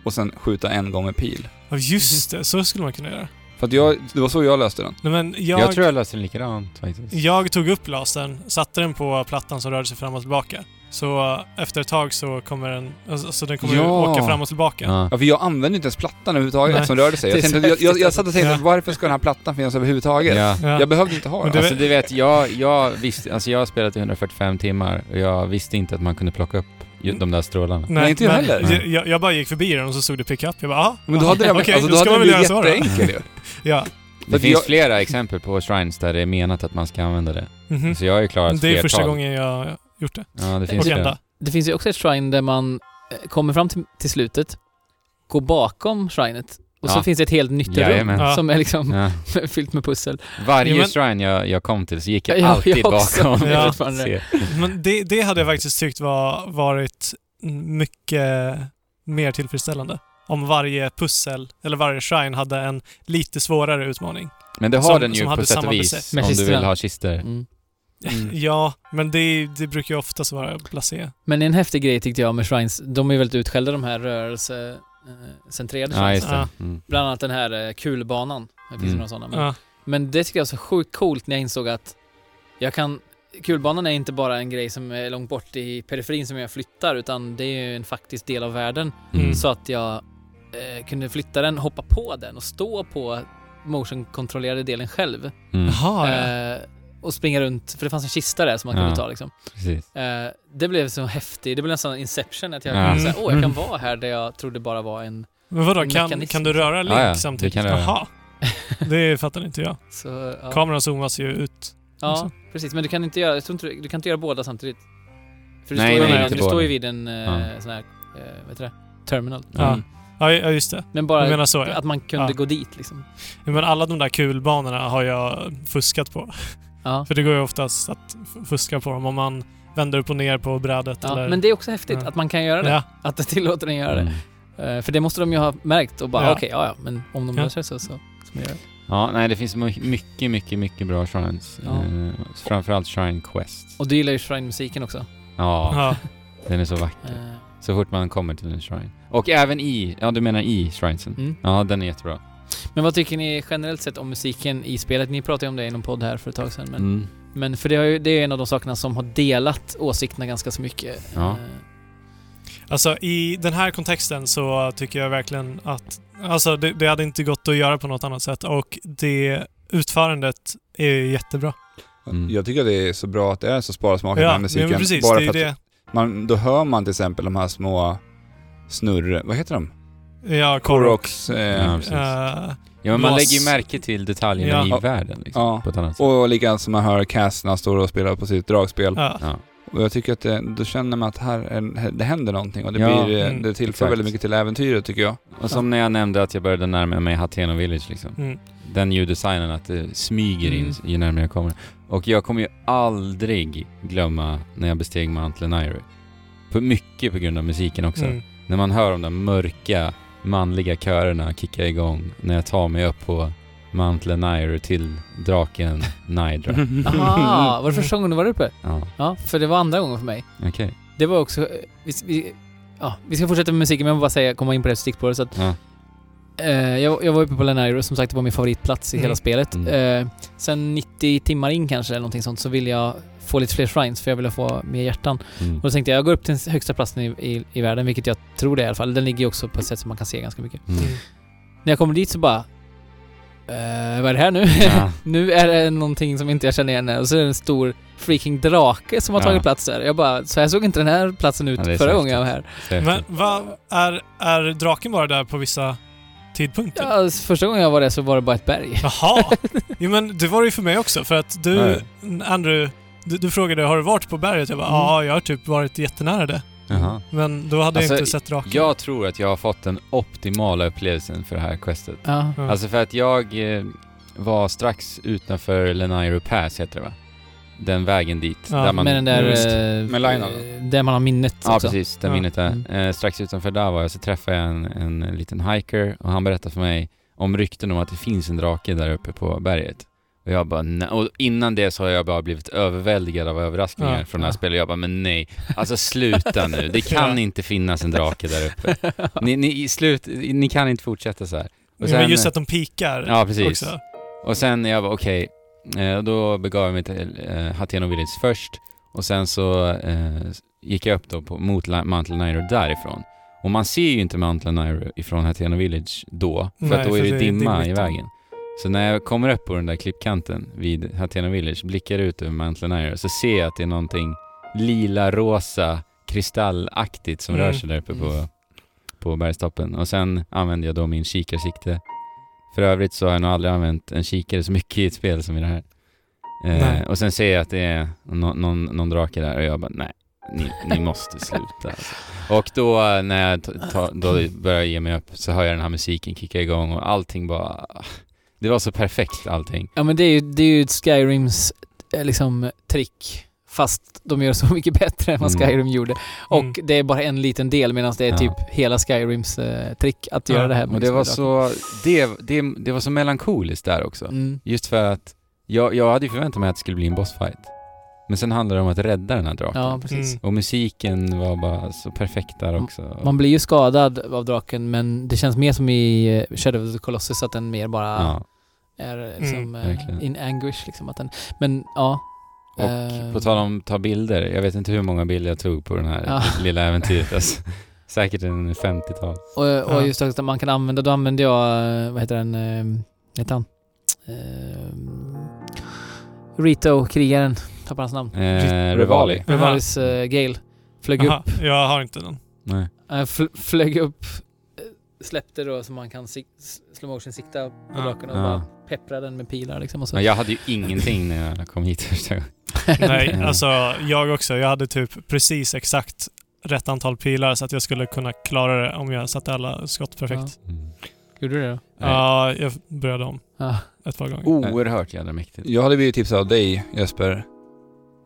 och sen skjuta en gång med pil. Ja, just det. Så skulle man kunna göra. För att jag, det var så jag löste den. Nej, men jag, Jag tror jag löste den likadant faktiskt. jag tog upp lasern, satte den på plattan som rörde sig fram och tillbaka. Så eh, efter ett tag så kommer den, alltså, så den kommer Ja. åka fram och tillbaka. Ja. Ja, för jag använde inte ens plattan överhuvudtaget Nej. som rörde sig. Jag, Det är så tänkte, jag, jag, jag satt och tänkte, Ja. varför ska den här plattan finnas överhuvudtaget? Ja. Ja. Jag behövde inte ha den. det- Alltså du vet, jag, jag visste, alltså jag har spelat i 145 timmar och jag visste inte att man kunde plocka upp de där strålarna. Nej, inte jag heller. Jag, jag, jag bara gick förbi den och så stod det pick up. Jag bara, ah, Men då hade den, okej, alltså, då då ska hade väl blivit göra så då. jätteenkel ju. Ja. Det finns jag- flera exempel på shrines där det är menat att man ska använda det. Mhm. Så jag har ju klarat Det är första flertal. gången jag gjort det. Ja, det finns Och det. Det finns ju också ett shrine där man eh, kommer fram till, till slutet, går bakom shrinet och så Ja. finns det ett helt nytt rum Jajamän. Ja. som är liksom Ja. fyllt med pussel. Varje Ja, men- shrine jag, jag kom till så gick jag Ja, jag alltid också. bakom. Ja. Men det, det hade jag faktiskt tyckt var, varit mycket mer tillfredsställande. Om varje pussel, eller varje shrine, hade en lite svårare utmaning. Men det har Som- den ju på sätt samma och vis om du vill ha kister. Mm. Mm. Ja, men det, det brukar ju oftast vara blasé. Men en häftig grej tyckte jag med Shrines, de är väldigt utskällda de här rörelsecentrerade Ja, shrines. Ja. Mm. Bland annat den här eh, kulbanan. Det finns Mm. några sådana. Men, Ja. men det tycker jag var så sjukt coolt när jag insåg att jag kan Kulbanan är inte bara en grej som är långt bort i periferin som jag flyttar utan det är ju en faktisk del av världen. Mm. Så att jag eh, kunde flytta den, hoppa på den och stå på motion-kontrollerade delen själv. Mm. Jaha, ja. Eh, och springa runt, för det fanns en kista där som man kunde Ja. ta liksom. Precis. Eh, det blev så häftigt, det blev nästan inception att jag Ja. kunde säga, åh jag kan Mm. vara här där jag trodde bara var en... Men vadå, en kan, mekanism. kan du röra Link Ja, ja, det samtidigt? göra. Jaha. Det fattar inte jag. Så, ja. Kameran zoomas ju ut. Ja, också. precis. Men du kan inte göra, jag tror inte, du kan inte göra båda samtidigt. För du Nej, står, ju nej, med- inte du står ju vid en eh, Ja. sån här, eh, vad heter det? Terminal. Ja. Mm. Ja, just det. Men bara menar så, ja. att man kunde Ja. gå dit liksom. Men alla de där kulbanorna har jag fuskat på. Ja. För det går ju oftast att fuska på dem om man vänder upp och ner på brädet ja. eller... Men det är också häftigt Ja. att man kan göra det. Ja, Att det tillåter en göra det. Mm. Eh, för det måste de ju ha märkt och bara, Ja. okej, ja ja, men om de Ja. löser det så, så ska man göra det. Ja, nej det finns my- mycket, mycket, mycket bra shrines. Ja. Eh, framförallt Shrine Quest. Och du gillar ju Shrine-musiken också. Ja, ja. den är så vacker. Eh, Så fort man kommer till en shrine. Och även i, ja du menar i shrinesen? mm. Ja, den är jättebra. Men vad tycker ni generellt sett om musiken i spelet? Ni pratade ju om det i någon podd här för ett tag sedan. Men, Mm. men för det, har ju, det är en av de sakerna som har delat åsikterna ganska så mycket. Ja. Eh, Alltså i den här kontexten så tycker jag verkligen att... Alltså det, det hade inte gått att göra på något annat sätt och det utförandet är jättebra. Mm. Jag tycker att det är så bra att det är så sparsmakat Ja, med musiken. men precis. Bara det är för ju att det. Man, då hör man till exempel de här små snurr... Vad heter de? Ja. Koroks. Eh, Ja, precis. Uh, Ja, men man lägger ju märke till detaljerna Ja. i världen liksom, Ja. på ett annat sätt. och likadant som man hör Cass när han står och spelar på sitt dragspel. ja. Ja. Och jag tycker att det, då känner man att här är, det händer någonting och det, Ja, blir, eh, mm, det tillför exakt. väldigt mycket till äventyret tycker jag. Och som när jag nämnde att jag började närma mig Hateno Village liksom. Mm. Den ljuddesignen, att det smyger in Mm. ju närmare jag kommer. Och jag kommer ju aldrig glömma när jag besteg Mount Lenairu. För mycket på grund av musiken också. Mm. När man hör de där mörka manliga körerna kicka igång när jag tar mig upp på Mount Lenairu till draken Nidra. Aha, var det första gången du var uppe? Ja, Ja, för det var andra gången för mig. okej. Det var också... eh, Vi, vi, ja, vi ska fortsätta med musiken, men jag vill bara säga, komma in på det stickspåret. Så att, Ja. eh, jag, jag var uppe på Lenairo, som sagt det var min favoritplats i Mm. hela spelet. Mm. Eh, sen 90 timmar in kanske, eller någonting sånt, så ville jag få lite fler shrines, för jag ville få mer hjärtan. Mm. Och då tänkte jag, jag går upp till den högsta platsen i, i, i världen, vilket jag tror det är i alla fall. Den ligger ju också på ett sätt som man kan se ganska mycket. Mm. Mm. När jag kommer dit så bara... Eh, vad är det här nu? Ja. nu är det någonting som inte jag känner igen. Och så är det en stor freaking drake som har Ja. tagit plats där. Jag bara, så här såg inte den här platsen ut Ja, förra gången jag var här. Men vad är, är draken bara där på vissa tidpunkter? Ja, alltså, första gången jag var där så var det bara ett berg. Jaha! Jo men det var det ju för mig också för att du, Nej. Andrew, du, du frågade har du varit på berget? Jag bara Mm. ja, jag har typ varit jättenära det. Jaha. Men då hade Alltså, jag inte sett draken. Jag tror att jag har fått den optimala upplevelsen för det här questet. Ja. Ja. Alltså för att jag eh, var strax utanför Lenairu Pass, heter det va? Den vägen dit. Ja, där man, med den där... just. eh, Med Lionel. eh, Där man har minnet Ja, också. precis. Där Ja. minnet är. Mm. Eh, strax utanför där var jag, så träffade jag en, en liten hiker och han berättade för mig om rykten om att det finns en drake där uppe på berget. Och jag bara, nej. Och innan det så har jag bara blivit överväldigad av överraskningar Ja. från det här Ja. spelet. Jag bara, men nej. Alltså sluta nu. Det kan inte finnas en drake där uppe. Ni, ni, i slut, ni kan inte fortsätta så här. Och men just att de pikar Ja, precis. också. Och sen jag var okej, eh, då begav jag mig till eh, Hateno Village först och sen så eh, gick jag upp då på, mot Mount Lenairu därifrån. Och man ser ju inte Mount Lenairu ifrån Hateno Village då, för Nej, att då är för det, det är dimma i dimmigt. vägen. Så när jag kommer upp på den där klippkanten vid Hateno Village, blickar ut över Mount Lenairu, så ser jag att det är någonting lila-rosa, kristallaktigt som Mm. rör sig där uppe på, på bergstoppen. Och sen använder jag då min kikarsikte. För övrigt så har jag nog aldrig använt en kikare så mycket i ett spel som i det här. Eh, och sen ser jag att det är nå- någon, någon drake där och jag bara nej, ni, ni måste sluta. Alltså. Och då eh, när jag då börjar ge mig upp så hör jag den här musiken kicka igång och allting bara... Det var så perfekt allting. Ja men det är ju, det är ju Skyrims eh, liksom trick. Fast de gör så mycket bättre än vad Mm. Skyrim gjorde. Och Mm. det är bara en liten del medan det är Ja. typ hela Skyrims eh, trick att göra Ja, det här. Och det var så... Det, det, det var så melankoliskt där också. Mm. Just för att jag, jag hade ju förväntat mig att det skulle bli en bossfight. Men sen handlar det om att rädda den här draken. Ja, precis. Mm. Och musiken var bara så perfekt där också. Man blir ju skadad av draken men det känns mer som i eh, Shadow of the Colossus att den mer bara ja. är liksom Mm, eh, verkligen. in anguish liksom. Att den, men ja. Och eh, på tal om ta bilder, jag vet inte hur många bilder jag tog på den här Ja. lilla äventyret. Alltså, säkert en 50-tal. Och, och just också att man kan använda, då använde jag, eh, vad heter den, eh, vad heter han? Eh, Rito, krigaren, tappar hans namn. Eh, Revali. Revalis eh, Gale. Flög Aha, upp, jag har inte den. Nej. eh, fl- flög upp, eh, släppte då så man kan sik- slow motion sikta på Ja. draken och Ja. bara peppra den med pilar liksom. Och så. Men jag hade ju ingenting när jag kom hit första gången. Nej, alltså jag också. Jag hade typ precis exakt rätt antal pilar så att jag skulle kunna klara det om jag satte alla skott perfekt. Mm. Gjorde du det då? Ja, jag började om Ja. ett par gånger. Oerhört jävla mäktigt. Jag hade blivit tipsad av dig Jesper,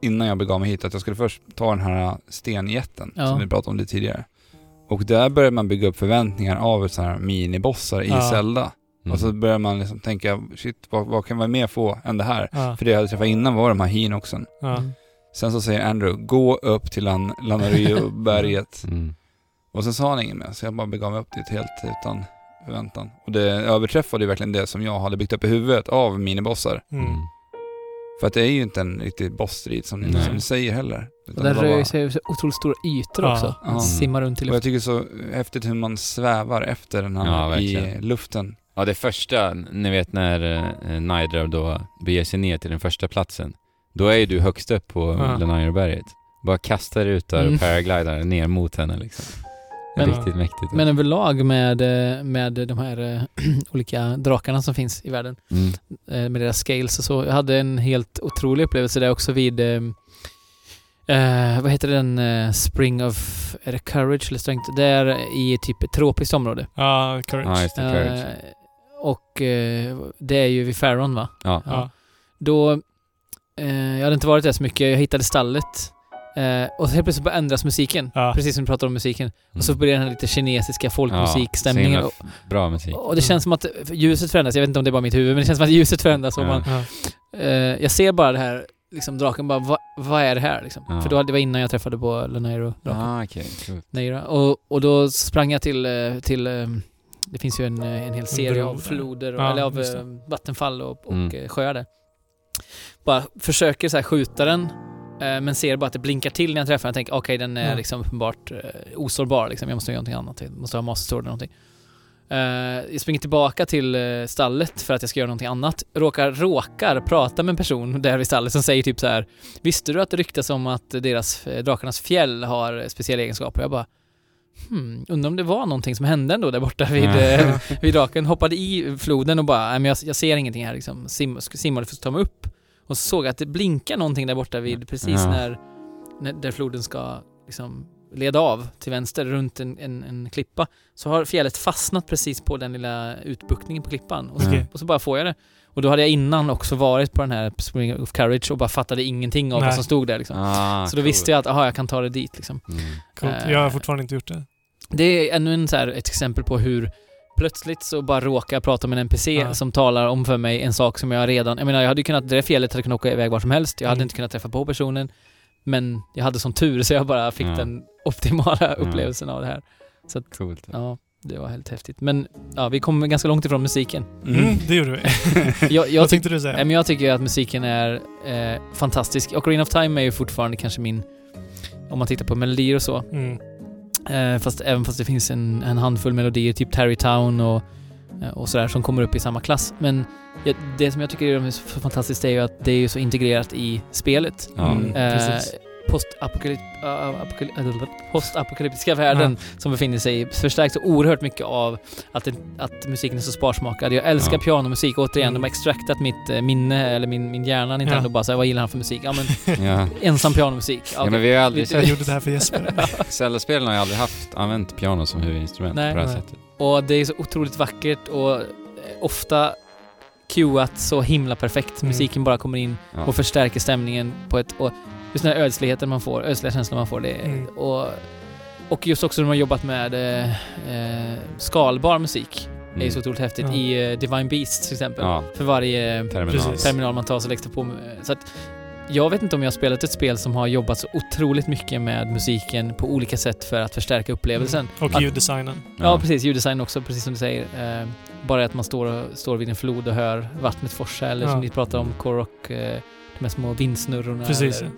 innan jag begav mig hit, att jag skulle först ta den här stenjätten Ja. som vi pratade om lite tidigare. Och där börjar man bygga upp förväntningar av så här minibossar i Ja. Zelda. Mm. Och så börjar man liksom tänka, shit, vad, vad kan man mer få än det här? Ja, För det jag hade träffat innan var de här hinoxen. ja. Mm. Sen så säger Andrew, gå upp till Lan Lanario-berget. Mm. Och sen sa han inget mer, så jag bara begav mig upp dit helt utan förväntan. Och det överträffade ju verkligen det som jag hade byggt upp i huvudet av minibossar. Mm. Mm. För att det är ju inte en riktig bossstrid som, ni- som ni säger heller. Och den rör bara- sig över otroligt stora ytor Ja. också. Ja. Simmar runt i Och jag luften. tycker så häftigt hur man svävar efter den Ja, här i verkligen. luften. Ja, det första, ni vet när eh, Nidra då beger sig ner till den första platsen. Då är ju du högst upp på Ja. Lenaireberget. Bara kastar ut där Mm. och paraglidar ner mot henne liksom. Men- Riktigt mäktigt. Men överlag med, med de här eh, olika drakarna som finns i världen, mm. eh, med deras scales och så. Jag hade en helt otrolig upplevelse där också vid, eh, eh, vad heter den, Spring of, är det Courage eller Strength? Det är i typ ett tropiskt område. Ja, courage. Ja, just det. Courage. Eh, och eh, det är ju vid Faron va? Ja. Ja. Då, eh, jag hade inte varit där så mycket, jag hittade stallet. Eh, och så helt plötsligt bara ändras musiken. Ja. Precis som du pratade om musiken. Och så blir det den här lite kinesiska folkmusikstämningen. Mm. Ja, bra musik. och det känns som att ljuset förändras. Jag vet inte om det är bara mitt huvud, men det känns som att ljuset förändras. Och Ja. man, Ja. eh, jag ser bara det här, liksom draken bara, vad, vad är det här liksom? Ja. För då, det var innan jag träffade på Lenairo, draken. Ah, okej. Cool. Neira. Och, och då sprang jag till, eh, till eh, det finns ju en, eh, en hel serie bro av floder, och, Ja, eller av vattenfall och, och Mm. sjöar där. Bara försöker så här skjuta den, men ser bara att det blinkar till när jag träffar den. Jag tänker okej, den är Ja. liksom uppenbart eh, osårbar liksom. Jag måste göra någonting annat. Jag måste ha Master Sword eller någonting. Eh, jag springer tillbaka till eh, stallet för att jag ska göra någonting annat. Råkar, råkar prata med en person där vid stallet som säger typ så här Visste du att det ryktas om att deras, eh, drakarnas fjäll har eh, speciella egenskaper? Jag bara Hmm, undrar om det var någonting som hände ändå där borta vid, eh, vid draken. Hoppade i floden och bara, nej men jag, jag ser ingenting här liksom. Sim, simmade för att ta mig upp. Och så såg att det blinkar någonting där borta vid, precis Ja. när, när, där floden ska liksom leda av till vänster runt en, en, en klippa. Så har fjället fastnat precis på den lilla utbuktningen på klippan. Och så, Okej. och så bara får jag det. Och då hade jag innan också varit på den här Spring of Courage och bara fattade ingenting av vad Nej. som stod där liksom. Ah, så då visste jag att, aha, jag kan ta det dit liksom. Mm. Coolt. Eh, Jag har fortfarande inte gjort det. Det är ännu en så här, ett exempel på hur plötsligt så bara råkar jag prata med en NPC Ja. som talar om för mig en sak som jag redan... Jag menar, jag hade ju kunnat... Det där fjället hade kunnat åka iväg var som helst. Jag hade Mm. inte kunnat träffa på personen. Men jag hade sån tur så jag bara fick Ja. den optimala upplevelsen av det här. Så att, Coolt. ja, det var helt häftigt. Men ja, vi kom ganska långt ifrån musiken. Mm, det gjorde vi. Jag, jag, Vad tänkte du säga? men jag tycker att musiken är eh, fantastisk. Ocarina of Time är ju fortfarande kanske min... Om man tittar på melodier och så. Mm. Eh, fast, även fast det finns en, en handfull melodier, typ Tarrytown och, eh, och sådär, som kommer upp i samma klass. Men ja, det som jag tycker är så fantastiskt är ju att det är ju så integrerat i spelet. Ja. Mm, Eh, precis. Postapokalyp, apokaly- postapokalyptiska världen som befinner sig i förstärks så oerhört mycket av att, det, att musiken är så sparsmakad. Jag älskar Ja. pianomusik, återigen, Mm. de har extractat mitt eh, minne, eller min, min hjärna, Nintendo, Ja. bara såhär, vad gillar han för musik? Ja men, Ja. ensam pianomusik. ja, Okej. men vi har aldrig Jag gjorde det här för Jesper. Zelda-spelen har ju aldrig haft, använt piano som huvudinstrument Nej. på det här Nej. sättet. Och det är så otroligt vackert och eh, ofta cueat så himla perfekt. Mm. Musiken bara kommer in Ja. och förstärker stämningen på ett... Och just den här ödsligheten man får, ödsliga känslan man får. Det, Mm. och, och just också när man har jobbat med eh, eh, skalbar musik. Det är Mm. så otroligt häftigt. Ja. I eh, Divine Beasts till exempel. Ja, för varje terminal. Precis. terminal man tar så läggs det på... eh, Så att jag vet inte om jag har spelat ett spel som har jobbat så otroligt mycket med musiken på olika sätt för att förstärka upplevelsen. Och Att- ljuddesignen. Ja, precis. Ljuddesign också, precis som du säger. Eh, bara att man står, och, står vid en flod och hör vattnet forsa, eller Ja. som ni pratar om, Korok, eh, de här små vindsnurrorna. Precis. Eller,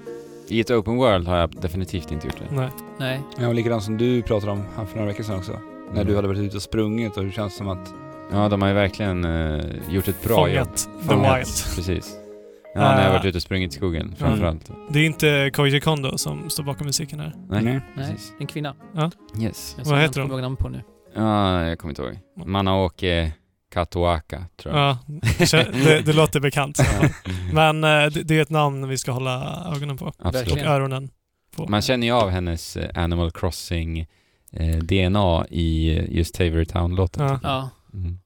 I ett open world har jag definitivt inte gjort det. Nej. nej. Ja, och likadant som du pratade om här för några veckor sedan också. När du hade varit ute och sprungit och det känns som att... Ja, de har ju verkligen eh, gjort ett bra jobb. Fångat the Fångat, wild. Precis. Ja, när jag har varit ute och sprungit i skogen framförallt. Det är inte Koji Kondo som står bakom musiken här. Nej, Nej. Nej, precis. en kvinna. Yes. Jag Vad heter Jag hon? kommer ihåg namn på nu. Ja, jag kommer inte ihåg. Manaoke Katoaka, tror jag. Ja, det, det låter bekant. Men eh, det, det är ett namn vi ska hålla ögonen på. Absolut. Och öronen på. Man känner ju av hennes eh, Animal Crossing eh, DNA i just Tavery Town-låten. Ja. Ja. Mm.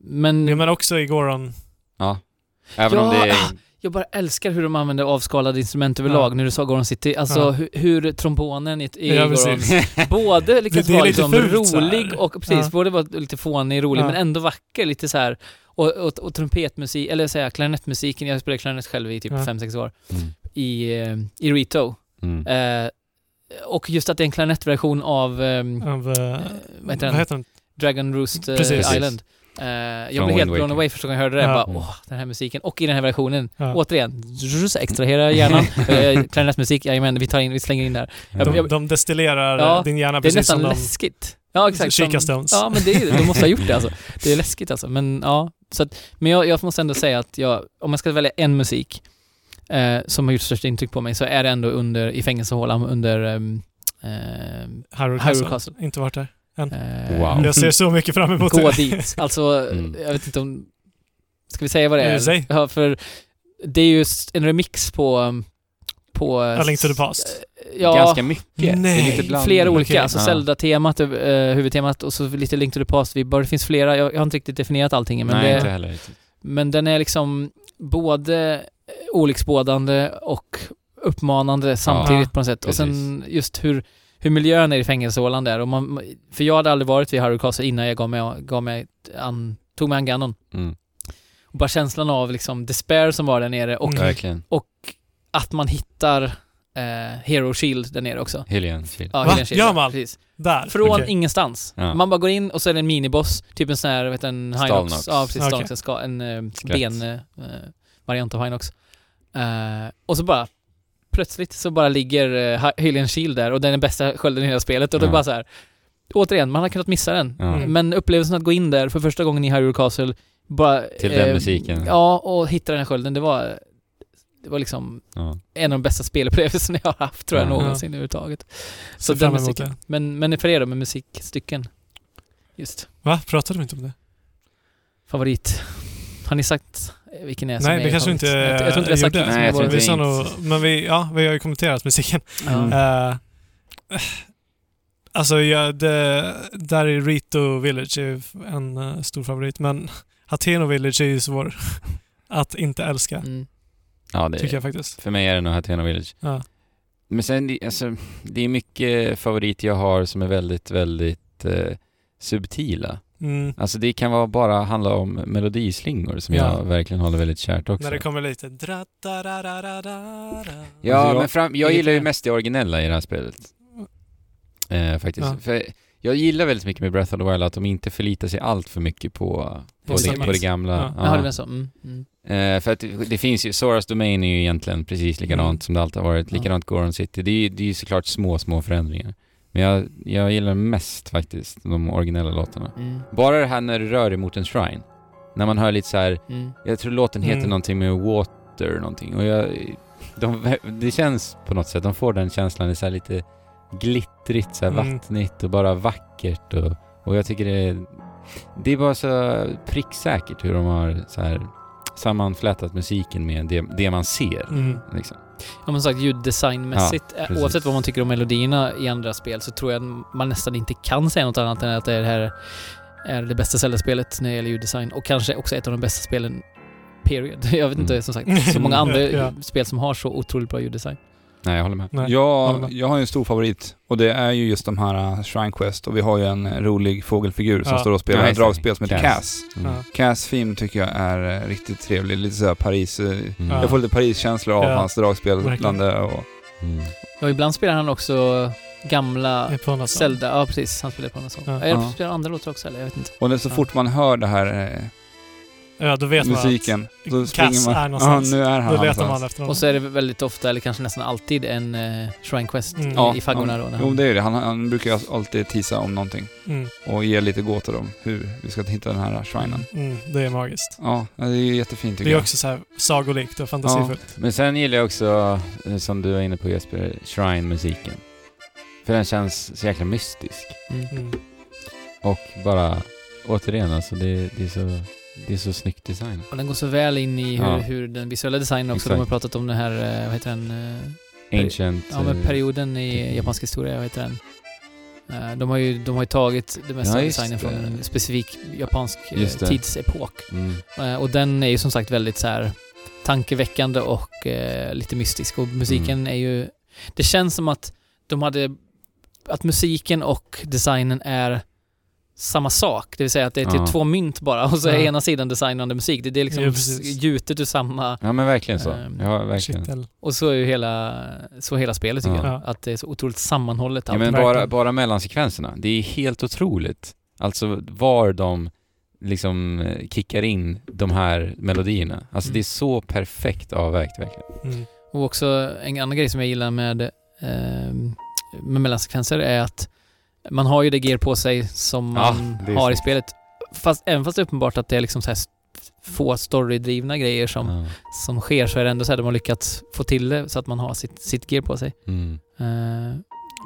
Men Ja, men också i Goron. ja. Även om Ja, det är... jag bara älskar hur de använder avskalade instrument överlag Ja. när du sa Goron City. Alltså Ja. hur, hur trombonen i, i Ja, både lyckas Det- liksom fult rolig och precis, Ja. både vara lite fånig, rolig Ja. men ändå vacker, lite så här. Och, och, och trumpetmusik, eller säga klarinettmusiken, jag spelade klarinett själv i typ Ja. 5-6 år, Mm. i, eh, i Rito. Mm. Eh, och just att det är en klarinettversion av, ehm, Av, eh, vad heter den? vad heter den? Dragon Roost Precis. Island. Eh, jag blev helt blown away första gången jag hörde det. Ja. Bara, åh, den här musiken. Och i den här versionen, Ja. återigen, zzz, extrahera hjärnan. Eh, Klarinettmusik, jajamän, vi tar in, vi slänger in där. Ja. De, jag- de destillerar Ja, din hjärna Det är precis nästan som de... läskigt. Ja, exakt. Chica Stones. Ja, men det är, de måste ha gjort det alltså. Det är läskigt alltså. Men ja, så att, men jag, jag måste ändå säga att jag, om jag ska välja en musik eh, som har gjort störst intryck på mig så är det ändå under, i fängelsehålan under um, Hyrule Hyrule Castle. Castle. Inte varit där. Eh, Wow. Jag ser så mycket fram emot Gå det. dit. Alltså, Mm. jag vet inte om... Ska vi säga vad det Eh, är? säg. Ja, för det är ju en remix på... på A Link to the Past. Ja, Ganska mycket. Nej. flera olika. Okej. Alltså Ja. Zelda-temat, uh, huvudtemat och så lite Link to the Past-vibbar. Det finns flera. Jag, jag har inte riktigt definierat allting men, Nej, det, inte heller. men den är liksom både olycksbådande och uppmanande samtidigt på något sätt. Och sen just hur, hur miljön är i fängelsehålan där. Och man, för jag hade aldrig varit vid Hyrule Castle innan jag gav mig, gav mig an, tog mig an Ganon. Mm. Och bara känslan av liksom despair som var där nere och Mm. Verkligen. att man hittar eh, Hero Shield där nere också. Hylian Shield. Ja? Hidden Shield, Gör ja, man? Precis. Där. Från Okej. ingenstans. Ja. Man bara går in och så är det en miniboss, typ en sån här, vet en Hinox. Ja, precis. Okej. Stalnox, en, ska, en eh, Skelett. ben, eh, variant av Hinox. Eh, och så bara, plötsligt så bara ligger uh, Hylian Shield där och den är den bästa skölden i hela spelet och det är Ja. bara så här. Återigen, man har kunnat missa den. Ja. Mm. Men upplevelsen att gå in där för första gången i Hyrule Castle, bara... Till den musiken. Ja, och hitta den här skölden, det var... Det var liksom Ja. en av de bästa spelupplevelserna jag har haft tror jag Ja. någonsin överhuvudtaget. Så Ser den musiken. det. Men, men för er då med musikstycken? Just. Va? Pratade vi inte om det? Favorit. Har ni sagt eh, vilken är som Nej, är det kanske inte jag, jag tror inte vi har sagt gjorde. vilken som Nej, vi sa inte. nog, men vi, ja, vi har ju kommenterat musiken. Ja. Eh, alltså, ja, det, där är Rito Village är en eh, stor favorit, men Hateno Village är ju svår att inte älska, Mm. ja, det tycker jag faktiskt. För mig är det nog Hateno Village. Ja. Men sen, det- alltså, det är mycket favoriter jag har som är väldigt, väldigt eh, subtila. Mm. Alltså det kan vara bara handla om melodislingor som Ja. jag verkligen håller väldigt kärt också. När det kommer lite... dra- da- da- da- da- da-. Ja, Alltså, jag- men fram, jag gillar ju mest det originella i det här spelet. Eh, faktiskt. Ja. För jag gillar väldigt mycket med Breath of the Wild att de inte förlitar sig allt för mycket på, på, det, det. på det gamla. Ja. Jaha, det så. Mm. Mm. Eh, för att det, det finns ju, Soras Domain är ju egentligen precis likadant Mm. som det alltid har varit. Ja. Likadant Goron City. Det är ju det är ju såklart små, små förändringar. Men jag, jag gillar mest faktiskt de originella låtarna. Mm. Bara det här när du rör dig mot en shrine. När man hör lite så här, Mm. jag tror låten heter Mm. någonting med water någonting. Och jag, de, det känns på något sätt, de får den känslan, det är så lite glittrigt, så Mm. vattnigt och bara vackert. Och, och jag tycker det är, det är bara så pricksäkert hur de har så här sammanflätat musiken med det, det man ser. Mm. Liksom. Ja men sagt ljuddesignmässigt, Ja, eh, precis. oavsett vad man tycker om melodierna i andra spel så tror jag man nästan inte kan säga något annat än att det här är det bästa Zelda-spelet när det gäller ljuddesign och kanske också ett av de bästa spelen period. Jag vet inte Mm. som sagt, så många andra Ja. spel som har så otroligt bra ljuddesign. Nej, jag håller med. Nej. håller Jag, med. jag har ju en stor favorit och det är ju just de här uh, Shrine Quest och vi har ju en uh, rolig fågelfigur som Ja. står och spelar Ja, ett dragspel som heter Cass. Cass. Mm. Ja. Cass Theme tycker jag är uh, riktigt trevlig, lite såhär Paris... Uh, Mm. Ja. Jag får lite Paris-känslor av Ja. hans dragspelande och... Mm. Och ibland spelar han också gamla Det är något. Zelda. Ja, precis. Han spelar på någon sån. Ja. Ja. Ja. Jag spelar andra låtar också, eller jag vet inte. Och när så Ja. fort man hör det här Ja, då vet musiken, då Cass springer man... är Ja, någonstans. nu är han man att... Då letar man efter honom. Och så är det väldigt ofta, eller kanske nästan alltid, en uh, Shrine Quest Mm. i, Ja, i faggorna då. ja. när Jo, han- det är det. Han, han brukar ju alltid tisa om någonting Mm. och ge lite gåtor om hur vi ska hitta den här shrinen. Mm, det är magiskt. Ja, det är jättefint tycker Det är jag. också så här sagolikt och fantasifullt. Men sen gillar jag också, eh, som du var inne på Jesper, Shrine-musiken. För den känns så jäkla mystisk. Mm. Mm. Och bara, återigen alltså, det, det, är, så, det är så snyggt design. Och den går så väl in i hur, Ja. hur den visuella designen också. De har Exakt. pratat om den här, eh, vad heter den? eh, Ancient... Ja, men eh, perioden i japansk historia, vad heter den? De har ju, de har ju tagit det mesta Ja, av designen från en specifik japansk tidsepok. Mm. Och den är ju som sagt väldigt så här tankeväckande och lite mystisk. Och musiken Mm. är ju... Det känns som att de hade... Att musiken och designen är samma sak. Det vill säga att det är typ Ja. två mynt bara och så är Ja. ena sidan designande musik. Det, det är liksom Ja, gjutet ur samma... Ja men verkligen så. Ehm, Ja, verkligen. Kittel. Och så är ju hela, så hela spelet tycker Ja. jag. Ja. Att det är så otroligt sammanhållet. Ja men bara, bara mellansekvenserna. Det är helt otroligt. Alltså var de liksom eh, kickar in de här melodierna. Alltså Mm. det är så perfekt avvägt verkligen. Mm. Och också en annan grej som jag gillar med, eh, med mellansekvenser är att man har ju det gear på sig som Ja, man har i spelet. Fast, även fast det är uppenbart att det är liksom så här få storydrivna grejer som, Ja. som sker så är det ändå så här de har lyckats få till det så att man har sitt, sitt gear på sig. Mm. Eh,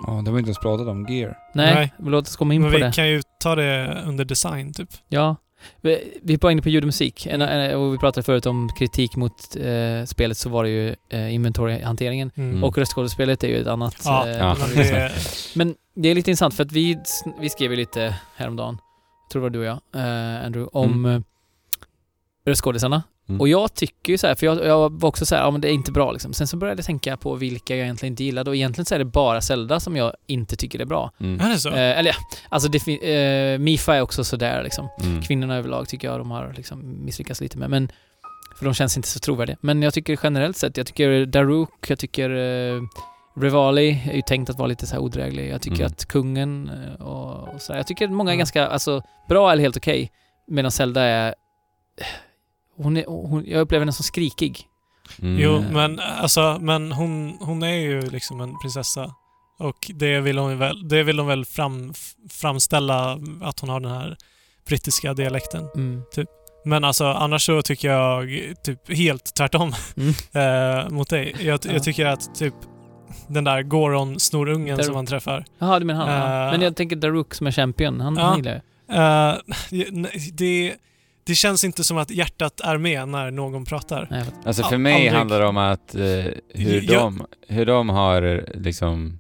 Ja, det har vi inte ens pratat om gear. nej, Nej. låt oss komma in Men på vi det. kan ju ta det under design typ. Ja. Vi, bara inne på ljud och musik. Och vi pratade förut om kritik mot eh, spelet så var det ju eh, inventory-hanteringen. Mm. Och röstskådespelet är ju ett annat. Ja, eh, Ja. men det, Men det är lite intressant för att vi, vi skrev ju lite häromdagen, jag tror det var du och jag, eh, Andrew, om mm. röstskådisarna. Mm. Och jag tycker ju så här, för jag, jag var också så här, ja men det är inte bra liksom. Sen så började jag tänka på vilka jag egentligen inte gillade och egentligen så är det bara Zelda som jag inte tycker är bra. Mm. är det så? Eh, eller ja, alltså det, eh, Mifa är också sådär liksom. Mm. Kvinnorna överlag tycker jag de har liksom misslyckats lite med. Men, för de känns inte så trovärdiga. Men jag tycker generellt sett, jag tycker Daruk, jag tycker eh, Rivali är ju tänkt att vara lite så här odräglig. Jag tycker Mm. att kungen eh, och, och så här. Jag tycker att många är Ja. ganska, alltså bra eller helt okej. Medan Zelda är... Hon är hon, jag upplever henne som skrikig. Mm. Jo, men alltså, men hon, hon är ju liksom en prinsessa. Och det vill hon väl, det vill de väl fram, framställa att hon har den här brittiska dialekten. Mm. Men alltså annars så tycker jag typ helt tvärtom Mm. eh, mot dig. Jag, Ja. jag tycker att typ den där Goron-snorungen som man träffar. Jaha, du menar han? Eh. Men jag tänker Daruk som är champion, han, Ja. han gillar. Eh, det, det känns inte som att hjärtat är med när någon pratar. Nej. Alltså för mig aldrig. handlar det om att eh, hur, Jag- de, hur de har liksom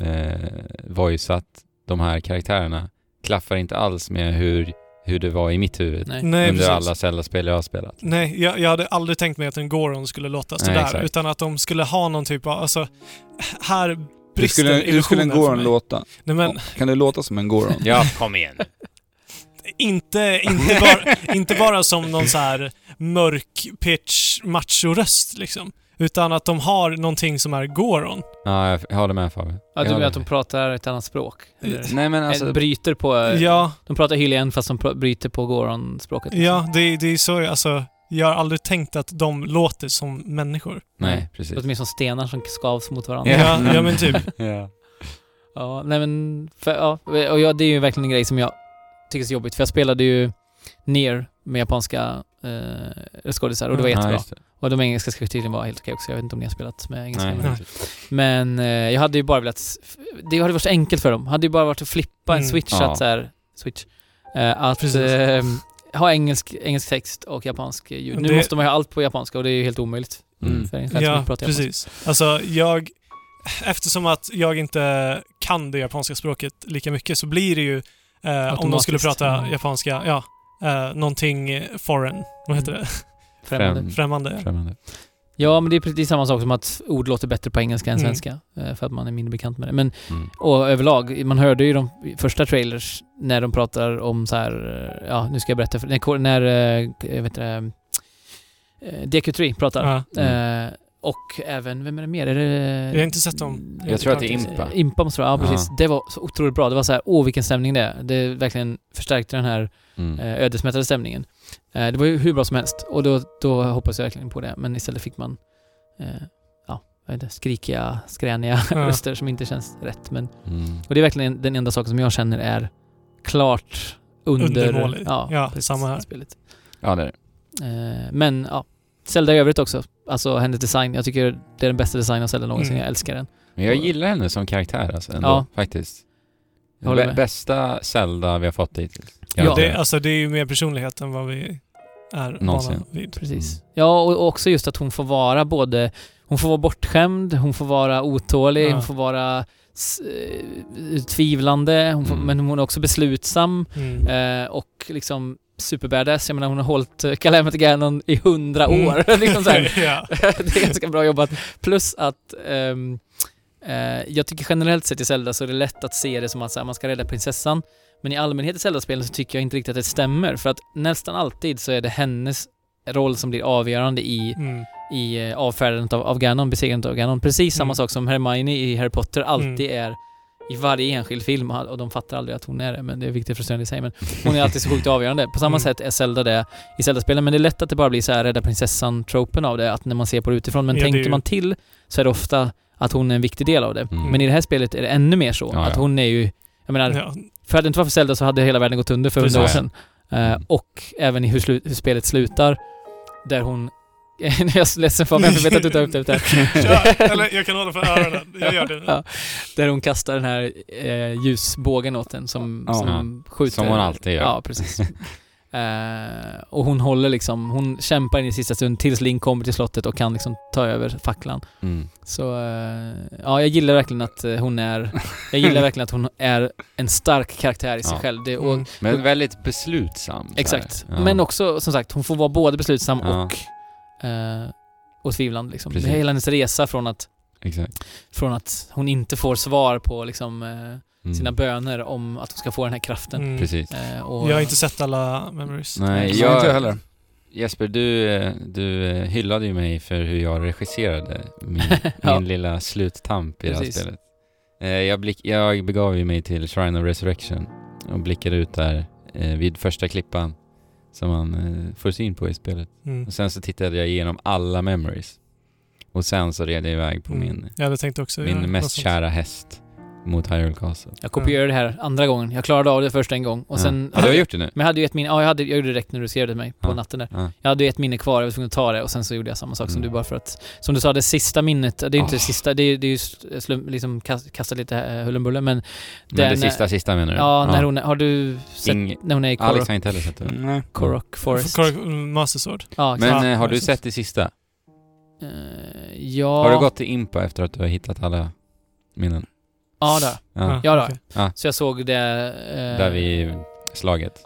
eh, voiceat de här karaktärerna klaffar inte alls med hur, hur det var i mitt huvud Nej. Nej, under precis. alla Zelda-spel jag har spelat. Nej, jag, jag hade aldrig tänkt mig att en Goron skulle låta Nej, sådär. exakt. utan att de skulle ha någon typ av... Alltså, här Hur brister skulle, hur skulle en Goron låta? Nej men, Kan det låta som en Goron? Ja, kom igen. inte, inte, bara, inte bara som någon så här mörk pitch macho-röst liksom. Utan att de har någonting som är Goron. Ja, jag, jag håller med Fabian. Ja, du menar att de pratar ett annat språk? Eller? Nej men alltså, bryter på... Ja, De pratar Hylian fast de bryter på Goron-språket. ja det, det är så, alltså. Jag har aldrig tänkt att de låter som människor. nej precis. låter mer som stenar som skavs mot varandra. Ja. Ja, ja men typ. ja. Ja, nej men... För, ja, och ja, det är ju verkligen en grej som jag tycker är så jobbigt. För jag spelade ju ner med japanska eh, skådisar och det var Mm. jättebra. Ja, det. och de engelska ska tydligen vara helt okej också. Jag vet inte om ni har spelat med engelska. Nej, men- eh, jag hade ju bara velat... Det hade varit så enkelt för dem. hade ju bara varit att flippa en Mm. switch Ja. att så här, Switch. Eh, att Precis. eh, ha engelsk, engelsk text och japansk ljud. Nu Det- måste man ju ha allt på japanska och det är ju helt omöjligt. Mm. En Ja, japanska. precis. Alltså, jag... Eftersom att jag inte kan det japanska språket lika mycket så blir det ju, eh, om de skulle prata Mm. japanska, ja, eh, någonting foreign, vad heter det? Främmande. Främ- Främmande. Främmande. Ja, men det är precis samma sak som att ord låter bättre på engelska än Mm. svenska. eh, För att man är mindre bekant med det. Men, Mm. och överlag, man hörde ju de första trailers när de pratar om så här, eh, ja nu ska jag berätta, för, när, när eh, jag vet inte, eh, DQ3 pratar. Ja. Eh, och även, vem är det mer? Är det... Jag har inte sett dem. Jag tror att det är Impa. Impa måste det vara, ja precis. Ja. Det var så otroligt bra. Det var så här, åh vilken stämning det är. Det verkligen förstärkte den här Mm. eh, ödesmättade stämningen. Eh, det var ju hur bra som helst och då, då hoppas jag verkligen på det. Men istället fick man eh, ja, det, skrikiga, skräniga Ja. röster som inte känns rätt. Men, Mm. och det är verkligen den enda saken som jag känner är klart under Undermålig. Ja, precis, samma här. spelet. Ja, det är det. Eh, men ja, Zelda i övrigt också. Alltså hennes design. Jag tycker det är den bästa designen av Zelda någonsin. Mm. Jag älskar den. Men jag gillar henne som karaktär alltså, ändå, Ja. faktiskt. Med. bästa Zelda vi har fått hittills. Ja. Det, alltså, det är ju mer personlighet än vad vi är Någonsin. vana vid. Precis. Ja, och och också just att hon får vara både... Hon får vara bortskämd, hon får vara otålig, Ja. hon får vara eh, tvivlande, hon får, Mm. men hon är också beslutsam Mm. eh, och liksom superbadass. Jag menar hon har hållit uh, Calamity Ganon i hundra Mm. år. liksom så ja. det är ganska bra jobbat. Plus att ehm, eh, jag tycker generellt sett i Zelda så är det lätt att se det som att här, man ska rädda prinsessan. Men i allmänhet i Zelda-spelen så tycker jag inte riktigt att det stämmer. För att nästan alltid så är det hennes roll som blir avgörande i, Mm. i eh, avfärdandet av, av Ganon, besegrandet av Ganon. Precis samma Mm. sak som Hermione i Harry Potter alltid är i varje enskild film och de fattar aldrig att hon är det, men det är viktigt frustrerande i sig. Men hon är alltid så sjukt avgörande. På samma Mm. sätt är Zelda det i Zelda-spelen, men det är lätt att det bara blir så här rädda prinsessan-tropen av det, att när man ser på det utifrån. Men Ja, tänker ju- man till så är det ofta att hon är en viktig del av det. Mm. Men i det här spelet är det ännu mer så, Ja, att hon är ju, jag menar, Ja. för hade det inte varit för Zelda så hade hela världen gått under för hundra år sedan. Mm. och även i hur, slu- hur spelet slutar, där hon... jag är ledsen Fabian, jag vet att du tar upp det där. Ja, eller jag kan hålla för öronen. Jag gör det. Ja, där hon kastar den här eh, ljusbågen åt den som, Ja. som skjuter. Som hon alltid gör. Ja, precis. Eh, och hon håller liksom, hon kämpar in i sista stund tills Link kommer till slottet och kan liksom ta över facklan. Mm. Så eh, ja, jag gillar verkligen att eh, hon är, jag gillar verkligen att hon är en stark karaktär i sig Ja. själv. Det, och, Mm. Men väldigt beslutsam. Exakt. Ja. Men också, som sagt, hon får vara både beslutsam Ja. och, eh, och tvivlande liksom. Precis. Hela hennes resa från att, Exakt. från att hon inte får svar på liksom eh, Mm. sina böner om att hon ska få den här kraften. Mm. Precis. Eh, och, Jag har inte sett alla memories. Nej, jag, inte heller. Jesper, du, eh, du eh, hyllade ju mig för hur jag regisserade min, Ja. min lilla sluttamp i det här Precis. spelet. Eh, Jag, blick, jag begav ju mig till Shrine of Resurrection och blickade ut där eh, vid första klippan som man eh, får syn på i spelet. Mm. Och sen så tittade jag igenom alla memories. Och sen så red jag iväg på Mm. min, göra min mest kära häst mot Hyrule Castle. Jag kopierade det här andra gången. Jag klarade av det först en gång och sen... Ja, du har gjort det nu? Men jag hade ju ett minne, ja jag, hade, jag gjorde det direkt när du skrev det till mig på Ja. natten där. Ja. Jag hade ju ett minne kvar, jag var tvungen att ta det och sen så gjorde jag samma sak som Mm. du bara för att... Som du sa, det sista minnet, det är ju inte det Ah. sista, det är, det är ju slum, liksom kast, kasta lite uh, hullenbulle men... Men Den- det sista, sista menar du? Ja, när hon, har du sett Ing- när hon är i Alex Korok, har inte heller sett det. Nej. Korok Forest? Kor- Master Sword. Ja, Men exakt. eh, har du sett det sista? Eh, ja... Har du gått till Impa efter att du har hittat alla minnen? Ja, där. Ja. Ja, då. okej. Så jag såg det... eh, Där vid slaget.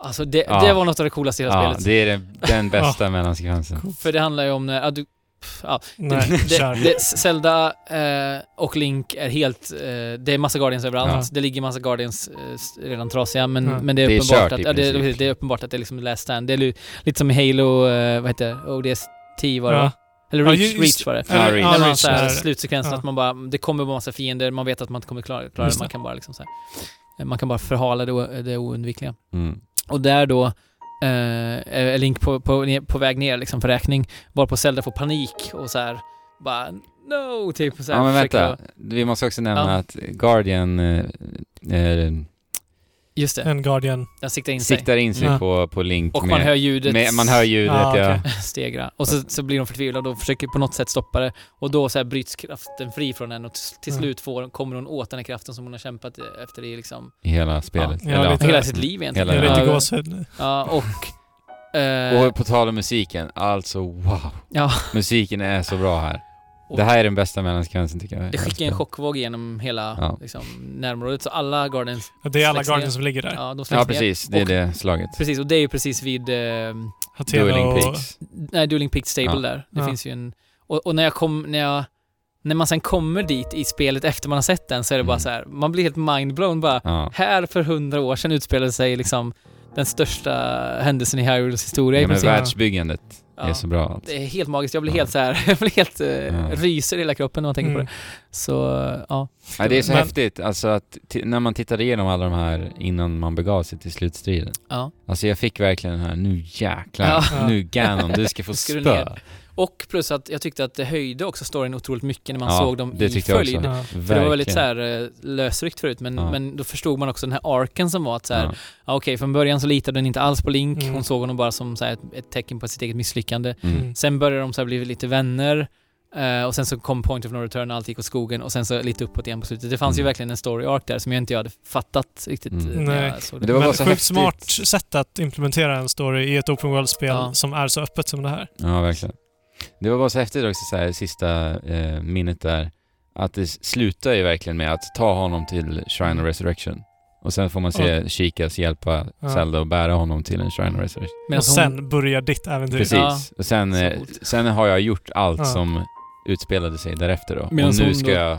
Alltså det, Ja. det var något av det coolaste i hela Ja, spelet. det är den, den bästa mellansekvensen. För det handlar ju om när... Ja, du, ja, Nej, det, det, Zelda eh, och Link är helt... Eh, det är massa Guardians överallt. Ja. Det ligger massa Guardians eh, redan trasiga, men, Ja. men det är Det är uppenbart kört att... Ja, det, är- är uppenbart att det är liksom last stand. Det är li- lite som i Halo, eh, vad heter det? ODST var det Ja. Eller Ja, Reach, just- Reach var det. Ja, Reach. När man Reach, så här, där- slutsekvensen ja. att man bara, det kommer vara massa fiender, man vet att man inte kommer klara, klara det, man kan bara liksom så här, eh, Man kan bara förhala det, det oundvikliga. Mm. Och där då eh, är Link på, på, på väg ner liksom för räkning, varpå Zelda får panik och så här bara no, typ så här, Ja men vänta, vi måste också nämna Ja. att Guardian eh, eh, Just det, En Guardian. den siktar in sig. siktar in sig Ja. på, på Link Och med, man hör ljudet med, man hör ljudet Ah, ja. stegra. Och så, så blir de förtvivlade och försöker på något sätt stoppa det. Och då så här bryts kraften fri från henne och till, slut får, kommer hon åt den här kraften som hon har kämpat efter i liksom i hela spelet. Ja, Eller, lite- hela sitt liv egentligen. Hela- lite gåshud. Ja, och... eh, Och på tal om musiken, alltså wow. ja, Musiken är så bra här. Och- det här är den bästa mellansekvensen tycker jag. det skickar en chockvåg genom hela Ja. liksom, närområdet. Så alla Guardians, Ja, Det är alla Guardians ner. som ligger där. ja, de Ja ner. precis, det är Och- det slaget. Precis, och det är ju precis vid... Eh, Dueling och... Peaks. nej, Dueling Peak Stable Ja. där. Det Ja. finns ju en... Och, och när jag kom, när jag när man sen kommer dit i spelet efter man har sett den så är det bara Mm. så här, man blir helt mindblown bara. Ja. Här för hundra år sedan utspelade sig liksom den största händelsen i Hyrules historia i Ja, men princip. världsbyggandet Ja. är så bra. Alltså. Det är helt magiskt. Jag blir Ja. helt så här, jag blir helt, eh, Ja. ryser i hela kroppen när man tänker Mm. på det. Så, ja. Ja, det är så Men- häftigt, alltså att när man tittade igenom alla de här innan man begav sig till slutstriden. ja. Alltså jag fick verkligen den här, nu jäklar, Ja. nu Ganon, du ska få Nu ska du spö. Och plus att jag tyckte att det höjde också storyn otroligt mycket när man Ja, såg dem det i tyckte jag följd. också. Ja. För det var väldigt så här eh, lösryckt förut, men, Ja. men då förstod man också den här arken som var att så här, Ja. ja, okej, från början så litade den inte alls på Link, Mm. hon såg honom bara som så här, ett, tecken på sitt eget misslyckande. Mm. Mm. Sen började de så här bli lite vänner, eh, och sen så kom Point of No Return och allt gick åt skogen, och sen så lite uppåt igen på slutet. Det fanns ju Mm. verkligen en story arc där som jag inte hade fattat riktigt Mm. eh, när Nej. jag såg Men det. det var Men så sjukt smart sätt att implementera en story i ett open world-spel Ja. som är så öppet som det här. Ja, verkligen. Det var bara så häftigt också så här, sista eh, minnet där, att det slutar ju verkligen med att ta honom till Shrine of Resurrection. Och sen får man se Chikas hjälpa Ja. Zelda och bära honom till en Shrine of Resurrection. Medan och hon- sen börjar ditt äventyr. Precis. Ja. Och sen, eh, sen har jag gjort allt Ja. som utspelade sig därefter då. Medan och nu hon ska då- jag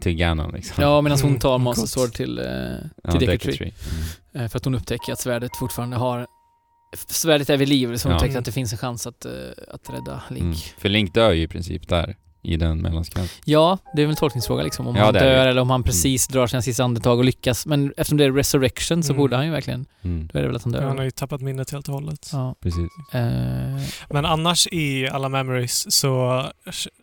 till Ganon liksom. Ja, medan hon Mm, tar. Master Sword till, eh, Ja, till Deku Deku Tree. Tree. Eh, För att hon upptäcker att svärdet fortfarande har... Svärdet är vid liv, så hon Ja. upptäcker att det finns en chans att, eh, att rädda Link. Mm. För Link dör ju i princip där, i den mellansekvensen. Ja, det är väl en tolkningsfråga liksom. Om Ja, han dör eller om han precis drar sina sista andetag och lyckas. Men eftersom det är resurrection så Mm. borde han ju verkligen... Mm. Då är det väl att han dör. Han har ju tappat minnet helt och hållet. Ja. Precis. Eh, Men annars i alla memories så,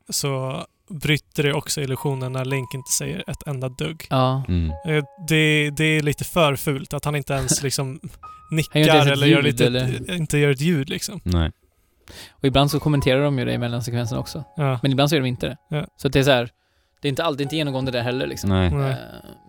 så bryter det också illusionen när Link inte säger ett enda dugg. ja. Mm. Eh, Det, det är lite för fult att han inte ens liksom Gör nickar ett eller, gör lite, eller? inte gör ett ljud liksom. Nej. Och ibland så kommenterar de ju det i mellansekvensen också. Ja. Men ibland så gör de inte det. Ja. Så det är så här, det är inte alltid inte genomgående där heller liksom. Nej. Nej. Eh,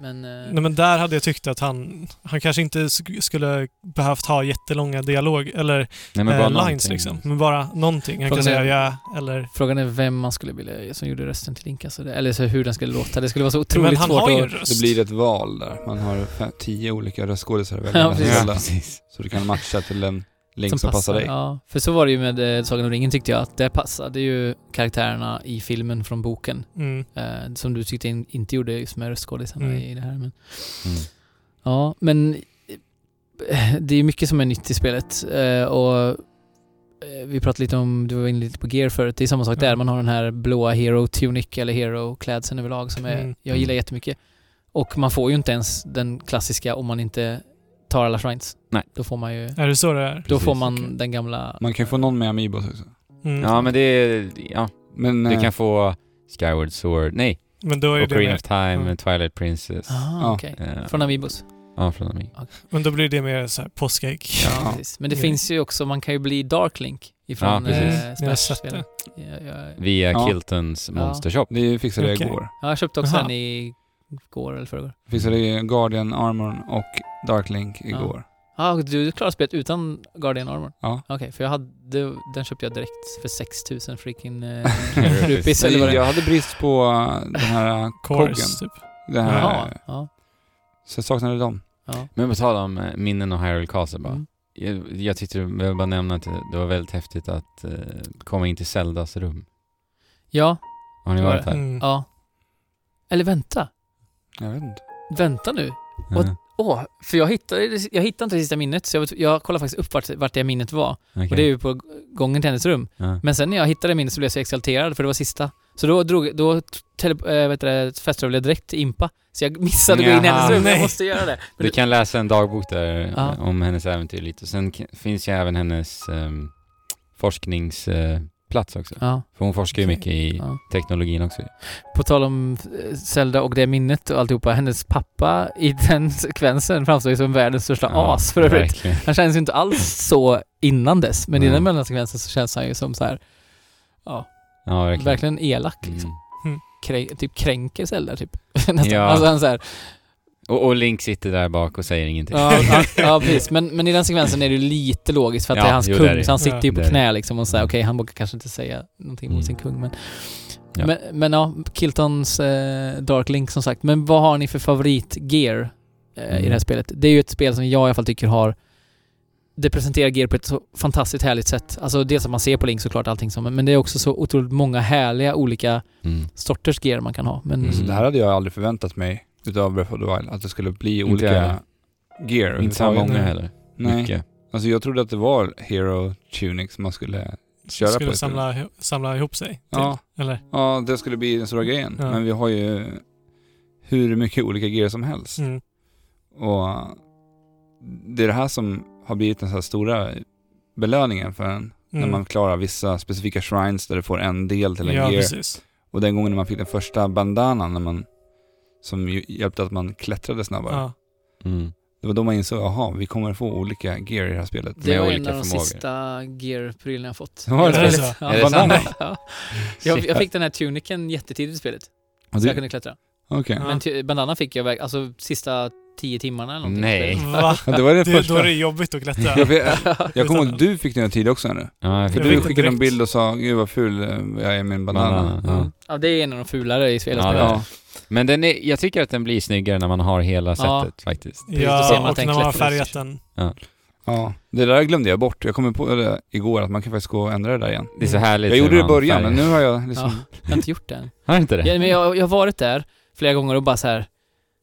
men... eh, Nej men där hade jag tyckt att han, han kanske inte sk- skulle behövt ha jättelånga dialog eller Nej men eh, bara lines någonting. liksom. Men bara någonting. Han kan Frågan är- säga ja eller... Frågan är vem man skulle vilja, som gjorde rösten till det- eller så hur den skulle låta. Det skulle vara så Men otroligt han svårt har ju en att... röst. Det blir ett val där. Man har fem, tio olika röstskådisar att välja Ja, precis. Så du kan matcha till en link som, passar dig. Ja, för så var det ju med eh, Sagan om ringen tyckte jag, att det passade ju karaktärerna i filmen från boken. Mm. Eh, som du tyckte in, inte gjorde just med röstskådisarna Mm. i det här. Men, Mm. ja, men eh, det är mycket som är nytt i spelet. Eh, och eh, vi pratade lite om, du var inne lite på gear förut, det är samma sak där. Man har den här blåa hero tunic eller hero klädseln överlag som är, Mm. jag gillar Mm. jättemycket. Och man får ju inte ens den klassiska om man inte tar alla shrines. Nej. Då får man ju, Är det så det är? då Precis. får man Okej. den gamla... Man kan ju få någon med Amiibos också. Mm. Ja men det är, ja, Men du eh, kan få Skyward Sword, nej, Men då är det Ocarina of Time, Mm. Twilight Princess. Ah, Ja. okej. Eh, Från Amiibos. Ja, från Ami. men då blir det mer så här påskägg. Ja, Ja. precis. Men det Ja. finns ju också, man kan ju bli Dark Link ifrån Ja, precis. eh, Jag har sett Smash-spelen. det. Ja, jag, Via Ja. Kiltons Ja. Monster Shop. det fixade jag Okej. igår. ja, jag köpte också Jaha. den i går eller förrgår. Fixade Guardian Armor och Dark Link igår. Ja, ah, du klarar spelet utan Guardian Armor? Ja. Okej, för jag hade, den köpte jag direkt för 6000 freaking eh, rupees eller vad Jag, det jag hade brist på uh, den här koggen. Chorus, typ. Den här, Jaha, ja. Så jag saknade dem. ja. Men på tal om eh, minnen och Hyrule Castle bara. Mm. Jag, jag tyckte, jag vill bara nämna att det, var väldigt häftigt att eh, komma in till Zeldas rum. Ja, Har ni varit där? Mm. ja. Eller vänta. Jag vet inte. Vänta nu. Åh, för jag hittade, jag hittade inte det sista minnet, så jag, jag kollade faktiskt upp vart, vart det minnet var. okej. Och det är ju på gången till hennes rum. ja. Men sen när jag hittade minnet så blev jag så exalterad för det var sista. Så då drog, då tele, äh, vet du, fäste jag direkt till Impa. Så jag missade att gå in i hennes rum, jag nej. måste göra det. Men Du kan läsa en dagbok där Ja. eh, om hennes äventyr lite. Och sen finns ju även hennes um, forskningsplats också. Ja, För hon forskar ju mycket i ja. teknologin också. På tal om eh, Zelda och det minnet och alltihopa, hennes pappa i den sekvensen framstår ju som världens största as för övrigt. verkligen. Han känns ju inte alls så innan dess, men i Nej. den mellansekvensen så känns han ju som så här, ja, Ja, verkligen. verkligen elak liksom. Mm. Krä, typ kränker Zelda typ. Nästan. Ja. Alltså han så här, Och, och Link sitter där bak och säger ingenting. Ja, ja, ja precis. Men, men i den sekvensen är det ju lite logiskt för att Ja, det är hans jo, kung, är så han sitter ju på knä liksom och säger okej, han vågar kanske inte säga någonting mot Mm. sin kung men... Ja. Men, men ja, Kiltons eh, Dark Link som sagt. Men vad har ni för favoritgear eh, i Mm. det här spelet? Det är ju ett spel som jag i alla fall tycker har det presenterar gear på ett så fantastiskt härligt sätt. Alltså dels att man ser på Link såklart allting som, men det är också så otroligt många härliga olika Mm. sorters gear man kan ha. Men Mm. Så det här hade jag aldrig förväntat mig utav Breath of the Wild, att det skulle bli Inte olika jag. gear. Inte så många heller. Nej. Mycket. Alltså jag trodde att det var Hero Tunic som man skulle köra skulle på. istället. samla, samla ihop sig till. Ja. Eller? Ja, det skulle bli den stora grejen. Ja. Men vi har ju hur mycket olika gear som helst. Mm. Och det är det här som har blivit den så här stora belöningen för en. När Mm. man klarar vissa specifika shrines där du får en del till en Ja, gear. precis. Och den gången när man fick den första bandanan när man, som hjälpte att man klättrade snabbare. Ja. Mm. Det var då man insåg, jaha, vi kommer få olika gear i det här spelet. det med var en av de förmågor. sista gear-prylarna jag fått. Var det spelet. Ja. Är det sant? Ja. Jag, jag fick den här tunicen jättetidigt i spelet. Och Så jag kunde klättra. Ja. Men ty- bandana fick jag alltså sista tio timmarna eller någonting. Nej. Va? Ja, det var det Det, första. då är det jobbigt att klättra. Jag, jag kommer ihåg att du fick den tid också nu. Ja, jag För Jag du skickade en bild och sa, gud vad ful eh, jag är en banana. Banana, ja. Mm. Ja, det är en av de fulare i spelet. Ja, Ja. Men den är, jag tycker att den blir snyggare när man har hela Ja. sättet faktiskt. Precis, då ser Ja, och när man har färgat den. Ja, det där glömde jag bort. Jag kom på det igår att man kan faktiskt gå och ändra det där igen. Det är så härligt. Jag gjorde det i början, färgar. men nu har jag liksom... Ja, jag har inte gjort det än. Har du inte det? Ja, men jag, jag har varit där flera gånger och bara så här.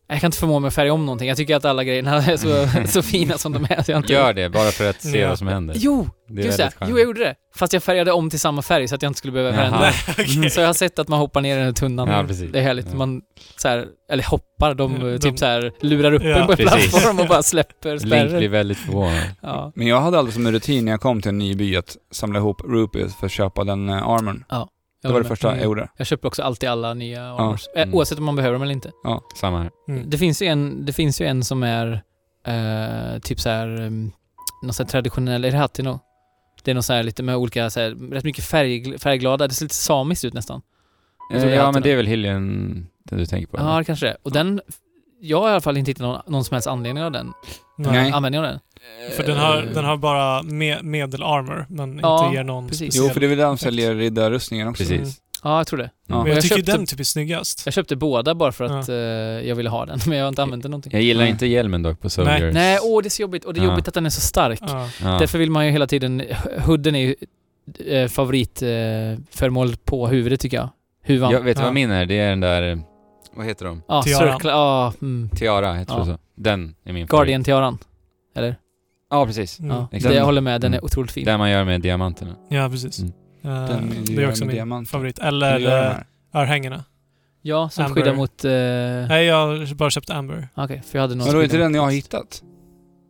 Jag kan inte förmå mig att färga om någonting. Jag tycker att alla grejerna är så, så fina som de är. Så jag inte Gör det, bara för att se Ja. vad som händer. Jo, Det är just det. Jo, jag gjorde det. Fast jag färgade om till samma färg så att jag inte skulle behöva Jaha. förändra. Okej. Så jag har sett att man hoppar ner i den här tunnan. Ja, precis. Det är härligt. Ja. Man så här, eller hoppar, de, Ja, de- typ så här lurar upp Ja, en på en plattform och bara släpper Link spärren. blir väldigt förvånad. Ja. Men jag hade aldrig som en rutin när jag kom till en ny by att samla ihop rupees för att köpa den uh, armorn. Jag Det var det första jag Mm. gjorde. Jag köper också alltid alla nya armors. Eh, Mm. Oavsett om man behöver dem eller inte. Samma här. Mm. Det finns ju en, det finns ju en som är eh, typ så här, um, någon sån här traditionell, är det Hatino? Det är något så här lite med olika, så här, rätt mycket färg, färgglada, det ser lite samiskt ut nästan. Jag Eh, ja, alltid men det är väl Hillian den du tänker på? Ja, det kanske det. Och den, jag har i alla fall inte hittat någon, någon som helst anledning av den. Nej. Användning av den. För den har, Eh, den har bara me, medel armor, men Ja, inte ger någon precis. speciell Jo, för det är väl där de effekt. säljer riddarrustningen också. Precis. Ja, jag tror det. Ja. Men jag, jag tycker köpte- den typ är snyggast. Jag köpte båda bara för att Ja. eh, jag ville ha den, men jag har inte använt den någonting. Jag gillar Nej. inte hjälmen dock på Soldiers. Nej, åh det är så jobbigt. Och det är Ja. jobbigt att den är så stark. Därför vill man ju hela tiden... Hooden är ju eh, favoritföremål på huvudet tycker jag. Huvan. Jag vet Ja. vad min är? Det är den där... Vad heter de? Ja, Tiaran. circle, ja, mm. Tiara, heter Ja. det så? Den är min Guardian-tiaran. Eller? Ja, precis. Mm. Ja. exakt. Det, jag håller med, den är Mm. otroligt fin. Den man gör med diamanterna. ja, precis. Mm. Eh, Den vill det göra är också med min diamanter. favorit. Vill Eller du göra de uh, här? örhängena. Ja, som Amber. skyddar mot... Eh, Nej, jag har bara köpt Amber. Okej, för jag hade någon Men som då är inte den jag har mot- hittat?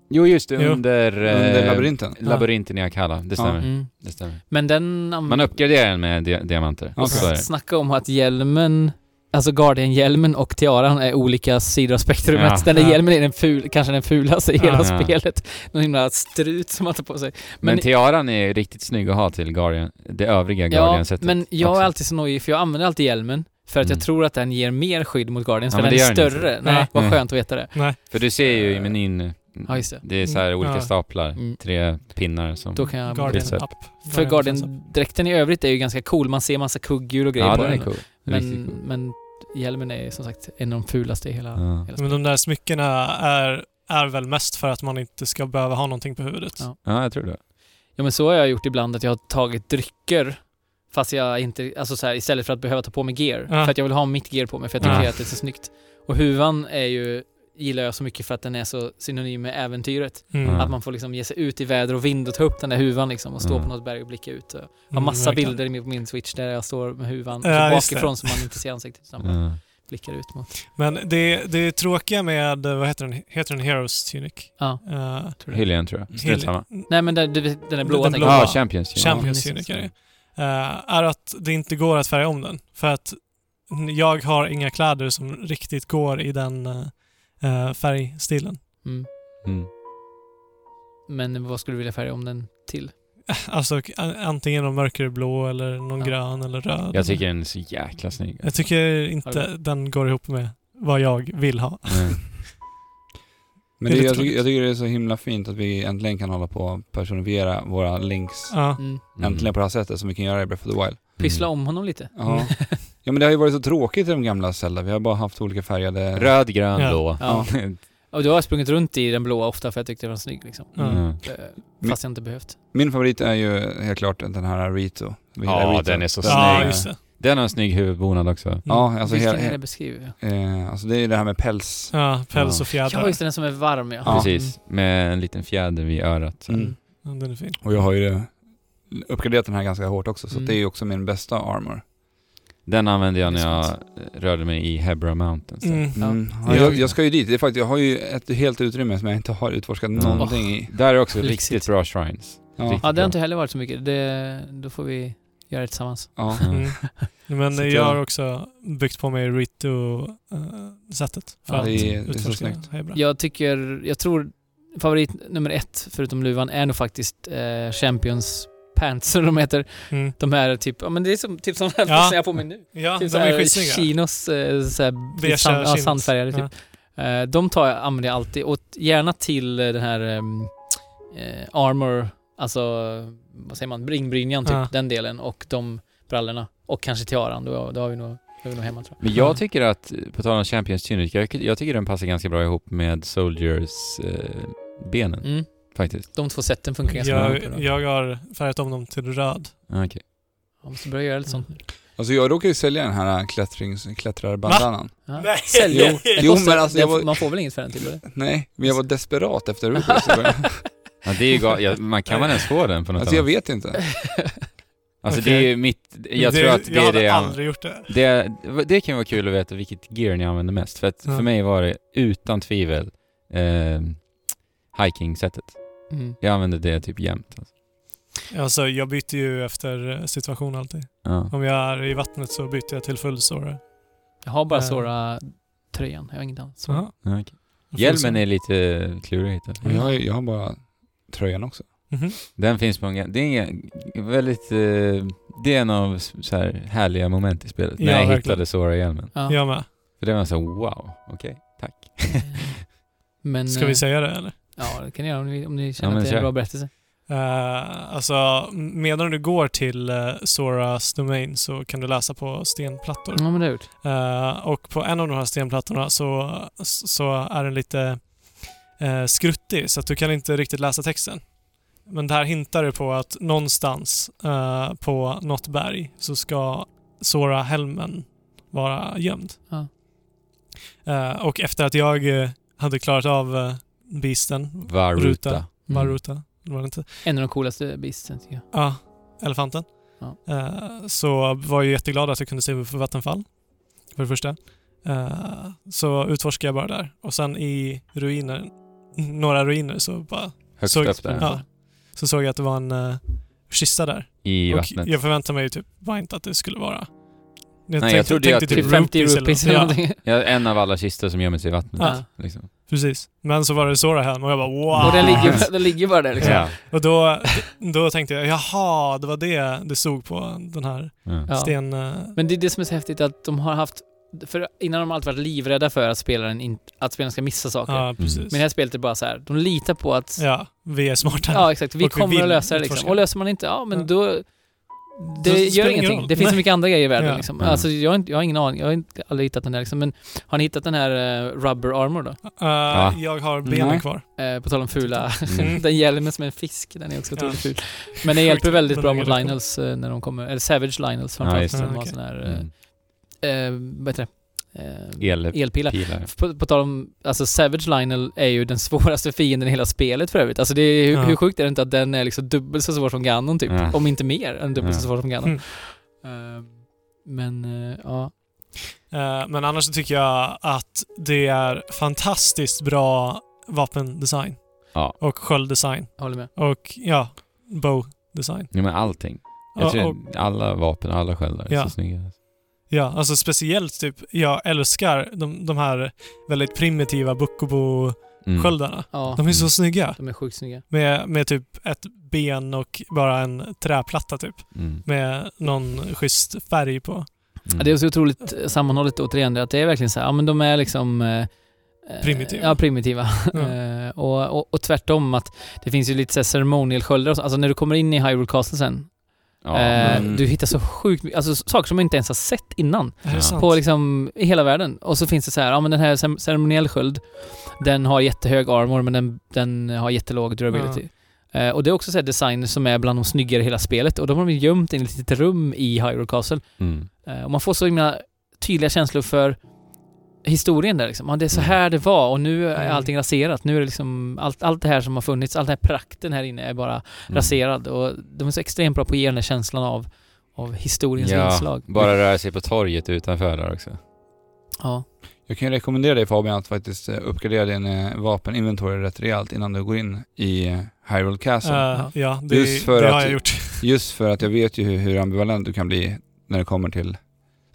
Jo, just det. Jo. Under... eh, Under labyrinten? Labyrinten i Akalla. Det Ja. stämmer. Mm. Det stämmer. Men den... am- Man uppgraderar den med di diamanter. Okej. Så är det. Snacka om att hjälmen, alltså Guardian-hjälmen och tiaran är olika sidor av spektrumet. Ja. Den där Ja. hjälmen är den ful, kanske den fulaste i Ja. hela Ja. spelet. Någon himla strut som man tar på sig. Men, Men- tiaran är riktigt snygg att ha till Guardian, det övriga Ja, Guardian-sättet. men jag också. är alltid så nojig för jag använder alltid hjälmen för att Mm. jag tror att den ger mer skydd mot Guardians, Ja, för den är större. inte. Nej, vad Nej. skönt att veta det. Nej. För du ser ju i menyn, Ja, just det. det är så här olika Ja. staplar. Mm. Tre pinnar som... Då kan jag... Guardian. Up. För Guardian-dräkten i övrigt är ju ganska cool. Man ser massa kugghjul och grejer Ja, på den är den. cool. Riktigt Men, cool. men hjälmen är som sagt en av de fulaste i hela, Ja. hela Men de där smyckena är, är väl mest för att man inte ska behöva ha någonting på huvudet. Ja. Ja, jag tror det. Ja men så har jag gjort ibland att jag har tagit drycker fast jag inte, alltså så här, istället för att behöva ta på mig gear. Ja. För att jag vill ha mitt gear på mig för jag tycker Ja. att det är så snyggt. Och huvan är ju, gillar jag så mycket för att den är så synonym med äventyret. Mm. Att man får liksom ge sig ut i väder och vind och ta upp den där huvan liksom och stå Ja. på något berg och blicka ut. Och har Mm, massa verkligen. bilder i min- på min switch där jag står med huvan Ja, bakifrån så man inte ser ansiktet utan Ja. blickar ut mot. Men det, det tråkiga med, vad heter den, heter den Heroes Tunic? Ja, Uh, tror tror jag. Strunt samma. Nej men den, den är blåa Den blåa. jag. Ja, Champions. ja. Champions Tunic är det. Eh, är att det inte går att färga om den. För att jag har inga kläder som riktigt går i den uh, färgstilen. Mm. Mm. Men vad skulle du vilja färga om den till? Alltså antingen någon mörkerblå eller någon Ja. grön eller röd. Jag tycker den är så jäkla snygg. Jag tycker inte den går ihop med vad jag vill ha. Men Det är det, jag, tycker, jag tycker det är så himla fint att vi äntligen kan hålla på och personifiera våra links. Ja. Mm. Mm. Äntligen på det här sättet som vi kan göra i Breath of the Wild. Pyssla Mm. om honom lite. Ja. ja men det har ju varit så tråkigt i de gamla Zelda. Vi har bara haft olika färgade... Röd, grön, Ja. blå. Ja. Ja, Och då har jag sprungit runt i den blåa ofta för jag tyckte den var snygg liksom. Ja. Mm. Eh, Fast jag inte behövt. Min favorit är ju helt klart den här Rito. Ja, Rito. den är så Ja, snygg. just det. Den har en snygg huvudbonad också. Ja, alltså, Vilken hela, är det beskriver jag? eh, alltså det är ju det här med päls. Ja, päls Ja. och fjädrar. Ja, just det, den som är varm ja. Ja. Precis, med en liten fjäder vid örat. Mm. Ja, den är fin. Och jag har ju uppgraderat den här ganska hårt också, så Mm. det är ju också min bästa armor. Den använde jag Det är när jag rörde mig i Hebra Mountains. Mm. Mm. Ja. Ja, jag, jag ska ju dit. Det är faktiskt, jag har ju ett helt utrymme som jag inte har utforskat Ja. någonting i. Där är också Lyxigt. riktigt bra shrines. Ja. Riktigt Ja, det bra. har inte heller varit så mycket. Det, då får vi göra det tillsammans. Ja. Mm. Men jag jag- har också byggt på mig Rito-sättet för Ja, att det är- det är så utforska snyggt. Hebra. Jag tycker, jag tror favorit nummer ett förutom luvan är nog faktiskt eh, Champions Pants, som de heter. Mm. De här typ, ja men det är som, typ som den Ja. jag har på mig nu. Ja, Typ de är skitsnygga. chinos, eh, såhär, sand, ja, sandfärgade typ. Ja. Eh, de tar jag, använder jag alltid och gärna till eh, den här eh, armor, alltså vad säger man, ringbrynjan typ, Ja. den delen och de brallorna. Och kanske tiaran, då, då har vi nog, hemma tror jag. Men jag Ja. tycker att, på tal om Champions Tunic, jag, jag tycker den passar ganska bra ihop med Soldiers eh, benen Mm. Faktiskt. De två sätten funkar ganska bra. Jag, har färgat om dem till röd. Ah, Okej. Jag måste börja göra lite sånt nu. Alltså jag råkade ju sälja den här klättrings, klättrarbandanan. Ja. Nej. Sälja. Jo, jo, men alltså jag var- Man får väl inget för den till eller? Nej, men jag var desperat efter början. Ja, det är ju ja, man kan man ens få den på något Alltså jag vet inte. Alltså Okej. det är ju mitt, jag tror att det jag är hade det jag, aldrig gjort det. det, det kan vara kul att veta vilket gear ni använder mest. För att Ja. för mig var det utan tvivel eh, hiking-sättet. Mm. Jag använde det typ jämt. Alltså. Alltså, jag byter ju efter eh, situation alltid. Ja. Om jag är i vattnet så byter jag till full Sora. Jag har bara Eh. Sora-tröjan, jag har inget annat. Jaha. Ja. Full Hjälmen Sora. är lite klurig att hitta. Men jag, har, jag har bara tröjan också. Mhm. Den finns på en... Det är inga, väldigt... Eh, det är en av så här härliga moment i spelet. Ja, när jag verkligen. hittade Sora-hjälmen. Ja. Jag med. För det var så wow, okej, tack. Men, Ska vi eh, säga det eller? Ja, det kan ni göra om ni, om ni känner men att det är en kör. bra berättelse. Uh, alltså, medan du går till uh, Soras domain så kan du läsa på stenplattor. Ja, men det. Eh, och på en av de här stenplattorna så, så är den lite uh, skruttig så att du kan inte riktigt läsa texten. Men där hintar det på att någonstans eh, på något berg så ska Sora-helmen vara gömd. Ja. Och efter att jag hade klarat av uh, beasten, Varuta. Ruta. Mm. Varuta, var det inte? En av de coolaste beasten tycker jag. Ja, elefanten. Ja. Eh, så var jag jätteglad att jag kunde se för vattenfall. För det första. Eh, så utforskade jag bara där. Och sen i ruiner, några ruiner så bara Högst såg, upp där. Ja, så såg jag att det var en uh, kista där. I och vattnet. jag förväntade mig ju typ bara inte att det skulle vara... Nej, jag trodde tänkte det- Typ 50 rupees rupees eller någonting. Ja, en av alla kistor som gömmer sig i vattnet. Ja. Liksom. Precis. Men så var det Sora helm och jag bara wow. Och den ligger, den ligger bara där liksom. Ja. Och då, då tänkte jag, jaha, det var det det stod på den här Ja. Sten... eh, Men det är det som är så häftigt att de har haft, för innan har de alltid varit livrädda för att spelaren, in, att spelaren ska missa saker. Ja, precis. Men det här spelet är det bara så här, de litar på att Ja, vi är smarta. Ja, exakt. Vi Och vi kommer vill att lösa det liksom. Och löser man inte, ja men Ja. då... Det gör ingenting. roll. Det finns så mycket andra grejer i världen Ja. liksom. Ja. Alltså jag har, inte, jag har ingen aning. Jag har inte, aldrig hittat den där liksom. Men har ni hittat den här eh, rubber armor då? Eh, Jag har benen Nej. kvar. Eh, på tal om fula. Mm. den hjälmen som är en fisk, den är också otroligt Ja. ful. Men den hjälper väldigt bra mot eh, när de kommer, eller Savage Linals Ja, framförallt. just Ja, det. de har Okej. sån här, Mm. eh, vad heter det? Eh, El- elpilar. Pilar. På, på tal om, alltså Savage Lionel är ju den svåraste fienden i hela spelet för övrigt. Alltså det är, hur, Ja. hur sjukt är det inte att den är liksom dubbelt så svår som Ganon typ? Ja. Om inte mer än dubbelt Ja. så svår som Ganon. Mm. Eh, men eh, ja, Eh, Men annars så tycker jag att det är fantastiskt bra vapendesign. Ja. Och skölddesign. håller med. Och ja, bow-design. Ja, men allting. Jag Ja, tror och, alla vapen, alla sköldar är Ja. så snygga. Ja, alltså speciellt typ, jag älskar de, de här väldigt primitiva Bukobo-sköldarna. Mm. Ja, De är så Mm. snygga. de är sjukt snygga. Med, med typ ett ben och bara en träplatta typ. Mm. Med någon schysst färg på. Mm. Ja, det är så otroligt sammanhållet återigen, att det är verkligen så här, ja men de är liksom eh, eh, Primitiva. Ja, primitiva. Ja. Eh, och, och, och tvärtom att det finns ju lite ceremonial sköldar och så. Alltså när du kommer in i Hyrule Castle sen, Ja, Eh, men- Du hittar så sjukt mycket, alltså saker som man inte ens har sett innan. Ja. På liksom i hela världen. Och så finns det så här, ja men den här ceremoniell sköld, den har jättehög armor men den, den har jättelåg durability. Eh, och det är också så här designer som är bland de snyggare i hela spelet och de har de gömt i ett litet rum i Hyrule Castle. Mm. Eh, och man får så himla tydliga känslor för historien där liksom. Ja, det är så Mm. här det var och nu är Mm. allting raserat. Nu är det liksom allt, allt det här som har funnits, all den här prakten här inne är bara Mm. raserad och de är så extremt bra på att ge den här känslan av, av historiens Ja, inslag. bara röra sig på torget utanför där också. Ja. Jag kan ju rekommendera dig Fabian att faktiskt eh, uppgradera din eh, vapeninventory rätt rejält innan du går in i eh, Hyrule Castle. Eh, ja, det, Just för det att- har jag gjort. Just för att jag vet ju hur, hur ambivalent du kan bli när det kommer till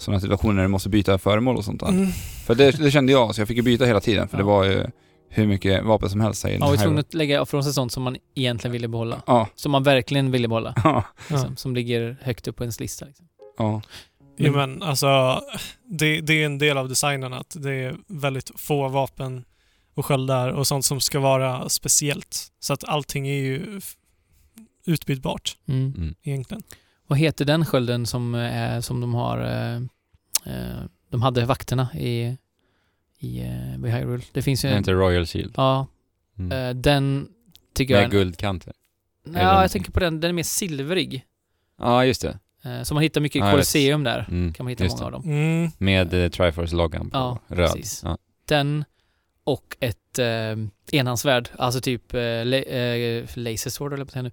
sådana situationer när du måste byta föremål och sånt där. Mm. För det, det kände jag, så jag fick ju byta hela tiden för Ja. det var ju hur mycket vapen som helst i Man var tvungen att lägga ifrån sig sånt som man egentligen ville behålla. Ja, Som man verkligen ville behålla. ja, Liksom, Som ligger högt upp på ens lista. Liksom. ja. Jo, men alltså, det, det är en del av designen att det är väldigt få vapen och sköldar och sånt som ska vara speciellt. Så att allting är ju utbytbart Mm. Mm. egentligen. Vad heter den skölden som, är, som de har... Eh, eh, de hade vakterna i, i eh, Hyrule. Det finns ju en... inte Royal Shield. Ja, Mm. eh, den tycker jag... Med guldkanter. Ja, jag någonting. tänker på den. Den är mer silverig. Ja, just det. Eh, så man hittar mycket i Ja. Colosseum där. Mm. Kan man hitta just många det. av dem. Mm. Med eh, Triforce-loggan på Ja, röd. precis. Ja. Den och ett eh, enhandsvärd, alltså typ eh, la- eh, laser sword eller säga nu.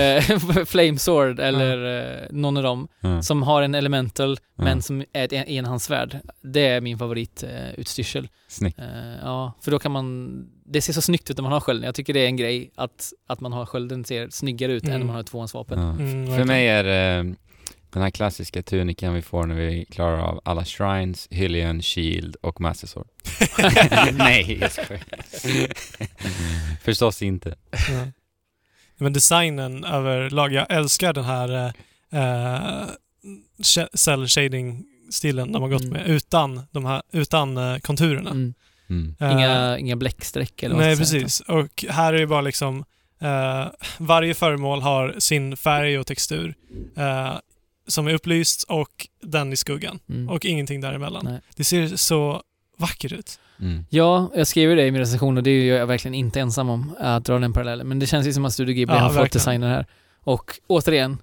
eh, Flame sword eller eh, någon av dem Ja. som har en elemental Ja. men som är ett en- enhandsvärd. Det är min favorit eh, utstyrsel. Snyggt. Eh, ja, för då kan man... Det ser så snyggt ut när man har skölden. Jag tycker det är en grej att, att man har skölden ser snyggare ut än Mm. när man har ett tvåhandsvapen. Mm, För mig är det den här klassiska tunikan vi får när vi klarar av alla shrines, Hylian, Shield och Master Sword. Nej, jag skojar. Förstås inte. Ja. Men designen överlag, jag älskar den här eh, cell shading stilen de har gått Mm. med utan, de här, utan eh, konturerna. Mm. Mm. Eh, Inga, inga bläckstreck eller vad Nej, precis. Och här är det bara liksom eh, varje föremål har sin färg och textur eh, som är upplyst och den i skuggan. Mm. Och ingenting däremellan. Nej. Det ser så vackert ut. Mm. Ja, jag skriver det i min recension och det är jag verkligen inte ensam om att dra den parallellen. Men det känns ju som att Studio Ghibli Ja, har fått verkligen. designer här. Och återigen,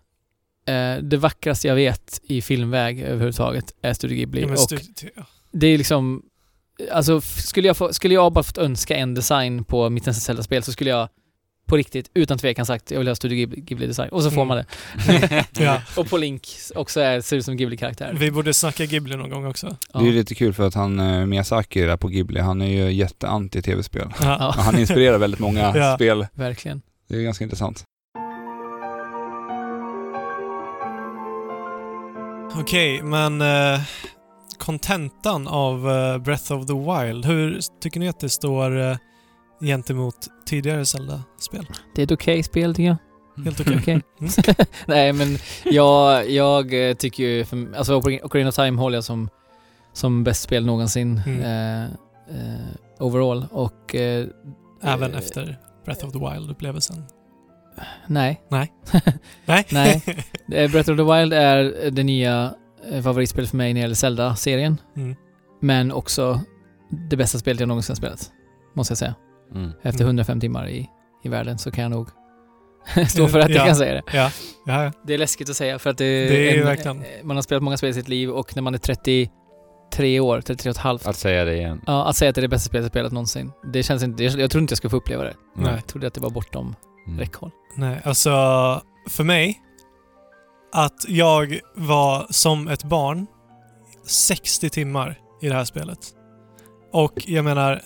eh, det vackraste jag vet i filmväg överhuvudtaget är Studio Ghibli. Ja, och ja. det är liksom, alltså skulle jag, få, skulle jag bara fått önska en design på mitt nästa Zelda-spel så skulle jag på riktigt, utan tvekan sagt, jag vill ha Studio Ghibli- Ghibli-design. Och så får Mm. man det. Ja. och på Link också är, ser ut som Ghibli-karaktär. Vi borde snacka Ghibli någon gång också. Ja. Det är ju lite kul för att han, eh, Miyazaki där på Ghibli, han är ju jätteanti tv-spel. Ja. Han inspirerar väldigt många Ja. spel. Verkligen. Det är ganska intressant. Okej, men eh, kontentan av eh, Breath of the Wild, hur tycker ni att det står gentemot tidigare Zelda-spel? Det är ett okej spel tycker jag. Helt okej. Okej. Mm. Nej men jag, jag eh, tycker ju, för, alltså Ocar- Ocarina of Time håller jag som, som bäst spel någonsin Mm. eh, eh, overall och eh, Även eh, efter Breath of the Wild-upplevelsen? Nej. Nej. Nej? Nej. Breath of the Wild är det nya favoritspelet för mig när det gäller Zelda-serien. mm. Men också det bästa spelet jag någonsin har spelat. Måste jag säga. Mm. Efter Mm. 105 timmar i, i världen så kan jag nog stå för att Ja. jag kan säga det. Ja. ja, ja. Det är läskigt att säga för att det, Det är en- verkligen- Man har spelat många spel i sitt liv och när man är 33 år, 33 och ett halvt. Att säga det igen. Ja, att säga att det är det bästa spelet jag spelat någonsin. Det känns inte... Jag, jag tror inte jag skulle få uppleva det. Nej. Jag trodde att det var bortom Mm. räckhåll. Nej, alltså för mig, att jag var som ett barn 60 timmar i det här spelet. Och jag menar,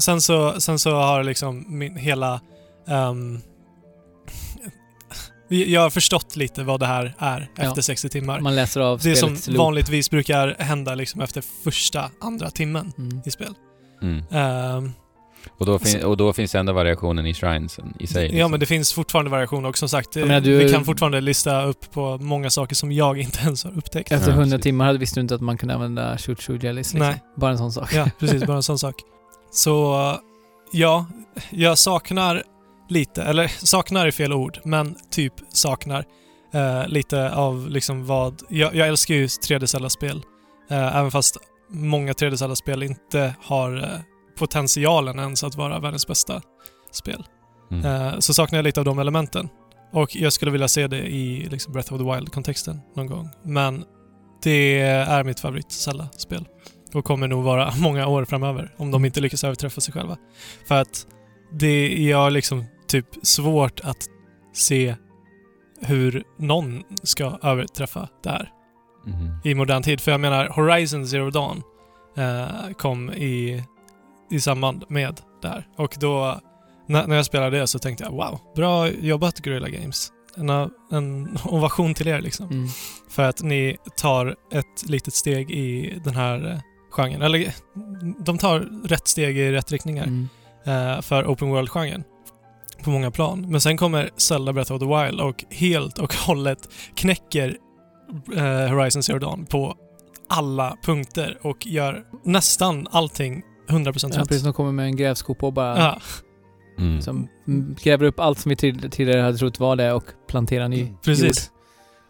sen, så, sen så har liksom min hela... ehm, jag har förstått lite vad det här är Ja. efter 60 timmar. Man läser av Det som loop. vanligtvis brukar hända liksom efter första, andra timmen Mm. i spel. Mm. Ehm, Och, då fin- och då finns ändå variationen i shrinesen i sig. Ja, liksom. men det finns fortfarande variationer och som sagt, menar, du- vi kan fortfarande lista upp på många saker som jag inte ens har upptäckt. Efter Ja, 100 precis. timmar hade visste du inte att man kunde använda shoot shoot. Liksom. Nej. Bara en sån sak. Ja, precis. Bara en sån sak. Så ja, jag saknar lite, eller saknar är fel ord, men typ saknar eh, lite av liksom vad... Jag, jag älskar ju 3D Zelda-spel. Eh, även fast många 3D Zelda-spel inte har eh, potentialen ens att vara världens bästa spel. Mm. Eh, så saknar jag lite av de elementen. Och jag skulle vilja se det i liksom Breath of the Wild-kontexten någon gång. Men det är mitt favorit Zelda-spel. Och kommer nog vara många år framöver om de inte lyckas överträffa sig själva. För att det är liksom typ svårt att se hur någon ska överträffa det här Mhm. i modern tid. För jag menar, Horizon Zero Dawn eh, kom i, i samband med det här. Och då, när, när jag spelade det så tänkte jag wow, bra jobbat Guerrilla Games. En, en ovation till er liksom. Mm. För att ni tar ett litet steg i den här eh, genren. Eller de tar rätt steg i rätt riktningar Mm. eh, för open world-genren på många plan. Men sen kommer Zelda Breath of the Wild och helt och hållet knäcker eh, Horizon Zero Dawn på alla punkter och gör nästan allting 100% Ja, rätt. precis. De kommer med en grävskopa och bara Ja, Mm. som mm, gräver upp allt som vi tid- tidigare hade trott var det och planterar ny precis.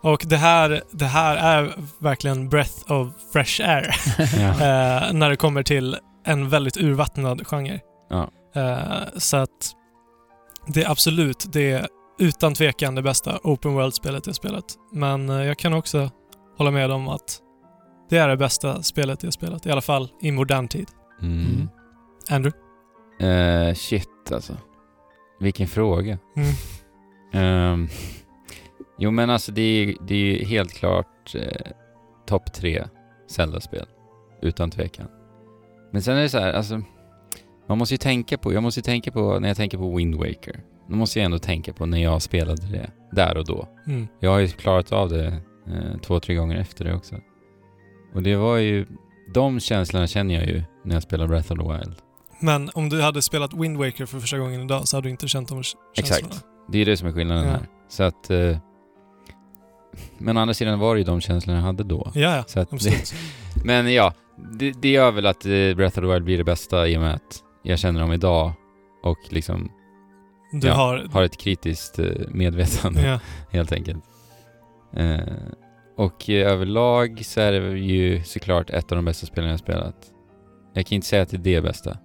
Och det här, det här är verkligen breath of fresh air Ja. eh, när det kommer till en väldigt urvattnad genre. Ja. Eh, så att det är absolut det utan tvekan det bästa open world-spelet jag spelat. Men eh, jag kan också hålla med om att det är det bästa spelet jag spelat. I alla fall i modern tid. Mm. Mm. Andrew? Eh, shit alltså. Vilken fråga. Mm. Ehm, jo men alltså det är, det är ju helt klart eh, topp tre Zelda-spel. Utan tvekan. Men sen är det så här, alltså. Man måste ju tänka på, jag måste ju tänka på, när jag tänker på Wind Waker. Då måste jag ändå tänka på när jag spelade det, där och då. Mm. Jag har ju klarat av det eh, två, tre gånger efter det också. Och det var ju, de känslorna känner jag ju när jag spelar Breath of the Wild. Men om du hade spelat Wind Waker för första gången idag så hade du inte känt de känslorna. Exakt. Det är det som är skillnaden Ja. här. Så att... Eh, men å andra sidan var det ju de känslorna jag hade då. Ja, ja. Så att det, men ja, det, det gör väl att eh, Breath of the Wild blir det bästa i och med att jag känner dem idag och liksom Du Ja, har... har ett kritiskt eh, medvetande Ja. helt enkelt. Eh, och överlag så är det ju såklart ett av de bästa spelen jag spelat. Jag kan inte säga att det är det bästa,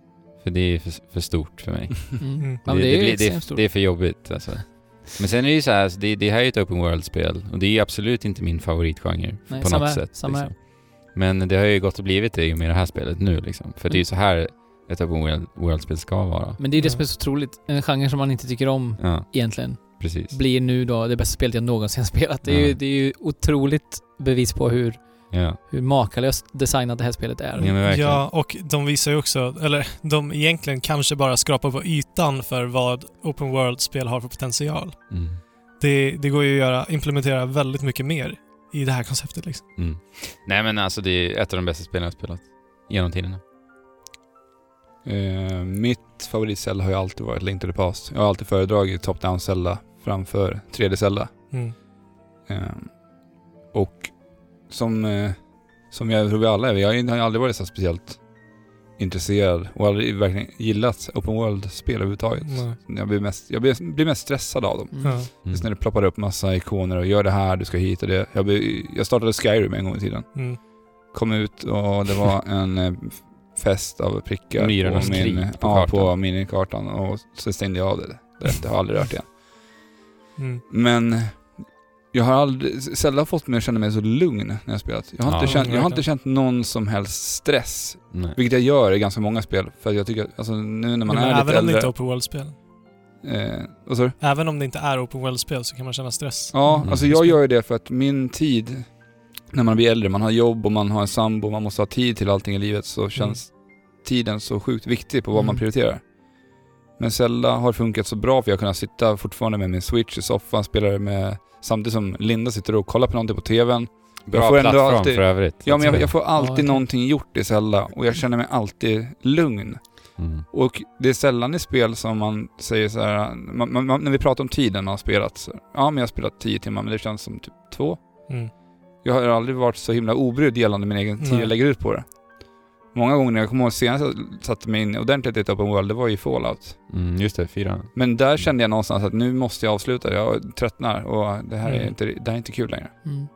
för det är för, för stort för mig. Mm. Mm. Ja, men det, är ju det, det är för jobbigt alltså. Men sen är det ju så här, alltså, det, det här är ju ett open world-spel och det är ju absolut inte min favoritgenre Nej, på samma något här, sätt. samma liksom. Men det har ju gått och blivit det i och med det här spelet nu liksom. För det är ju så här ett open world- world-spel ska vara. Men det är det Ja. som är så otroligt. En genre som man inte tycker om Ja, egentligen precis. blir nu då det bästa spelet jag någonsin spelat. Det är, Ja. ju, det är ju otroligt bevis på hur, Ja, hur makalöst designat det här spelet är. ja. Ja, och de visar ju också, eller de egentligen kanske bara skrapar på ytan för vad open world-spel har för potential. Mm. Det, det går ju att göra, implementera väldigt mycket mer i det här konceptet liksom. Mm. Nej men alltså det är ett av de bästa spelen jag har spelat genom tiderna. Eh, mitt favorit-Zelda har ju alltid varit Link to the Past. Jag har alltid föredragit top-down Zelda framför 3D-Zelda. Mm. Eh, och som, eh, som jag tror vi alla är, jag har aldrig varit så speciellt intresserad och aldrig verkligen gillat open world-spel överhuvudtaget. Nej. Jag blir mest, jag blir, blir mest stressad av dem. Mm. Just när det ploppar upp massa ikoner och gör det här, du ska hit och det. Jag, blir, jag startade Skyrim en gång i tiden. Mm. Kom ut och det var en eh, fest av prickar Myrornas på, min, krig på ja, kartan. på minikartan och så stängde jag av det. Därefter har jag aldrig rört igen. Mm. Men jag har aldrig, har fått mig att känna mig så lugn när jag spelat. Jag har, Ja, inte, känt, jag har inte känt någon som helst stress. Nej. Vilket jag gör i ganska många spel. För att jag tycker att, alltså nu när man men är även lite om det äldre... inte är open world-spel. eh, vad sa du? Även om det inte är open world-spel så kan man känna stress. Ja, Mm. alltså jag gör ju det för att min tid, när man blir äldre, man har jobb och man har en sambo, man måste ha tid till allting i livet, så känns tiden så sjukt viktig på vad man Mm. prioriterar. Men Zelda har funkat så bra för jag har kunnat sitta fortfarande med min switch i soffan, spela det med, samtidigt som Linda sitter och kollar på någonting på TVn. Bra får ändå plattform alltid- för övrigt. Ja men jag, jag får Ja, alltid verkligen. någonting gjort i Zelda och jag känner mig alltid lugn. Mm. Och det är sällan i spel som man säger så här, man, man, man, när vi pratar om tiden man har spelat, så, ja men jag har spelat 10 timmar men det känns som typ två. Mm. Jag har aldrig varit så himla obrydd gällande min egen tid jag lägger ut på det. Många gånger när jag kommer ihåg senast jag satte mig in ordentligt i ett open world, det var ju Fallout. Mm, just det, fyra. Men där kände jag någonstans att nu måste jag avsluta, jag tröttnar och det här är, Mm. inte, det här är inte kul längre. Mm.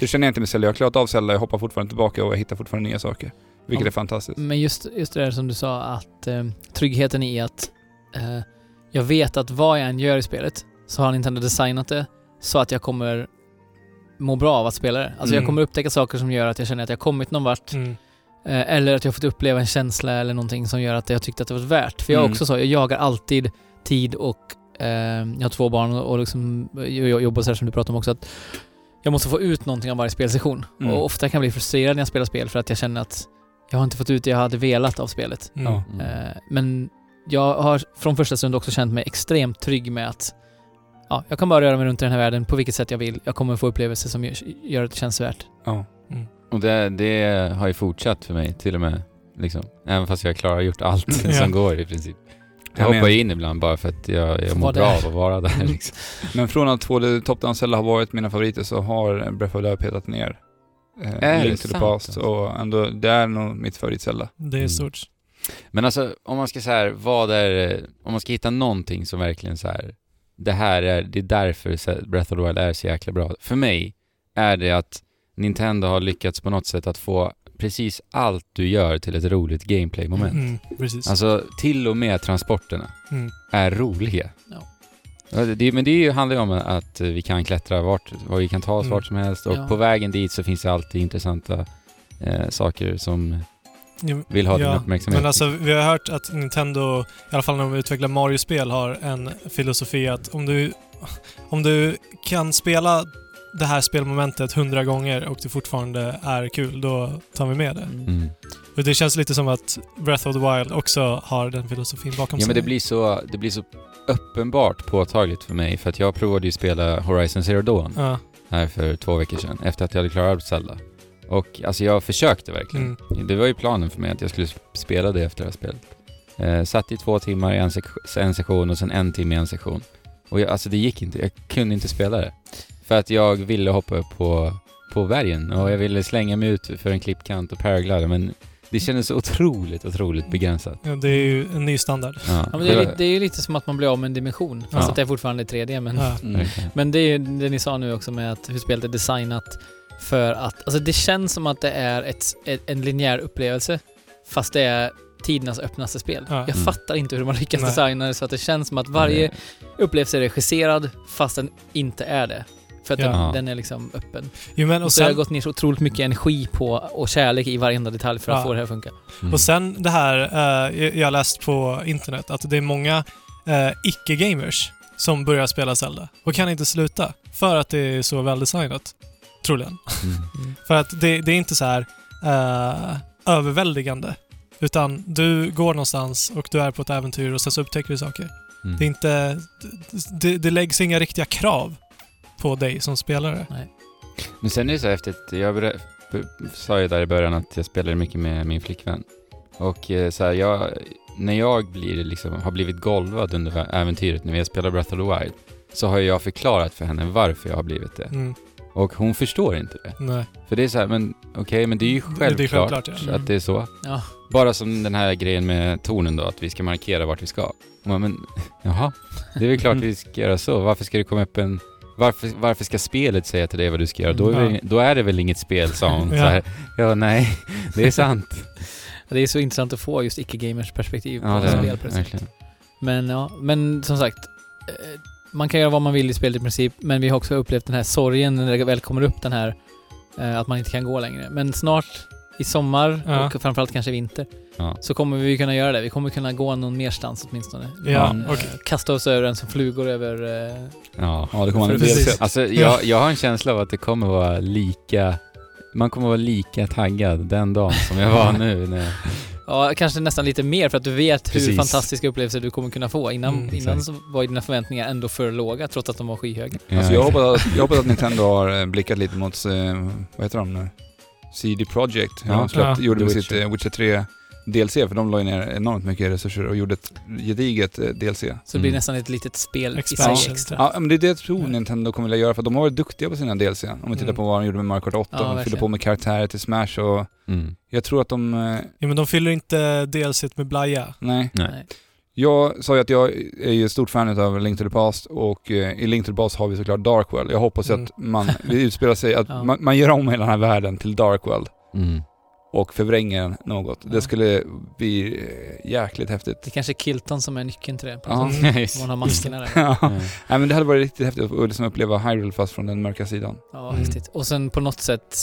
Det känner jag inte med Zelda, jag har klarat av Zelda, jag hoppar fortfarande tillbaka och jag hittar fortfarande nya saker. Vilket Ja. är fantastiskt. Men just, just det där som du sa, att eh, tryggheten i att eh, jag vet att vad jag än gör i spelet så har Nintendo designat det så att jag kommer må bra av att spela det. Alltså jag Mm. kommer upptäcka saker som gör att jag känner att jag har kommit någon vart. Mm. Eh, eller att jag har fått uppleva en känsla eller någonting som gör att jag tyckte att det var värt. För jag Mm. också så, jag jagar alltid tid och eh, jag har två barn och, liksom, jag jobbar så här som du pratade om också, att jag måste få ut någonting av varje spelsession. Mm. Och ofta kan jag bli frustrerad när jag spelar spel för att jag känner att jag har inte fått ut det jag hade velat av spelet. Mm. Mm. Eh, men jag har från första stund också känt mig extremt trygg med att ja, jag kan bara röra mig runt i den här världen på vilket sätt jag vill. Jag kommer få upplevelser som gör, gör att det känns värt. Ja. Och det, det har ju fortsatt för mig till och med. Liksom. Även fast jag klarar gjort allt Ja. som går i princip. Jag Jag hoppar men- in ibland bara för att jag, jag mår vara bra där. av att vara där liksom. Men från att 2D Top-Down Zelda har varit mina favoriter så har Breath of the Wild petat ner. Eh, Är Link det to the Past alltså? och ändå, det är nog mitt favorit-Zelda. Det är Mm. stort. Men alltså om man ska så här, vad är, om man ska hitta någonting som verkligen så här, det här är, det är därför Breath of the Wild är så jäkla bra. För mig är det att Nintendo har lyckats på något sätt att få precis allt du gör till ett roligt gameplay-moment. Mm, precis. Alltså till och med transporterna Mm. är roliga. Ja. Det, men det är ju- handlar ju om att vi kan klättra vart, vi kan ta oss Mm. vart som helst och Ja. på vägen dit så finns det alltid intressanta eh, saker som vill ha din ja, uppmärksamhet. Men alltså, vi har hört att Nintendo, i alla fall när de utvecklar Mario-spel, har en filosofi att om du, om du kan spela det här spelmomentet hundra gånger och det fortfarande är kul, då tar vi med det. Mm. Och det känns lite som att Breath of the Wild också har den filosofin bakom Ja sig. men det blir så, det blir så uppenbart påtagligt för mig för att jag provade ju spela Horizon Zero Dawn Ja. här för två veckor sedan efter att jag hade klarat Zelda. Och alltså jag försökte verkligen. Mm. Det var ju planen för mig att jag skulle spela det efter att ha spelat. Eh, satt i två timmar i en, en session och sen en timme i en session. Och jag, alltså det gick inte, jag kunde inte spela det. För att jag ville hoppa upp på, på bergen och jag ville slänga mig ut för en klippkant och paraglida men det kändes så otroligt, otroligt begränsat. Ja, det är ju en ny standard. Ja, Ja, men det, är, det är ju lite som att man blir av med en dimension, fast Ja. att det är fortfarande 3D. Men, Ja. Mm. Verkligen. men det är ju det ni sa nu också med att hur spelet är designat för att... Alltså det känns som att det är ett, ett, en linjär upplevelse, fast det är tidernas öppnaste spel. Ja. Jag Mm. fattar inte hur man lyckas Nej. designa det så att det känns som att varje upplevelse är regisserad, fast den inte är det. För att Ja. den, den är liksom öppen. Jo, men, Och och, så har jag sen, gått ner så otroligt mycket energi på och kärlek i varenda detalj för att Ja. få det här att funka. Mm. och sen det här, eh, jag- jag har läst på internet att det är många eh, icke-gamers som börjar spela Zelda och kan inte sluta för att det är så väldesignat. Troligen. Mm. Mm. För att det, det är inte så här eh, överväldigande. Utan du går någonstans och du är på ett äventyr och sen så upptäcker du saker. Mm. Det är inte... Det, det läggs inga riktiga krav på dig som spelare. Men sen är det så att jag sa ju där i början att jag spelade mycket med min flickvän. Och eh, så här, jag, när jag blir liksom, har blivit golvad under äventyret när vi har spelat Breath of the Wild så har jag förklarat för henne varför jag har blivit det. Mm, Och hon förstår inte det. nej. För det är så här, men okej, men det är ju Det- det är självklart, självklart, ja. så att det är så. Ja. Bara som den här grejen med tornen då, att vi ska markera vart vi ska. Och man, men jaha, det är väl klart vi ska göra så. Varför ska det komma upp en... Varför, varför ska spelet säga till dig vad du ska göra? Då är, Ja. det, då är det väl inget spel, sa hon. Ja. Ja, nej, det är sant. Det är så intressant att få just icke-gamers perspektiv på Ja, spel det, verkligen. Men ja, men som sagt. eh, Man kan göra vad man vill i spelet i princip, men vi har också upplevt den här sorgen när det väl kommer upp den här eh, att man inte kan gå längre. Men snart i sommar Ja. och framförallt kanske i vinter Ja. så kommer vi kunna göra det. Vi kommer kunna gå någon merstans åtminstone. Ja, Eh, och- Kasta oss över den som flugor över... eh, Ja. Ja, det kommer man Alltså, jag, jag har en känsla av att det kommer vara lika... Man kommer vara lika taggad den dagen som jag var nu. När, Ja, kanske nästan lite mer för att du vet hur Precis. fantastiska upplevelser du kommer kunna få. Innan, Mm, innan så var dina förväntningar ändå för låga trots att de var skyhöga. Alltså jag hoppas, att, jag hoppas att Nintendo har eh, blickat lite mot, eh, vad heter de nu? CD Projekt. Ja. Släppte, Ja. gjorde med Witcher. sitt eh, Witcher 3 DLC, för de la ju ner enormt mycket resurser och gjorde ett gediget eh, DLC. Så det blir Mm. nästan ett litet spel i sig Expansion. extra. Ja, men det är det jag tror Nintendo kommer vilja göra, för de har varit duktiga på sina DLC. Om vi tittar Mm. på vad de gjorde med Mario Kart 8, Ja, de fyllde verkligen. på med karaktärer till Smash och Mm. jag tror att de... eh, Ja, men de fyller inte DLC med blaja. Nej. Nej. Nej. Jag sa ju att jag är ju stort fan av Link to the Past och eh, i Link to the Past har vi såklart Darkworld. Jag hoppas Mm. att man, det utspelar sig, att Ja. man, man gör om hela den här världen till Darkworld Mm. och förvränger den något. Ja. Det skulle bli eh, jäkligt häftigt. Det kanske är Kilton som är nyckeln till det. på Ja. man har maskerna där. Ja. Ja. Nej men det hade varit riktigt häftigt att liksom uppleva Hyrule fast från den mörka sidan. Ja, Mm. häftigt. Och sen på något sätt,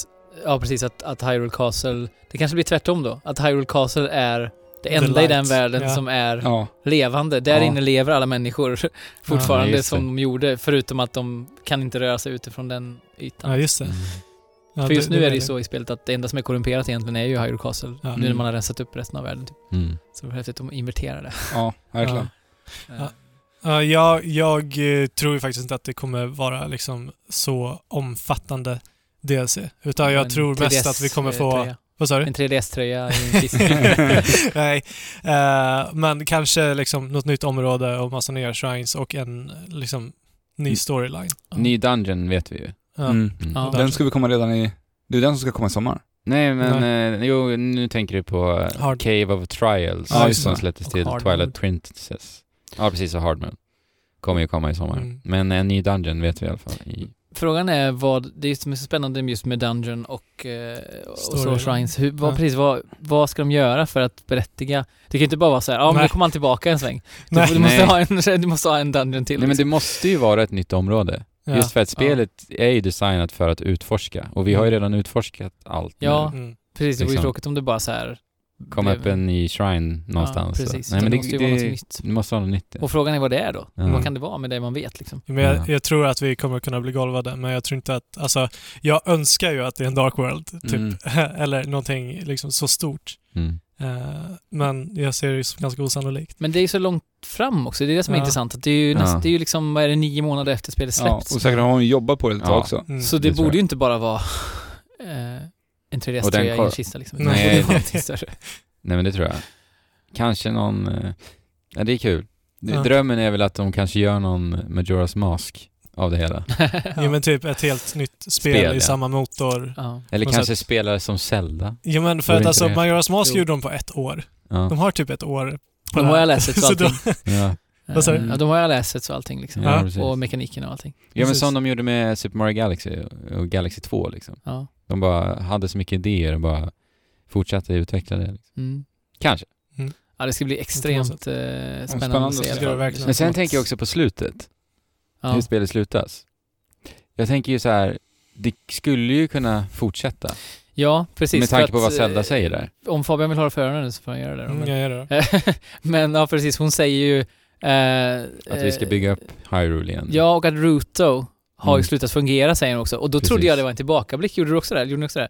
ja precis, att, att Hyrule Castle, det kanske blir tvärtom då. Att Hyrule Castle är det enda i light. den världen Ja. som är Ja. levande. Där Ja. inne lever alla människor fortfarande det. som de gjorde, förutom att de kan inte röra sig utifrån den ytan. Ja, just det. Mm. Ja, För just nu är det ju det. så i spelet att det enda som är korrumperat egentligen är ju Hyrule Castle. Ja. Nu när Mm. man har rensat upp resten av världen. Typ. Mm. Så det är häftigt att invertera det. Ja, verkligen. Ja. Ja, jag, jag eh, tror ju faktiskt inte att det kommer vara liksom så omfattande DLC. Utan jag En tror mest att vi kommer få... Vad sa du? En 3DS-tröja i en kista. Nej. Eh, men kanske liksom något nytt område och massa nya shrines och en liksom ny Mm. storyline. Ny Dungeon vet vi ju. Mm. Mm. Ja. Den ska vi komma redan i... Det är den som ska komma i sommar. Nej men, eh, jo nu tänker du på eh, Hard- Cave of Trials just som släpptes till Twilight. Princess. Ja precis, och Hard Mode. Kommer ju komma i sommar. Mm. Men en ny Dungeon vet vi i alla fall. I, Frågan är vad, det är som är så spännande just med Dungeon och, eh, och Story. Shrines. Hur, vad, Ja. precis, vad, vad ska de göra för att berättiga? Det kan ju inte bara vara så här, ja men Nej. nu kommer han tillbaka en sväng. Du, Nej. du, måste Nej. ha en, du måste ha en Dungeon till. Nej men det liksom. måste ju vara ett nytt område. Ja. Just för att spelet är ju designat för att utforska. Och vi har ju Mm. redan utforskat allt Ja. nu. Mm. Precis, det vore ju liksom. tråkigt om det bara så här Komma blev- upp en ny shrine någonstans. Ja, precis. Så. Nej, men det, det måste ju vara det, något nytt. det måste vara något nytt. ja. Och frågan är vad det är då? Ja. Vad kan det vara med det man vet liksom? Men jag, Ja. jag tror att vi kommer kunna bli golvade, men jag tror inte att... Alltså, jag önskar ju att det är en Dark World, typ. Mm. Eller någonting liksom så stort. Mm. Eh, men jag ser det som ganska osannolikt. Men det är ju så långt fram också, det är det som är Ja. intressant. Att det, är ju Ja. näst, det är ju liksom, vad är det, nio månader efter spelet Ja, släppts. och säkert har hon jobbat på det ett tag Ja. också. Mm. Så det, det borde ju inte bara vara eh, en 3DS-tröja i en kista liksom. Nej. Det. Nej men det tror jag. Kanske någon... eh, Ja det är kul. Ja. Drömmen är väl att de kanske gör någon Majora's Mask av det hela. Ja, men typ ett helt nytt spel, Spel, i ja. samma motor. ja. Eller kanske sätt. spela som Zelda. Ja men för att alltså det? Majora's Mask Jo. gjorde de på ett år. Ja. De har typ ett år på De har jag läst Så allting. Ja. Vad sa du? Ja, de har jag läst och allting liksom. Ja. Och mekaniken och allting. ja men Precis. som de gjorde med Super Mario Galaxy och Galaxy 2 liksom. Ja. De bara hade så mycket idéer och bara fortsatte utveckla det. Liksom. Mm. Kanske. Ja, det ska bli extremt eh, spännande, spännande att se. verkligen. Men sen tänker jag också på slutet. Ja. Hur spelet slutas. Jag tänker ju så här. Det skulle ju kunna fortsätta. ja, precis. med tanke på vad Zelda eh, säger där. Om Fabian vill ha det för öronen så får han göra det. då, Mm, Men, jag gör det. men ja, precis. Hon säger ju... eh, Att vi ska eh, bygga upp Hyrule igen. Ja, och att Ruto har ju Mm. slutat fungera säger hon också. Och då trodde Precis. jag det var en tillbakablick. Gjorde du också det? Gjorde ni också det?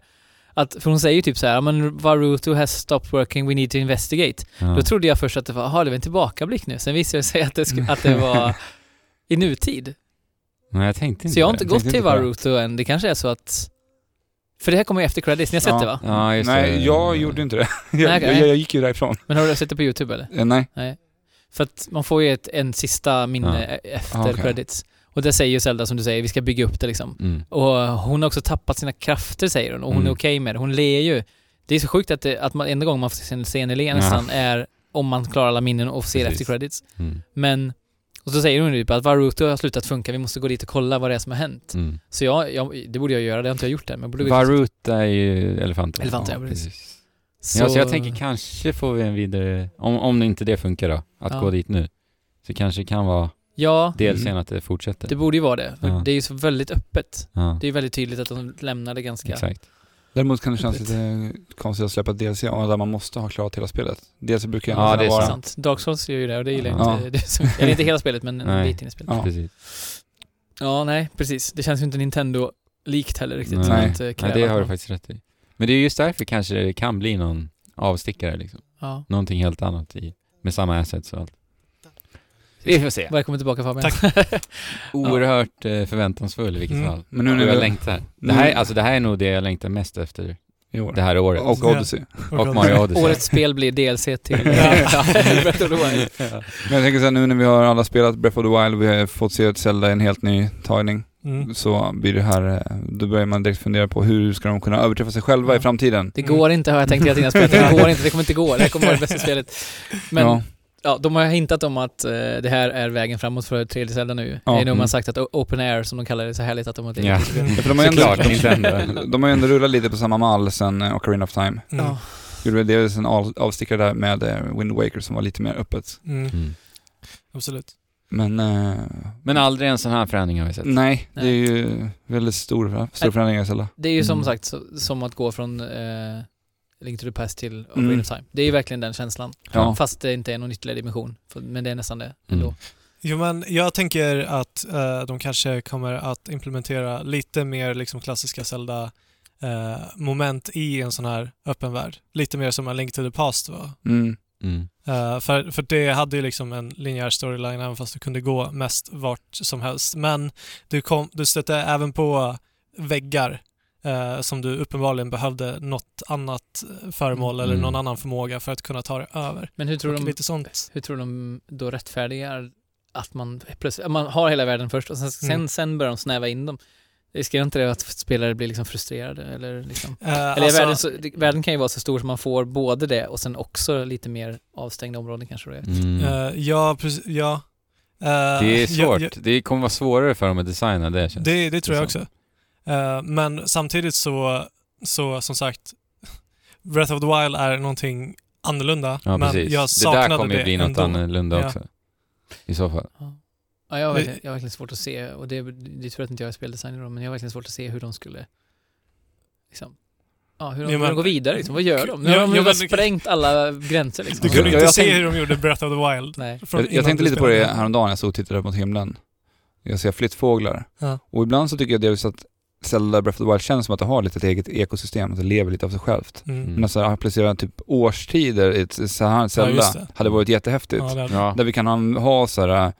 Att, för hon säger ju typ så här, "Ja, men vad Ruto has stopped working, we need to investigate. Ja. Då trodde jag först att det var, jaha, det var en tillbakablick nu. Sen visade det sig att det, att det var i nutid. Nej, jag tänkte inte Så jag har inte det. gått till det. Varuto än. Det kanske är så att... För det här kommer ju efter credits. Ni har sett Ja. det va? Ja, just det. Nej, jag gjorde inte det. Jag, Nej, jag, jag gick ju därifrån. Men har du sett det på YouTube eller? Eh, Nej. För att man får ju ett, en sista minne e- efter Ah, okej. credits. Och det säger ju Zelda som du säger, vi ska bygga upp det liksom. Mm. Och hon har också tappat sina krafter säger hon och hon Mm. är okej med det. Hon ler ju. Det är så sjukt att, det, att man, enda gången man får se i le nästan är om man klarar alla minnen och ser Precis. efter credits. Mm. Men, och så säger hon ju typ att Varuto har slutat funka, vi måste gå dit och kolla vad det är som har hänt. Mm. Så jag, jag, det borde jag göra, det har inte jag gjort än. Men borde gå dit. Varut är ju elefanten. Elefanten, ja, precis. Så... Ja, så jag tänker kanske får vi en vidare, om, om inte det funkar då, att Ja. gå dit nu. Så kanske det kan vara Ja, dels Mm. att det fortsätter. det borde ju vara det. Ja. det är ju så väldigt öppet. ja, Det är ju väldigt tydligt att de lämnar det ganska... exakt. Däremot kan det kännas lite konstigt att släppa DLC där man måste ha klarat hela spelet. DLC brukar ju Ja, det är vara... Sant. Dark Souls gör ju det och det gillar jag Ja. inte. Det är så, eller inte hela spelet men en bit in i spelet. Ja. Precis. Ja, nej, precis. Det känns ju inte Nintendo-likt heller riktigt. Nej. Att, Nej, det har du faktiskt rätt i. Men det är just därför kanske det kan bli någon avstickare liksom. Ja. Någonting helt annat i, med samma assets och allt. Vi får se. Välkommen tillbaka Fabian. Oerhört eh, förväntansfull i vilket Mm. fall. Men nu Och när jag vi... längtar. Det här, alltså det här är nog det jag längtar mest efter i år. det här året. Och Odyssey. Och Mario Odyssey. Årets spel blir DLC till Ja. Breath of the Wild. Men jag tänker så här, nu när vi har alla spelat Breath of the Wild och vi har fått se ett Zelda i en helt ny tagning, Mm. så blir det här, eh, då börjar man direkt fundera på hur ska de kunna överträffa sig själva i Ja. framtiden? Det går inte har jag tänkt hela tiden. Det går inte, det kommer inte gå. Det här kommer vara det bästa spelet. Men ja. Ja, de har hintat om att eh, det här är vägen framåt för 3D Zelda nu. Ja. Det är nog Mm. man sagt att Open Air, som de kallar det, är så härligt att de har Ja. För de har ju Såklart, ändå, Nintendo. de har ju ändå rullat lite på samma mall sen eh, Ocarina of Time. Mm. Ja. Gjorde väl delvis en av- avstickare där med eh, Wind Waker som var lite mer öppet. Mm. Mm. Absolut. Men, eh, Men aldrig en sån här förändring har vi sett. nej, det är Nej. ju väldigt stor, stor Nej. förändring i Zelda. Det är ju som Mm. sagt så, som att gå från eh, Link to the Past till Mm. Ocarina of Time. Det är ju verkligen den känslan. Ja. Fast det inte är någon ytterligare dimension. Men det är nästan det Mm. ändå. Jo, men jag tänker att eh, de kanske kommer att implementera lite mer liksom klassiska Zelda-moment i en sån här öppen värld. Lite mer som en Link to the Past var. Mm. Mm. Eh, för, för det hade ju liksom en linjär storyline även fast du kunde gå mest vart som helst. Men du, kom, du stötte även på väggar eh, som du uppenbarligen behövde något annat föremål eller Mm. någon annan förmåga för att kunna ta dig över. Men hur tror, Och de, lite sånt. hur tror de då rättfärdigar att man plötsligt, man har hela världen först och sen, sen, Mm. sen börjar de snäva in dem. Riskerar inte det att spelare blir liksom frustrerade? Eller, liksom? Eh, eller är alltså- världen, så, världen kan ju vara så stor som man får både det och sen också lite mer avstängda områden kanske det är. Mm. Eh, ja, precis. Ja. Eh, Det är svårt. ja, ja, Det kommer vara svårare för dem att designa det känns det, det tror jag också. Eh, men samtidigt så, så, som sagt, Breath of the Wild är någonting annorlunda. Ja, men precis. jag det saknade där kommer ju det bli något ändå. annorlunda Ja. också. I så fall. Ja, jag, har Det- verkligen, jag har verkligen svårt att se, och det, det är tur att inte jag är speldesigner då, men jag har verkligen svårt att se hur de skulle liksom, ja, hur de, Ja, hur men- de går vidare liksom. Vad gör de? Nu Ja, har de ja, men- sprängt alla gränser liksom. Du kunde Ja, inte jag se tänk- hur de gjorde Breath of the Wild. Nej. Jag, jag tänkte lite på det häromdagen, jag stod och tittade mot himlen. Jag ser flyttfåglar. Ja. Och ibland så tycker jag delvis att Zelda Breath of the Wild känns som att det har lite ett eget ekosystem, att det lever lite av sig självt. Mm. Mm. Men alltså att placera typ årstider i ett så här Zelda det. hade varit jättehäftigt. Ja, det Ja. Där vi kan ha, ha så här äh,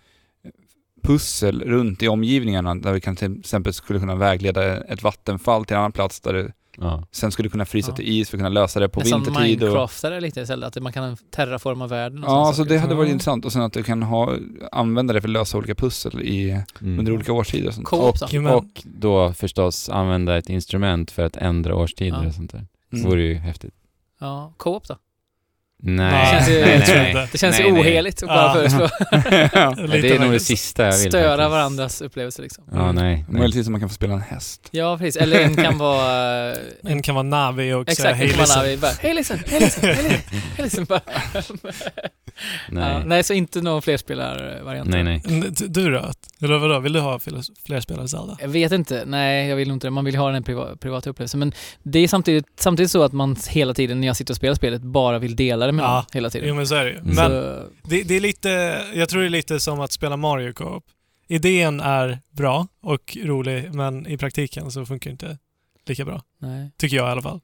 pussel runt i omgivningarna där vi kan till exempel skulle kunna vägleda ett vattenfall till en annan plats där det Ja. sen skulle kunna frysa Ja. till is för att kunna lösa det på Nästan vintertid. Och, Minecraftare lite istället, att man kan terraforma världen och ja, alltså saker. det hade varit Ja. intressant och sen att du kan ha, använda det för att lösa olika pussel i, Mm. under olika årstider och sånt. Men- Och då förstås använda ett instrument för att ändra årstider Ja. och sånt där. Mm. vore ju häftigt. Ja, co-op då? Nej, Det känns ju- nej, nej. Det känns nej, ju oheligt att bara Ja. föreslå. ja. Det är nog det sista jag vill Störa faktiskt. varandras upplevelser liksom. Ja, Mm. nej. nej. Möjligtvis att man kan få spela en häst. Ja, precis. Eller en kan vara... En kan vara Navi och säga Exakt, hej en kan vara listen. Navi. Bara, Hej listen, hej listen, hej listen, hej. Nej. Ja, nej, så inte någon flerspelarvariant. nej, nej. Du då? Eller vadå? Vill du ha fler, fler spelare Zelda? Jag vet inte. Nej, jag vill inte det. Man vill ha den priva privata upplevelsen. Men det är samtidigt, samtidigt så att man hela tiden när jag sitter och spelar spelet bara vill dela det med någon Ja. hela tiden. Jo men så är det ju. Mm. Men Så, det, det är lite, jag tror det är lite som att spela Mario Co-op. Idén är bra och rolig, men i praktiken så funkar det inte lika bra. nej. Tycker jag i alla fall.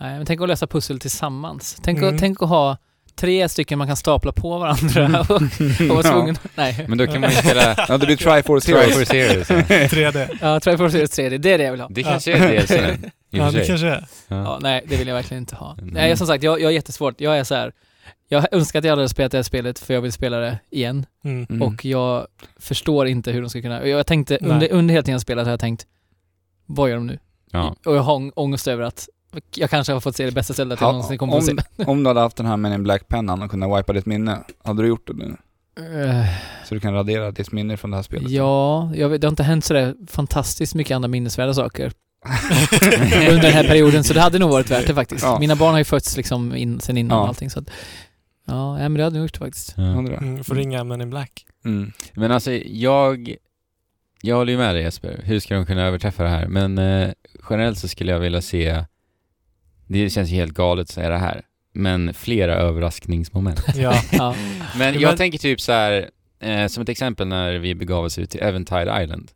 nej, men tänk att lösa pussel tillsammans. Tänk, Mm. att, tänk att ha tre stycken man kan stapla på varandra och, och vara tvungen... Nej. Men då kan man ju spela Ja, det blir Triforce Heroes. ja. 3D. Ja, Triforce Heroes 3D, det är det jag vill ha. Det kanske är DLC Ja, det kanske är. Ja, Ja. nej, det vill jag verkligen inte ha. Mm. Nej, som sagt, jag, jag är jättesvårt. Jag är så här. Jag önskar att jag hade spelat det här spelet för jag vill spela det igen. Mm. Mm. Och jag förstår inte hur de ska kunna... Jag tänkte, Nej. under, under hela tiden jag spelat har jag tänkt, vad gör de nu? Ja. Och jag har ång- ångest över att jag kanske har fått se det bästa stället jag någonsin kommer få se. om, om du hade haft den här Men in Black-pennan och kunnat wipa ditt minne, hade du gjort det nu? Eh, Så du kan radera ditt minne från det här spelet? Ja, jag vet, det har inte hänt sådär fantastiskt mycket andra minnesvärda saker under den här perioden, så det hade nog varit värt det faktiskt. Ja. Mina barn har ju fötts liksom in, sen innan Ja. och allting så att, Ja, men det hade jag gjort det faktiskt. Ja. Mm, får ringa Men in Black. Mm. Men alltså, jag... Jag håller ju med dig Jesper. Hur ska de kunna överträffa det här? Men eh, generellt så skulle jag vilja se... Det känns ju helt galet att säga det här. Men flera överraskningsmoment. Ja. Ja. Men Men- jag tänker typ så här, eh, som ett exempel när vi begav oss ut till Eventide Island,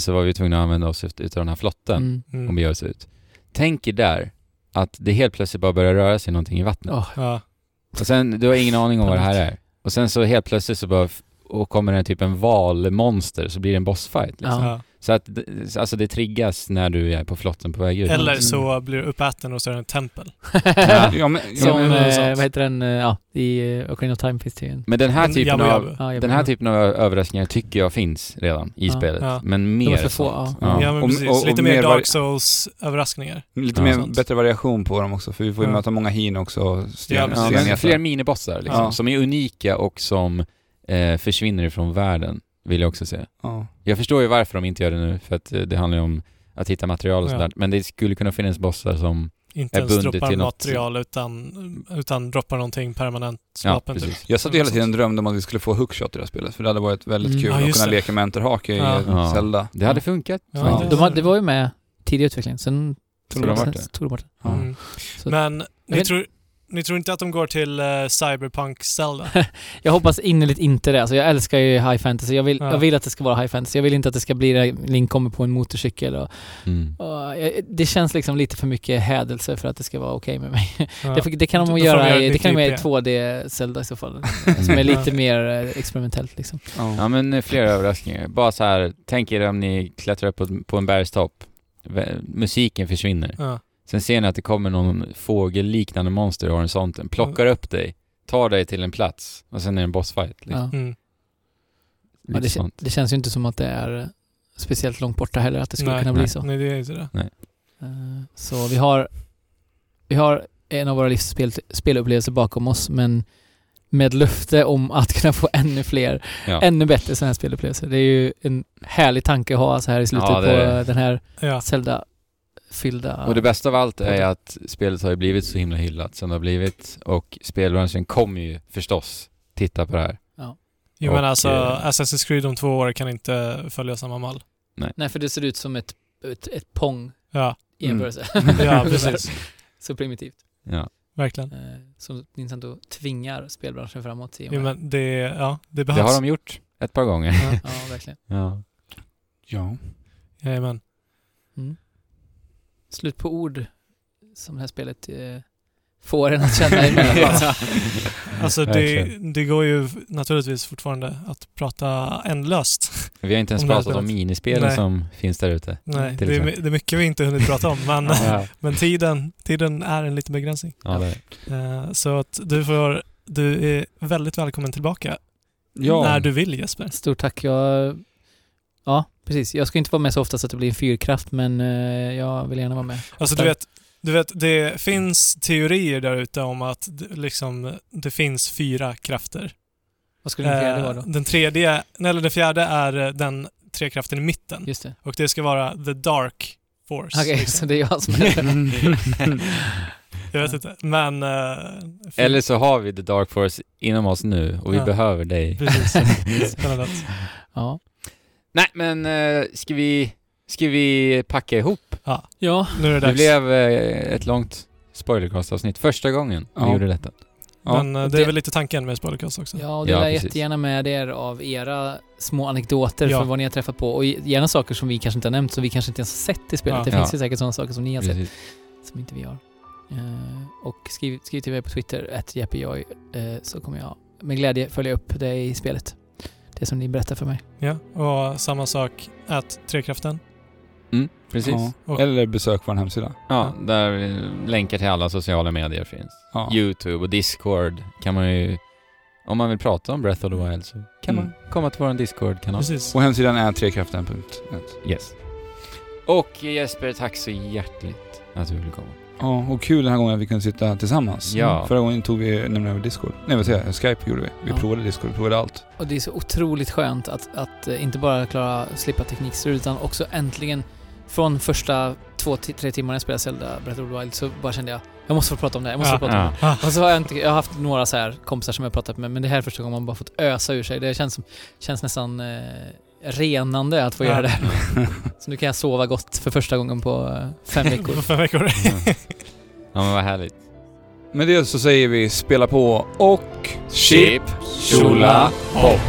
så var vi tvungna att använda oss ut- utav den här flotten Mm. och Mm. bege oss ut. Tänk er där, att det helt plötsligt bara börjar röra sig någonting i vattnet. Åh, Ja. Och sen, du har ingen aning om vad det här är. Och sen så helt plötsligt så bara, och kommer det typ en valmonster så blir det en bossfight liksom. Ja. Ja. Så att, det- alltså det triggas när du är på flotten på väg ut. Eller Mm. så blir du uppäten och så är det en tempel. Ja, men, ja, Som, men, men- eh, vad heter den, eh, ja, i uh, Ocarina of Time finns det ju en. Men den här typen Jabu av... Jabu. Ja, Den här typen av överraskningar tycker jag finns redan i Ja. spelet. Ja. Men mer för få, ja. Ja, men Och- precis. och- och Lite mer Dark Souls-överraskningar. lite Ja, mer, sånt. bättre variation på dem också, för vi får ju Ja. möta många hin också. och Sten, Ja, Ja, fler minibossar liksom, Ja. som är unika och som eh, försvinner ifrån världen, vill jag också säga. Ja. Jag förstår ju varför de inte gör det nu, för att eh, det handlar ju om att hitta material och Ja. sådär. Men det skulle kunna finnas bossar som... Inte Är ens droppar till något- material utan, utan droppar någonting permanent Ja, vapen typ. precis. Jag satt hela tiden och drömde om att vi skulle få hookshot i det här spelet, för det hade varit väldigt Mm. kul Ja, att kunna det. leka med enterhake i Ja. eh, Ja. Zelda. Det hade funkat. Ja, Ja, faktiskt. de, det var ju med tidig utveckling, sen Tog de bort det? tog de bort det. Ja. Mm. Men ni tror, ni tror inte att de går till uh, Cyberpunk Zelda? Jag hoppas innerligt inte det. Alltså jag älskar ju high fantasy. Jag vill, Ja. jag vill att det ska vara high fantasy. Jag vill inte att det ska bli där Link kommer på en motorcykel. Och, Mm. och jag, det känns liksom lite för mycket hädelse för att det ska vara okej med mig. Ja. Det, det kan de göra, göra i, det kan de göra i IP. 2D Zelda i så fall. Som är lite mer eh, experimentellt liksom. Ja. Ja men eh, fler överraskningar. Bara så här, tänk er om ni klättrar upp på, på en bergstopp. Musiken försvinner. Ja. Sen ser ni att det kommer någon fågelliknande monster i horisonten, plockar upp dig, tar dig till en plats och sen är det en bossfight. Liksom. Ja. Mm. Ja, Lite det, sånt. det känns ju inte som att det är speciellt långt borta heller att det skulle nej, kunna bli nej. så. Nej, det är inte det. Eh, Så vi har, vi har en av våra livs spel, spelupplevelser bakom oss men med löfte om att kunna få ännu fler, Ja. ännu bättre sådana här spelupplevelser. Det är ju en härlig tanke att ha så här i slutet Ja, det på den här Ja. Zelda-fyllda... Och det bästa av allt är att spelet har ju blivit så himla hyllat som det har blivit och spelbranschen kommer ju förstås titta på det här. Jo Och, men alltså, eh, Assassin's Creed om två år kan inte följa samma mall. Nej, för det ser ut som ett, ett, ett pong Ja, i Mm. jämförelse. ja precis. så primitivt. Ja. Verkligen. Eh, Så Nintendo tvingar spelbranschen framåt i och Jo, men det, ja, det Det behövs. har de gjort ett par gånger. Ja. Ja, verkligen. Ja. ja. Jajamän. Mm. Slut på ord som det här spelet eh, får en att känna emellanåt. Alltså det, det går ju naturligtvis fortfarande att prata ändlöst. Vi har inte ens Om pratat om minispelen Nej. som finns där ute. Nej, det är, det är mycket vi inte hunnit prata om, men, Ja, men tiden, tiden är en liten begränsning. ja det är. Eh, Så att du får, du är väldigt välkommen tillbaka ja. när du vill Jesper. Stort tack. Jag, ja, precis. Jag ska inte vara med så ofta så att det blir en fyrkraft, men eh, jag vill gärna vara med. Alltså du vet, du vet, det finns teorier där ute om att det, liksom, det finns fyra krafter. Vad skulle den fjärde Eh, vara då? Den tredje, eller den fjärde är eh, den tre kraften i mitten. Just det. Och det ska vara the dark force. Okej, liksom. så det är jag som är Jag vet inte, men... fin- Eller så har vi The Dark Force inom oss nu och vi Ja. behöver dig. Precis. Spännande. Ja. Nej men eh, ska vi, ska vi packa ihop? Ja, Ja, nu är det Det dags. blev eh, ett långt spoilercast-avsnitt. Första gången vi Ja. gjorde detta. Ja. Men eh, det är det- väl lite tanken med Spoilercast också. ja och Ja, dela precis. jättegärna med er av era små anekdoter Ja. för vad ni har träffat på och gärna saker som vi kanske inte har nämnt, som vi kanske inte ens har sett i spelet. Ja. Det Ja. finns ju säkert sådana saker som ni har sett Precis. som inte vi har. Eh, och skriv, skriv till mig på Twitter, att Jeppejoj, eh, så kommer jag med glädje följa upp det i spelet. Det som ni berättar för mig. Ja, och samma sak, att Trekraften. Mm, precis. Ja. Och- Eller besök vår hemsida. Ja, där eh, länkar till alla sociala medier finns. Ja. Youtube och Discord kan man ju... Om man vill prata om Breath of the Wild så kan Mm. man komma till vår Discord-kanal. Precis. Och hemsidan är trekraften.net. Yes. Och Jesper, tack så hjärtligt att du ville komma. Ja, och kul den här gången att vi kunde sitta tillsammans. Ja. Förra gången tog vi nämligen över Discord. Nej vad säger jag? Skype gjorde vi. Vi Ja. provade Discord, vi provade allt. Och det är så otroligt skönt att, att eh, inte bara klara slippa teknikstrul utan också äntligen från första två, tre timmarna jag spelade Zelda Breath of the Wild så bara kände jag jag måste få prata om det jag måste Ja. få prata om det Ja. Och så har jag inte, jag har haft några så här kompisar som jag har pratat med, men det här är första gången man bara fått ösa ur sig. Det känns, som, känns nästan eh, renande att få Ja. göra det. Så nu kan jag sova gott för första gången på eh, fem veckor. På fem veckor. Ja men vad härligt. Med det så säger vi spela på och Chip, tjola, hopp!